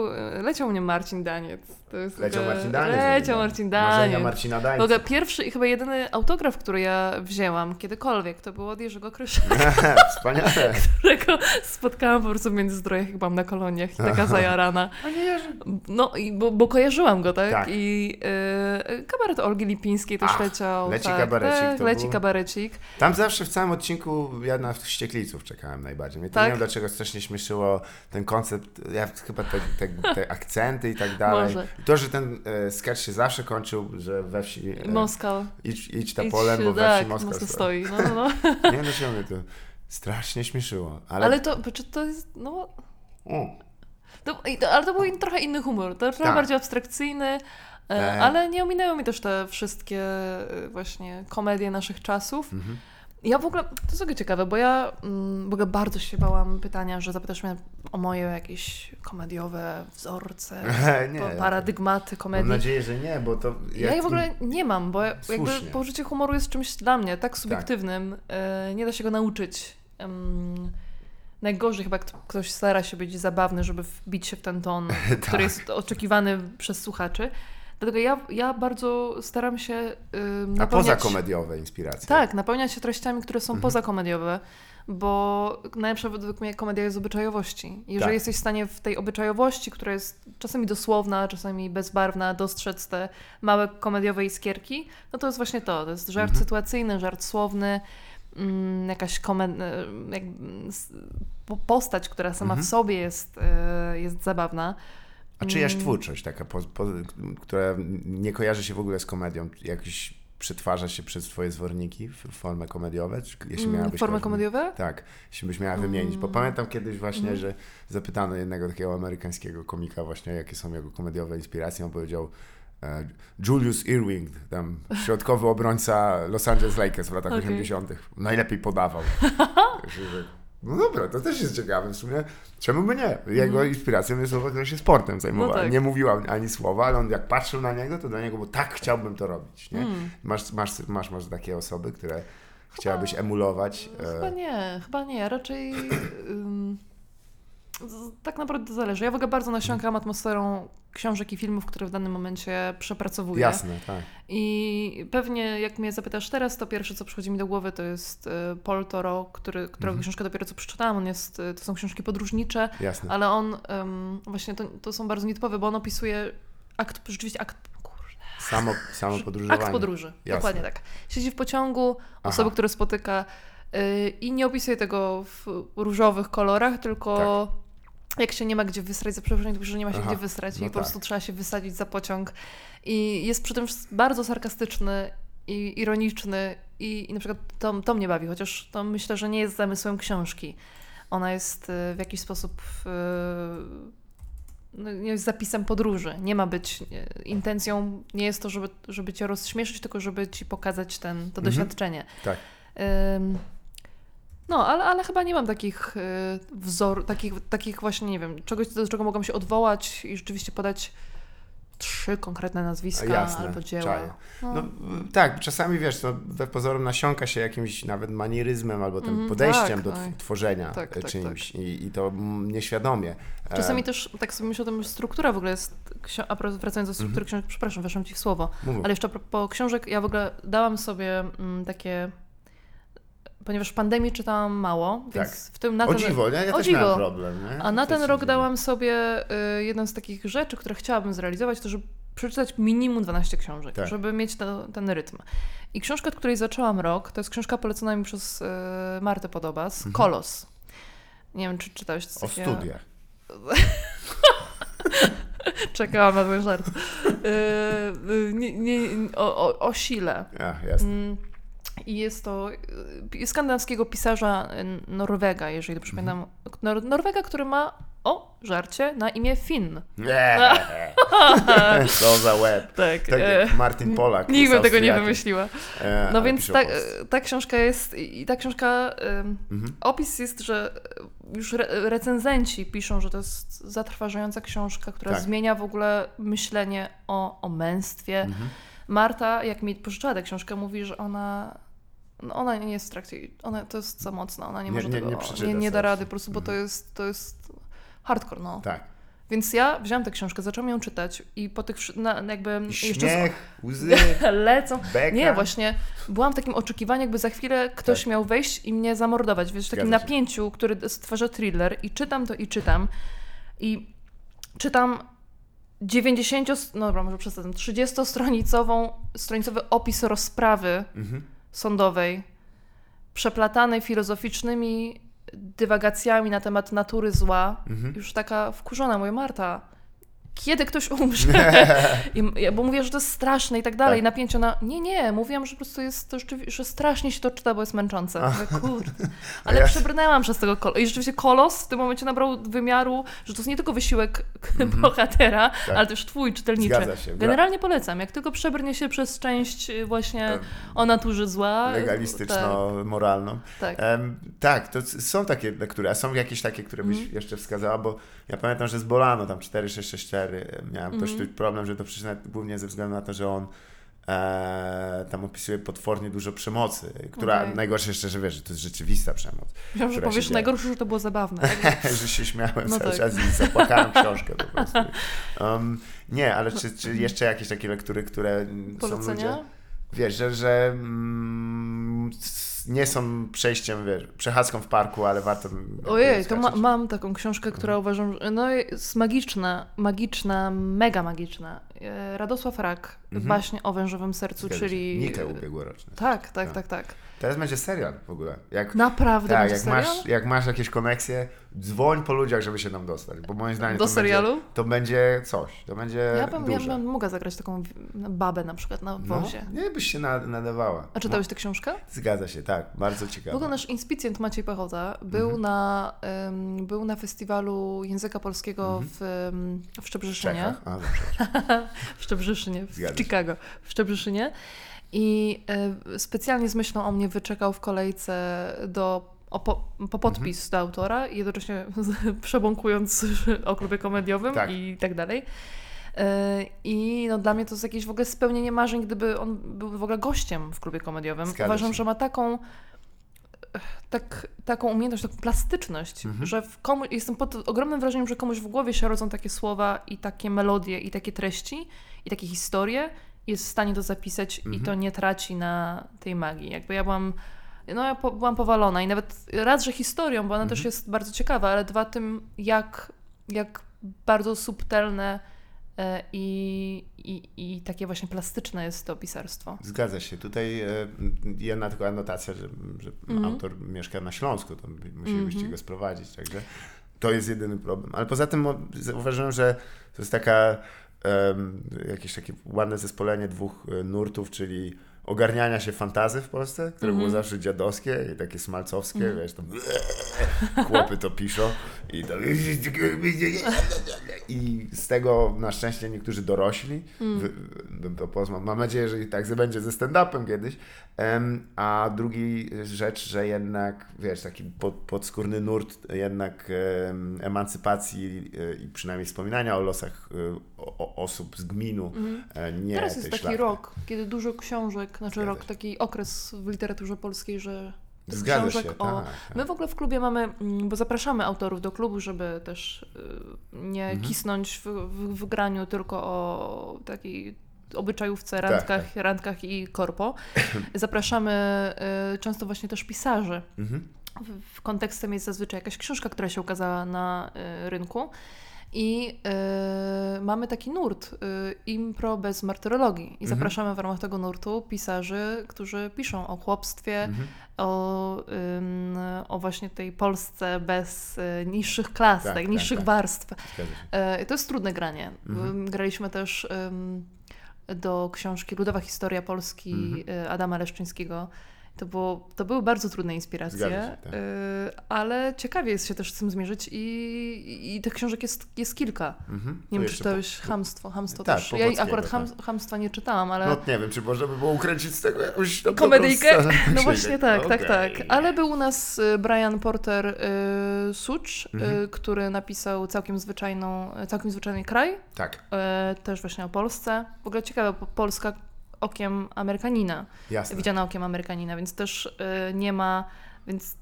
leciał mnie Marcin Daniec. To jest Leciał taka- Marcin Daniec. Leciał Marcin Daniec. Marcina Dańca. pierwszy i chyba jedyny autograf, który ja wzięłam kiedykolwiek, to był od Jerzego Krysza, Wspaniale. którego spotkałam po prostu w Międzyzdrojach, jak byłam na koloniach i taka zajarana. Panie Jerzy. No, i bo, bo kojarzyłam go, tak? Tak. I y, kabaret Olgi Lipińskiej też Ach, leciał. leci tak, kabarecik, Tak, leci był- kabarecik. Tam zawsze w całym odcinku ja na wściekliców czekałem najbardziej. Mnie to Tak? nie wiem dlaczego strasznie śmieszyło ten koncept, ja chyba te, te, te akcenty i tak dalej. Może. I to, że ten e, sketch się zawsze kończył, że we wsi e, idź, idź ta Idź, polem, bo we tak, wsi mocno stoi. stoi. No, no, no. Nie no się mnie to strasznie śmieszyło. Ale, Ale to, czy to jest, no... To, ale to był trochę inny humor, to trochę Tak. bardziej abstrakcyjny, e, E. ale nie ominęły mi też te wszystkie e, właśnie komedie naszych czasów. Mhm. Ja w ogóle, to jest takie ciekawe, bo ja mm, w ogóle bardzo się bałam pytania, że zapytasz mnie o moje jakieś komediowe wzorce, nie. pa- paradygmaty Mam komedii. nadzieję, że nie, bo to... Ja jej w ogóle nie mam, bo jakby Słusznie. poczucie humoru jest czymś dla mnie tak subiektywnym, e, nie da się go nauczyć. Najgorzej chyba kto- ktoś stara się być zabawny, żeby wbić się w ten ton, Tak. który jest oczekiwany przez słuchaczy. Dlatego ja, ja bardzo staram się A napełniać... poza komediowe inspiracje. Tak, napełniać się treściami, które Mhm. są pozakomediowe, bo najlepsza według mnie komedia jest z obyczajowości. Jeżeli Tak. jesteś w stanie w tej obyczajowości, która jest czasami dosłowna, czasami bezbarwna, dostrzec te małe komediowe iskierki, no to jest właśnie to. To jest żart Mhm. sytuacyjny, żart słowny, mm, jakaś komen- po- postać, która sama Mhm. w sobie jest, e, jest zabawna. A czyjaś Mm. twórczość taka, po, po, która nie kojarzy się w ogóle z komedią, jakiś przetwarza się przez twoje zworniki w formę komediowe? Czy, jeśli Mm, miałabyś Formy komediowe? Tak, jeśli byś miała wymienić. Bo Mm. pamiętam kiedyś właśnie, Mhm. że zapytano jednego takiego amerykańskiego komika właśnie, jakie są jego komediowe inspiracje. On powiedział e, Julius Irving, tam środkowy obrońca Los Angeles Lakers w latach Okej. 80. Najlepiej podawał. No dobra, to też jest ciekawe w sumie. Czemu by nie? Jego inspiracją jest osoba, która się sportem zajmowała. No tak. Nie mówiła ani słowa, ale on jak patrzył na niego, to dla niego było tak chciałbym to robić. Nie? Mm. Masz, masz, masz, masz takie osoby, które chciałabyś emulować. Chyba e, nie, chyba nie. Raczej tak naprawdę to zależy. Ja w ogóle bardzo nasiąkam atmosferą książek i filmów, które w danym momencie przepracowuję. Jasne, tak. I pewnie jak mnie zapytasz teraz, to pierwsze, co przychodzi mi do głowy, to jest y, Paul Toro, który, którego Mhm. książkę dopiero co przeczytałam. On jest, y, to są książki podróżnicze, Jasne. ale on ym, właśnie to, to są bardzo nietypowe, bo on opisuje akt, rzeczywiście akt, Samo, samo podróżowanie. akt podróży. Jasne. Dokładnie tak. Siedzi w pociągu, osoby, Aha. które spotyka y, i nie opisuje tego w różowych kolorach, tylko jak się nie ma gdzie wysrać za przeproszeniem, to że nie ma się Tak. Aha, gdzie wysrać no i po tak. prostu trzeba się wysadzić za pociąg. I jest przy tym bardzo sarkastyczny i ironiczny i, i na przykład to, to mnie bawi, chociaż to myślę, że nie jest zamysłem książki. Ona jest y, w jakiś sposób y, no, nie jest zapisem podróży. Nie ma być y, intencją, nie jest to, żeby, żeby cię rozśmieszyć, tylko żeby ci pokazać ten, to Mhm. doświadczenie. Tak. Ym, no, ale, ale chyba nie mam takich y, wzor, takich, takich właśnie, nie wiem, czegoś, do czego mogłam się odwołać i rzeczywiście podać trzy konkretne nazwiska Jasne, albo dzieła. No. No, tak, czasami wiesz, to we pozorom nasiąka się jakimś nawet manieryzmem albo tym Mhm, podejściem tak, do tak. tw- tworzenia Tak, e, tak, czymś I, i to mm, nieświadomie. E, Czasami też, tak sobie myślę o tym, że struktura w ogóle jest, a wracając do struktury Mhm. książek, przepraszam, weszłam Ci w słowo, mów. ale jeszcze propos książek, ja w ogóle dałam sobie mm, takie, ponieważ w pandemii czytałam mało, więc Tak. w tym na o ten, dziwo, nie? Ja o też dziwo. miałem problem. Nie? A na ten rok dziwne. dałam sobie y, jedną z takich rzeczy, które chciałabym zrealizować, to żeby przeczytać minimum 12 książek, Tak. żeby mieć to, ten rytm. I książka, od której zaczęłam rok, to jest książka polecona mi przez y, Martę Podobas, Mhm. Kolos. Nie wiem, czy czytałeś coś O takiego. studiach. Czekałam na ten żart. Y, y, nie, nie, o, o, o sile. Ach, jasne. Mm, I jest to y, skandynawskiego pisarza y, Norwega, jeżeli dobrze pamiętam. Nor Norwega, który ma, o, żarcie, na imię Finn. Nie. Co za łeb. Tak. Tak e, Martin Polak. Nikt by tego nie wymyśliła. E, No więc ta, ta książka jest, i ta książka, Mhm. opis jest, że już re, recenzenci piszą, że to jest zatrważająca książka, która Tak. zmienia w ogóle myślenie o, o męstwie. Mhm. Marta, jak mi pożyczyła tę książkę, mówi, że ona, no ona nie jest w trakcie, ona to jest za mocna, ona nie, Nie- może nie- tego, nie nie, nie, da rady, po prostu, bo to Mhm. jest, to jest hardcore, no. Tak. Więc ja wziąłam tę książkę, zaczęłam ją czytać i po tych, na, jakby I jeszcze Śmiech, łzy, lecą, beka. nie, właśnie byłam w takim oczekiwaniu, jakby za chwilę ktoś Tak. miał wejść i mnie zamordować, wiesz, w takim Zgadza się. napięciu, który stwarza thriller i czytam to i czytam i czytam 90, no dobra, może przesadzam, 30-stronicową, stronicowy opis rozprawy Mhm. Sądowej, przeplatanej filozoficznymi dywagacjami na temat natury zła, Mhm. już taka wkurzona, mówię, Marta, kiedy ktoś umrze? I, bo mówię, że to jest straszne i tak dalej. Tak. Napięcie na, nie, nie, mówiłam, że po prostu jest to rzeczywiście, że strasznie się to czyta, bo jest męczące. Mówię, kurde. Ale ja- przebrnęłam przez tego kolosa. I rzeczywiście kolos w tym momencie nabrał wymiaru, że to jest nie tylko wysiłek bohatera, ale też twój czytelniczy. Tak. Zgadza się. Generalnie polecam. Jak tylko przebrnie się przez część y, właśnie Em, o naturze zła. legalistyczno-moralną. Tak. Em, tak, to są takie lektury, a są jakieś takie, które byś Mhm. jeszcze wskazała, bo ja pamiętam, że z Bolano tam 4664 miałem Mhm. dość problem, że to przeczytałem głównie ze względu na to, że on e, tam opisuje potwornie dużo przemocy, która Okej. najgorsze jeszcze, że wiesz, że to jest rzeczywista przemoc. Wiem, że powiesz najgorsze, że to było zabawne. że się śmiałem No cały tak. czas i zapłakałem książkę po prostu. Um, nie, ale czy, czy jeszcze jakieś takie lektury, które mm, są ludzie... Polecenia? Wiesz, że, że mm, nie są przejściem, wiesz, przechadzką w parku, ale warto... Ojej, to ma, mam taką książkę, która uważam, że no, jest magiczna, magiczna, mega magiczna. E, Radosław Rak, Mhm. baśnie o wężowym sercu, Zgadza czyli... Nike ubiegłoroczny. Tak, tak, Tak. tak, tak. Teraz będzie serial w ogóle. Jak, Naprawdę tak, jak serial? masz, jak masz jakieś koneksje, dzwoń po ludziach, żeby się tam dostać, bo moim zdaniem Do to serialu? Będzie, to będzie coś, to będzie Ja bym, ja duże. bym mogła zagrać taką w- babę na przykład na no, wozie. nie byś się na, nadawała. A czytałeś tę książkę? No, zgadza się, tak, bardzo W ciekawe. ogóle nasz inspicjent Maciej Pechota był, Mhm. na, ym, był na festiwalu języka polskiego w, ym, w w Szczebrzeszynie. Czechach? A, dobrze. w Szczebrzeszynie, w Zgadza się. Chicago, w Szczebrzeszynie. I y, specjalnie z myślą o mnie wyczekał w kolejce do, po, po podpis Mhm. do autora i jednocześnie przebąkując o klubie komediowym Tak. i tak dalej. Y, I no, dla mnie to jest jakieś w ogóle spełnienie marzeń, gdyby on był w ogóle gościem w klubie komediowym. Zgadza Uważam, się. że ma taką tak, taką umiejętność, taką plastyczność, Mhm. że komu, jestem pod ogromnym wrażeniem, że komuś w głowie się rodzą takie słowa i takie melodie i takie treści i takie historie jest w stanie to zapisać i Mhm. to nie traci na tej magii. Jakby ja byłam, no ja po, byłam powalona i nawet raz, że historią, bo ona też Mhm. jest bardzo ciekawa, ale dwa tym, jak, jak bardzo subtelne e, i, i, i takie właśnie plastyczne jest to pisarstwo. Zgadza się. Tutaj e, jedna tylko anotacja, że, że Mhm. autor mieszka na Śląsku, to musielibyście Mhm. go sprowadzić, także to jest jedyny problem. Ale poza tym zauważyłem, że to jest taka jakieś takie ładne zespolenie dwóch e, nurtów, czyli ogarniania się fantazy w Polsce, które było Mhm. zawsze dziadowskie i takie smalcowskie, Mhm. wiesz, tam chłopy to piszą i tam i z tego na szczęście niektórzy dorośli, Mm. to poznał. Mam nadzieję, że i tak będzie ze stand-upem kiedyś. Em, a drugi rzecz, że jednak, wiesz, taki pod, podskórny nurt jednak em, emancypacji e, i przynajmniej wspominania o losach e, o, osób z gminu, e, nie. Teraz jest taki szlachty. rok, kiedy dużo książek, znaczy Zgadza rok, się. taki okres w literaturze polskiej, że Zgadza książek się, o... tak, tak. My w ogóle w klubie mamy, mm, bo zapraszamy autorów do klubu, żeby też y, nie Mhm. kisnąć w, w, w graniu tylko o takiej obyczajówce, Tak, randkach, randkach i korpo. Zapraszamy y, często właśnie też pisarzy. Mhm. W, w kontekstem jest zazwyczaj jakaś książka, która się ukazała na y, rynku. I y, mamy taki nurt, y, impro bez martyrologii. I Mhm. zapraszamy w ramach tego nurtu pisarzy, którzy piszą o chłopstwie, Mhm. o, ym, o właśnie tej Polsce bez y, niższych klas, Tak, tak, tak, niższych tak. warstw. Y, to jest trudne granie. Mhm. Graliśmy też do książki Ludowa Historia Polski Mhm. y, Adama Leszczyńskiego To, było, to były bardzo trudne inspiracje, się, tak. y, ale ciekawie jest się też z tym zmierzyć i, i tych książek jest, jest kilka. Mhm. Nie wiem, czy czytałeś Hamstwo. Hamstwo Tak, też. Ja akurat tak. ham, Hamstwa nie czytałam, ale... No nie wiem, czy można by było ukręcić z tego jakąś tam Komedyjkę? No właśnie tak, tak, tak. Ale był u nas y, Brian Porter y, y, Mhm. który napisał całkiem zwyczajną, całkiem zwyczajny kraj, Tak, y, też właśnie o Polsce. W ogóle ciekawe, bo Polska okiem Amerykanina, jasne. widziana okiem Amerykanina, więc też y, nie ma, więc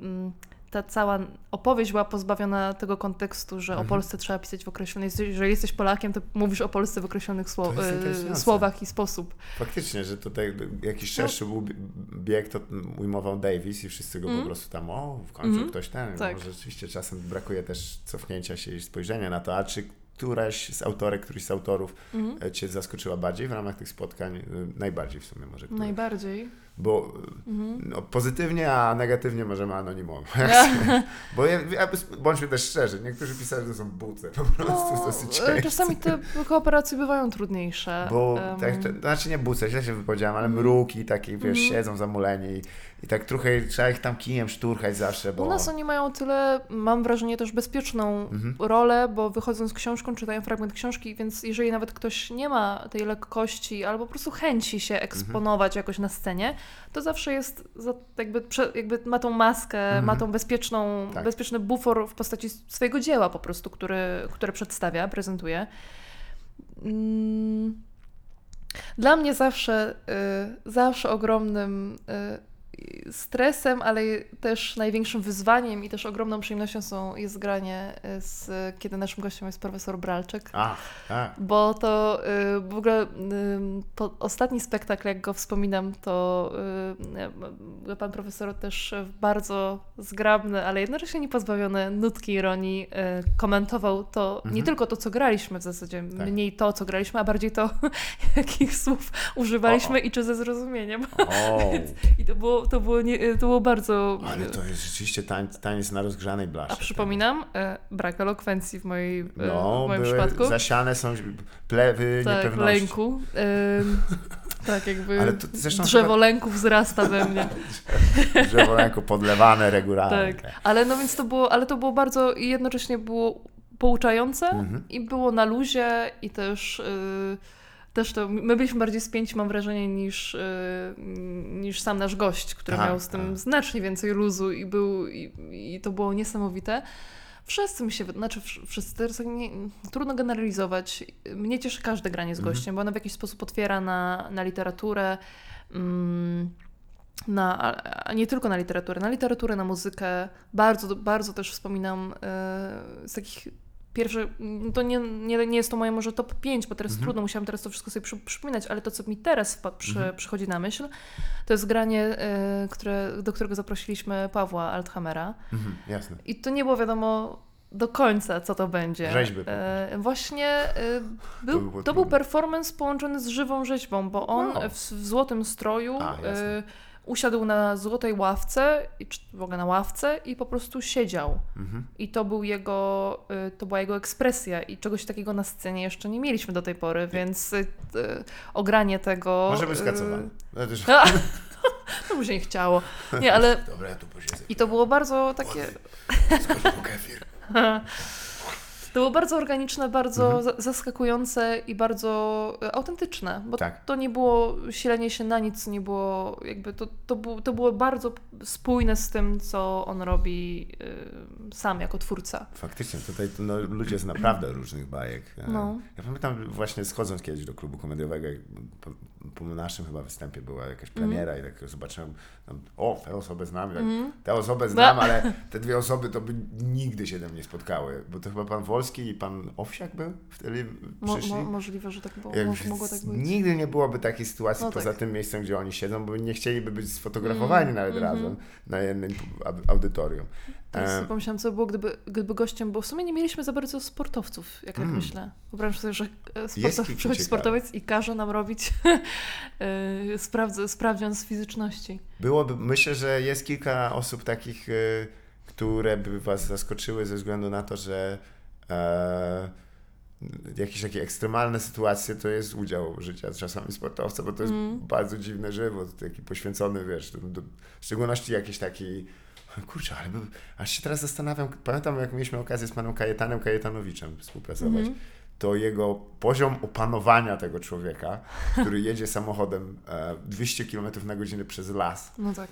mm, ta cała opowieść była pozbawiona tego kontekstu, że Mhm. o Polsce trzeba pisać w określony, jeżeli jesteś Polakiem, to mówisz o Polsce w określonych y, słowach i sposób. Faktycznie, że tutaj No. jakiś szerszy był bieg, to ujmował Davis i wszyscy go po Mhm. prostu tam, o, w końcu Mhm. ktoś ten. Tak. Może rzeczywiście czasem brakuje też cofnięcia się i spojrzenia na to, a czy któraś z autorek, któryś z autorów Mhm. e, Cię zaskoczyła bardziej w ramach tych spotkań? E, Najbardziej w sumie może. Która? Najbardziej. Bo Mhm. no, pozytywnie, a negatywnie możemy anonimowo. Bo ja, ja, bądźmy też szczerzy, niektórzy pisarze to są buce po prostu No, dosyć e, często. czasami te kooperacje bywają trudniejsze. Bo Em, tak, to, znaczy nie buce, źle się wypowiedziałem, ale Mhm. mruki takie, wiesz, Mhm. siedzą zamuleni i, i tak trochę trzeba ich tam kijem szturchać zawsze, bo... U nas oni mają tyle, mam wrażenie, też bezpieczną Mhm. rolę, bo wychodzą z książką, czytają fragment książki, więc jeżeli nawet ktoś nie ma tej lekkości albo po prostu chęci się eksponować jakoś na scenie, to zawsze jest jakby, jakby ma tą maskę, Mhm. ma tą bezpieczną, Tak. bezpieczny bufor w postaci swojego dzieła po prostu, który, które przedstawia, prezentuje. Mm. Dla mnie zawsze, y, zawsze ogromnym y, stresem, ale też największym wyzwaniem i też ogromną przyjemnością są, jest granie, y, z, kiedy naszym gościem jest profesor Bralczyk. A, a, Bo to y, w ogóle y, po, ostatni spektakl, jak go wspominam, to y, pan profesor też bardzo zgrabny, ale jednocześnie niepozbawiony nutki ironii komentował to, nie Mhm. tylko to, co graliśmy w zasadzie, Tak. mniej to, co graliśmy, a bardziej to, jakich słów używaliśmy o. i czy ze zrozumieniem. o, I to było, to było, nie, to było bardzo... ale to jest rzeczywiście tańc, taniec na rozgrzanej blasze. A przypominam, e, brak elokwencji w, mojej, e, No, w moim były, przypadku. zasiane są plewy tak, niepewności. lęku. Ym, tak, jakby Ale to zresztą drzewo chyba- lęku wzrasta we mnie. Drzewo ręku podlewane regularnie. tak. Ale no więc to było, ale to było bardzo i jednocześnie było pouczające Mhm. i było na luzie i też y, też to, my byliśmy bardziej spięci, mam wrażenie, niż, y, niż sam nasz gość, który Tak, miał z tym tak. znacznie więcej luzu i był, i, i to było niesamowite. Wszyscy mi się, znaczy wsz- wszyscy, teraz nie, trudno generalizować. Mnie cieszy każde granie z Mhm. gościem, bo ono w jakiś sposób otwiera na, na literaturę, mm, na, a- nie tylko na literaturę, na literaturę, na muzykę. Bardzo, bardzo też wspominam e, z takich pierwszych, mm, to nie, nie, nie jest to moje może top 5, bo teraz Mhm. trudno, musiałam teraz to wszystko sobie przy, przypominać, ale to, co mi teraz wpa- przy, Mhm. przychodzi na myśl, to jest granie, e, które, do którego zaprosiliśmy Pawła Althhamera. Mhm, jasne. I to nie było wiadomo do końca, co to będzie. Rzeźby E, właśnie e, był, to był trudne. performance połączony z żywą rzeźbą, bo on w, w złotym stroju A, jasne. e, usiadł na złotej ławce, czy w ogóle na ławce i po prostu siedział. Mhm. I to był jego, y, to była jego ekspresja i czegoś takiego na scenie jeszcze nie mieliśmy do tej pory, więc y, y, ogranie tego... Może być skacowany. No, mu się nie chciało. Nie, ale... Dobra, ja tu. I to było bardzo takie... Po kefir. To było bardzo organiczne, bardzo Mhm. za- zaskakujące i bardzo e, autentyczne, bo Tak. to nie było silenie się na nic, nie było jakby, to, to, było, to było bardzo spójne z tym, co on robi y, sam jako twórca. Faktycznie, tutaj no, ludzie z naprawdę różnych bajek. E, No. Ja pamiętam właśnie schodząc kiedyś do klubu komediowego, po, po naszym chyba występie była jakaś premiera i tak zobaczyłem, tam, o, tę osobę znam, tak, Mhm. tę osobę znam, ale te dwie osoby to by nigdy się tam nie spotkały, bo to chyba pan Wolski i pan Owsiak był wtedy Mo, przyszli. mo, możliwe, że tak było, mo, mogło tak być. Nigdy nie byłoby takiej sytuacji No poza tak. tym miejscem, gdzie oni siedzą, bo nie chcieliby być sfotografowani Mm, nawet mhm. razem na jednym au- audytorium. Teraz E, pomyślałam, co by było, gdyby, gdyby gościem, bo w sumie nie mieliśmy za bardzo sportowców, jak tak Mm. myślę. Wyobraź sobie, że e, sportow, przychodzi sportowiec i każe nam robić e, sprawdz, sprawdzian z fizyczności. Byłoby, myślę, że jest kilka osób takich, y, które by was zaskoczyły ze względu na to, że e, jakieś takie ekstremalne sytuacje to jest udział życia czasami sportowca, bo to jest Mm. bardzo dziwny żywot, taki poświęcony, wiesz, do, do, w szczególności jakiś taki Kurczę, ale by, aż się teraz zastanawiam, pamiętam jak mieliśmy okazję z panem Kajetanem Kajetanowiczem współpracować, Mhm. To jego poziom opanowania tego człowieka, który jedzie samochodem e, 200 km na godzinę przez las, No tak.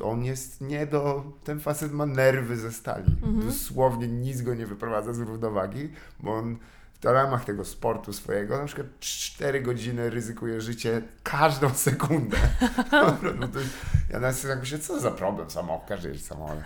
On jest nie do. Ten facet ma nerwy ze stali. Dosłownie nic go nie wyprowadza z równowagi, bo on w ramach tego sportu swojego na przykład 4 godziny ryzykuje życie każdą sekundę. no to, ja nawet sobie tak myślę, co za problem samochód, każdy jeździ samochodem.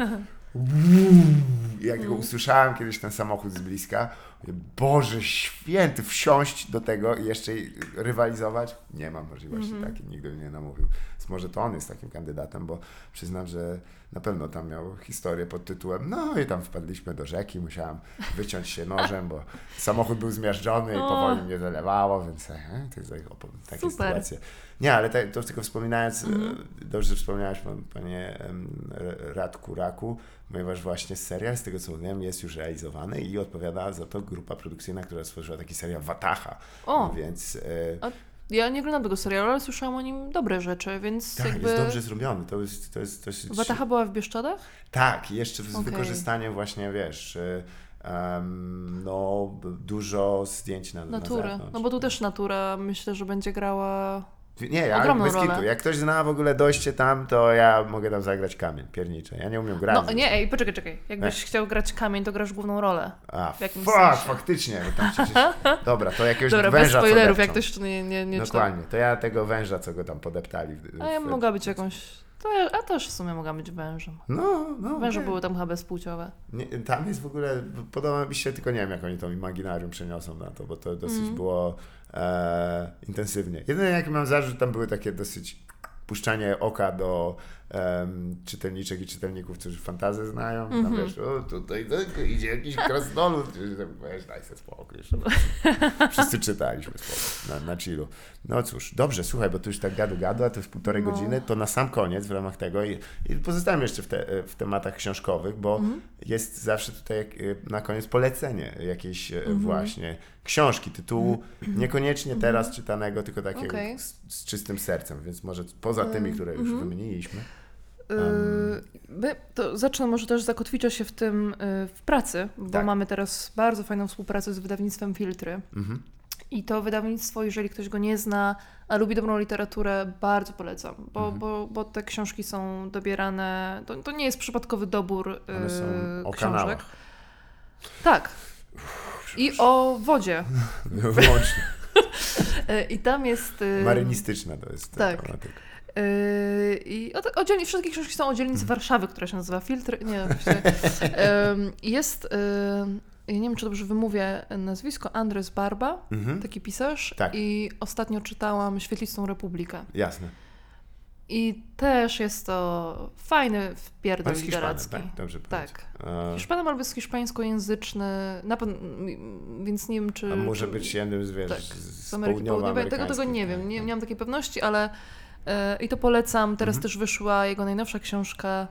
Jak go usłyszałem kiedyś ten samochód z bliska, Boże święty, wsiąść do tego i jeszcze rywalizować? Nie mam możliwości takiej, nigdy mnie nie namówił. Więc może to on jest takim kandydatem, bo przyznam, że na pewno tam miał historię pod tytułem no i tam wpadliśmy do rzeki, musiałem wyciąć się nożem, bo samochód był zmiażdżony i powoli mnie zalewało, więc e, to jest takie Super. sytuacje. Nie, ale te, to tylko wspominając, e, dobrze wspomniałeś pan, panie Radku Raku, ponieważ właśnie serial, z tego co wiem, jest już realizowany i odpowiada za to grupa produkcyjna, która stworzyła taki serial Wataha. O. Więc e, A Ja nie oglądam tego serialu, ale słyszałam o nim dobre rzeczy, więc tak, jakby... jest dobrze zrobiony. To jest, to jest, to jest, Wataha była w Bieszczadach? Tak, jeszcze z Okej. wykorzystaniem właśnie, wiesz, em, no dużo zdjęć na, na Natury. zewnątrz. No bo tu też natura myślę, że będzie grała... Nie, ja ogromną bez rolę. kitu. Jak ktoś zna w ogóle dojście tam, to ja mogę tam zagrać kamień piernicze. Ja nie umiem grać. No nie, ej, poczekaj, czekaj. Jakbyś chciał grać kamień, to grasz główną rolę. A, w jakimś fuck, sensie. faktycznie. bo Tam przecież... Dobra, to jakiegoś Dobra, bez węża co spoilerów, jak depczą. ktoś nie, nie, nie. Dokładnie, to ja tego węża, co go tam podeptali. W, A ja w- mogła być jakąś... To ja, a też w sumie mogła być wężem. No, no. Węże były tam chyba bezpłciowe. Nie, tam jest w ogóle, podoba mi się, tylko nie wiem, jak oni tą imaginarium przeniosą na to, bo to dosyć było e, intensywnie. Jedyne, jaki mam zarzut, tam były takie dosyć puszczanie oka do em, czytelniczek i czytelników, którzy fantazję znają. Tam wiesz, o, tutaj tylko idzie jakiś krasnolud. Weź, daj sobie spokój. Jeszcze. Wszyscy czytaliśmy spokój, na, na chillu. No cóż, dobrze, słuchaj, bo tu już tak gadu gadu, a to jest półtorej No. godziny, to na sam koniec w ramach tego i, i pozostałem jeszcze w, te, w tematach książkowych, bo Mhm. jest zawsze tutaj y, na koniec polecenie jakiejś y, Mhm. właśnie książki, tytułu niekoniecznie teraz czytanego, tylko takiego Okej. z, z czystym sercem, więc może poza tymi, które już Mhm. wymieniliśmy. To zacznę może też zakotwiczę się w tym yy, w pracy, bo Tak. mamy teraz bardzo fajną współpracę z wydawnictwem Filtry. Mhm. I to wydawnictwo, jeżeli ktoś go nie zna, a lubi dobrą literaturę, bardzo polecam, bo, Mhm. bo, bo te książki są dobierane. To, to nie jest przypadkowy dobór One są o książek. kanałach. Tak. I o wodzie. Wyłącznie. Yy, I tam jest. Marynistyczna to jest tak. tematyka. Yy, I o, o dzielni, wszystkie książki są o dzielnicy Warszawy, która się nazywa Filtr. Nie, oczywiście. Jest, ym, ja nie wiem, czy dobrze wymówię nazwisko, Andres Barba, Mhm. taki pisarz. Tak. I ostatnio czytałam Świetlistą Republikę. Jasne. I też jest to fajny wpierdol Hiszpanem, literacki. tak? Dobrze Tak. E, Hiszpanem albo jest hiszpańskojęzyczny, na pewno, więc nie wiem, czy... A może być jednym z, wiesz, tak, z, z Ameryki Południowej. Tego, tego nie wiem, nie, nie mam takiej pewności, ale i to polecam. Teraz Mhm. też wyszła jego najnowsza książka,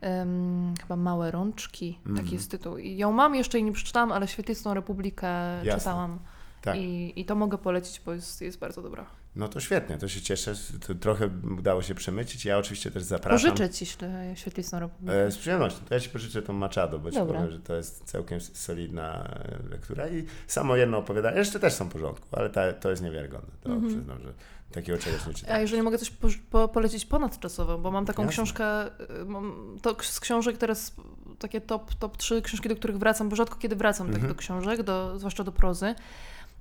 em, chyba Małe Rączki, Mhm. taki jest tytuł. I ją mam, jeszcze jej nie przeczytałam, ale Świetlistą Republikę Jasne. czytałam. Tak. I, I to mogę polecić, bo jest, jest bardzo dobra. No to świetnie, to się cieszę. To trochę udało się przemycić. Ja oczywiście też zapraszam. Pożyczę ci Świetlistą Republikę. E, z przyjemnością. To ja ci pożyczę tą Machado, bo ci Dobra. powiem, że to jest całkiem solidna e, lektura i samo jedno opowiadanie, jeszcze też są w porządku, ale ta, to jest niewiarygodne. To Mhm. przyznam, że takiego czegoś nie A czytałem. jeżeli mogę coś po, po, polecić ponadczasowo, bo mam taką Jasne. książkę, y, mam, to z książek teraz takie top, top 3 książki, do których wracam, bo rzadko kiedy wracam tak Mhm. do książek, do, zwłaszcza do prozy,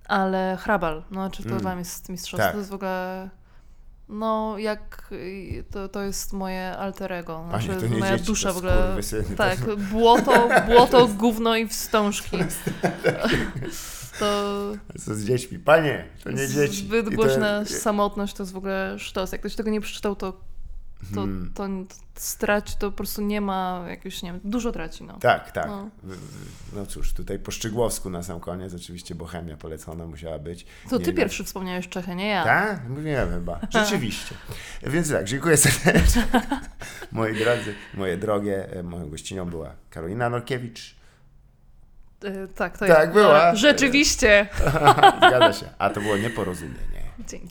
ale Hrabal, no czy to Mm. jest mistrzostwo, Tak. to jest w ogóle... No, jak to, to jest moje alter ego. Panie, Znaczy, to nie moja dzieci, dusza w ogóle. Tak, to- błoto, błoto, gówno i wstążki. To Co z dziećmi? Panie, to nie dzieci. Zbyt I to- głośna samotność to jest w ogóle sztos. Jak ktoś tego nie przeczytał, to, to, Hmm. to, straci, to po prostu nie ma jakiegoś, nie wiem, dużo traci, no. Tak, tak. No. No cóż, tutaj po Szczygłowsku na sam koniec, oczywiście Bohemia polecona musiała być. To Nie ty wiem. pierwszy wspomniałeś Czechę, nie ja. Tak? Mówiłem chyba. Rzeczywiście. Więc tak, dziękuję serdecznie. Moi drodzy, moje drogie, e, moją gościnią była Karolina Norkiewicz. Y, tak, to Tak, ja. była. Rzeczywiście. Zgadza się. A to było nieporozumienie. Dzięki.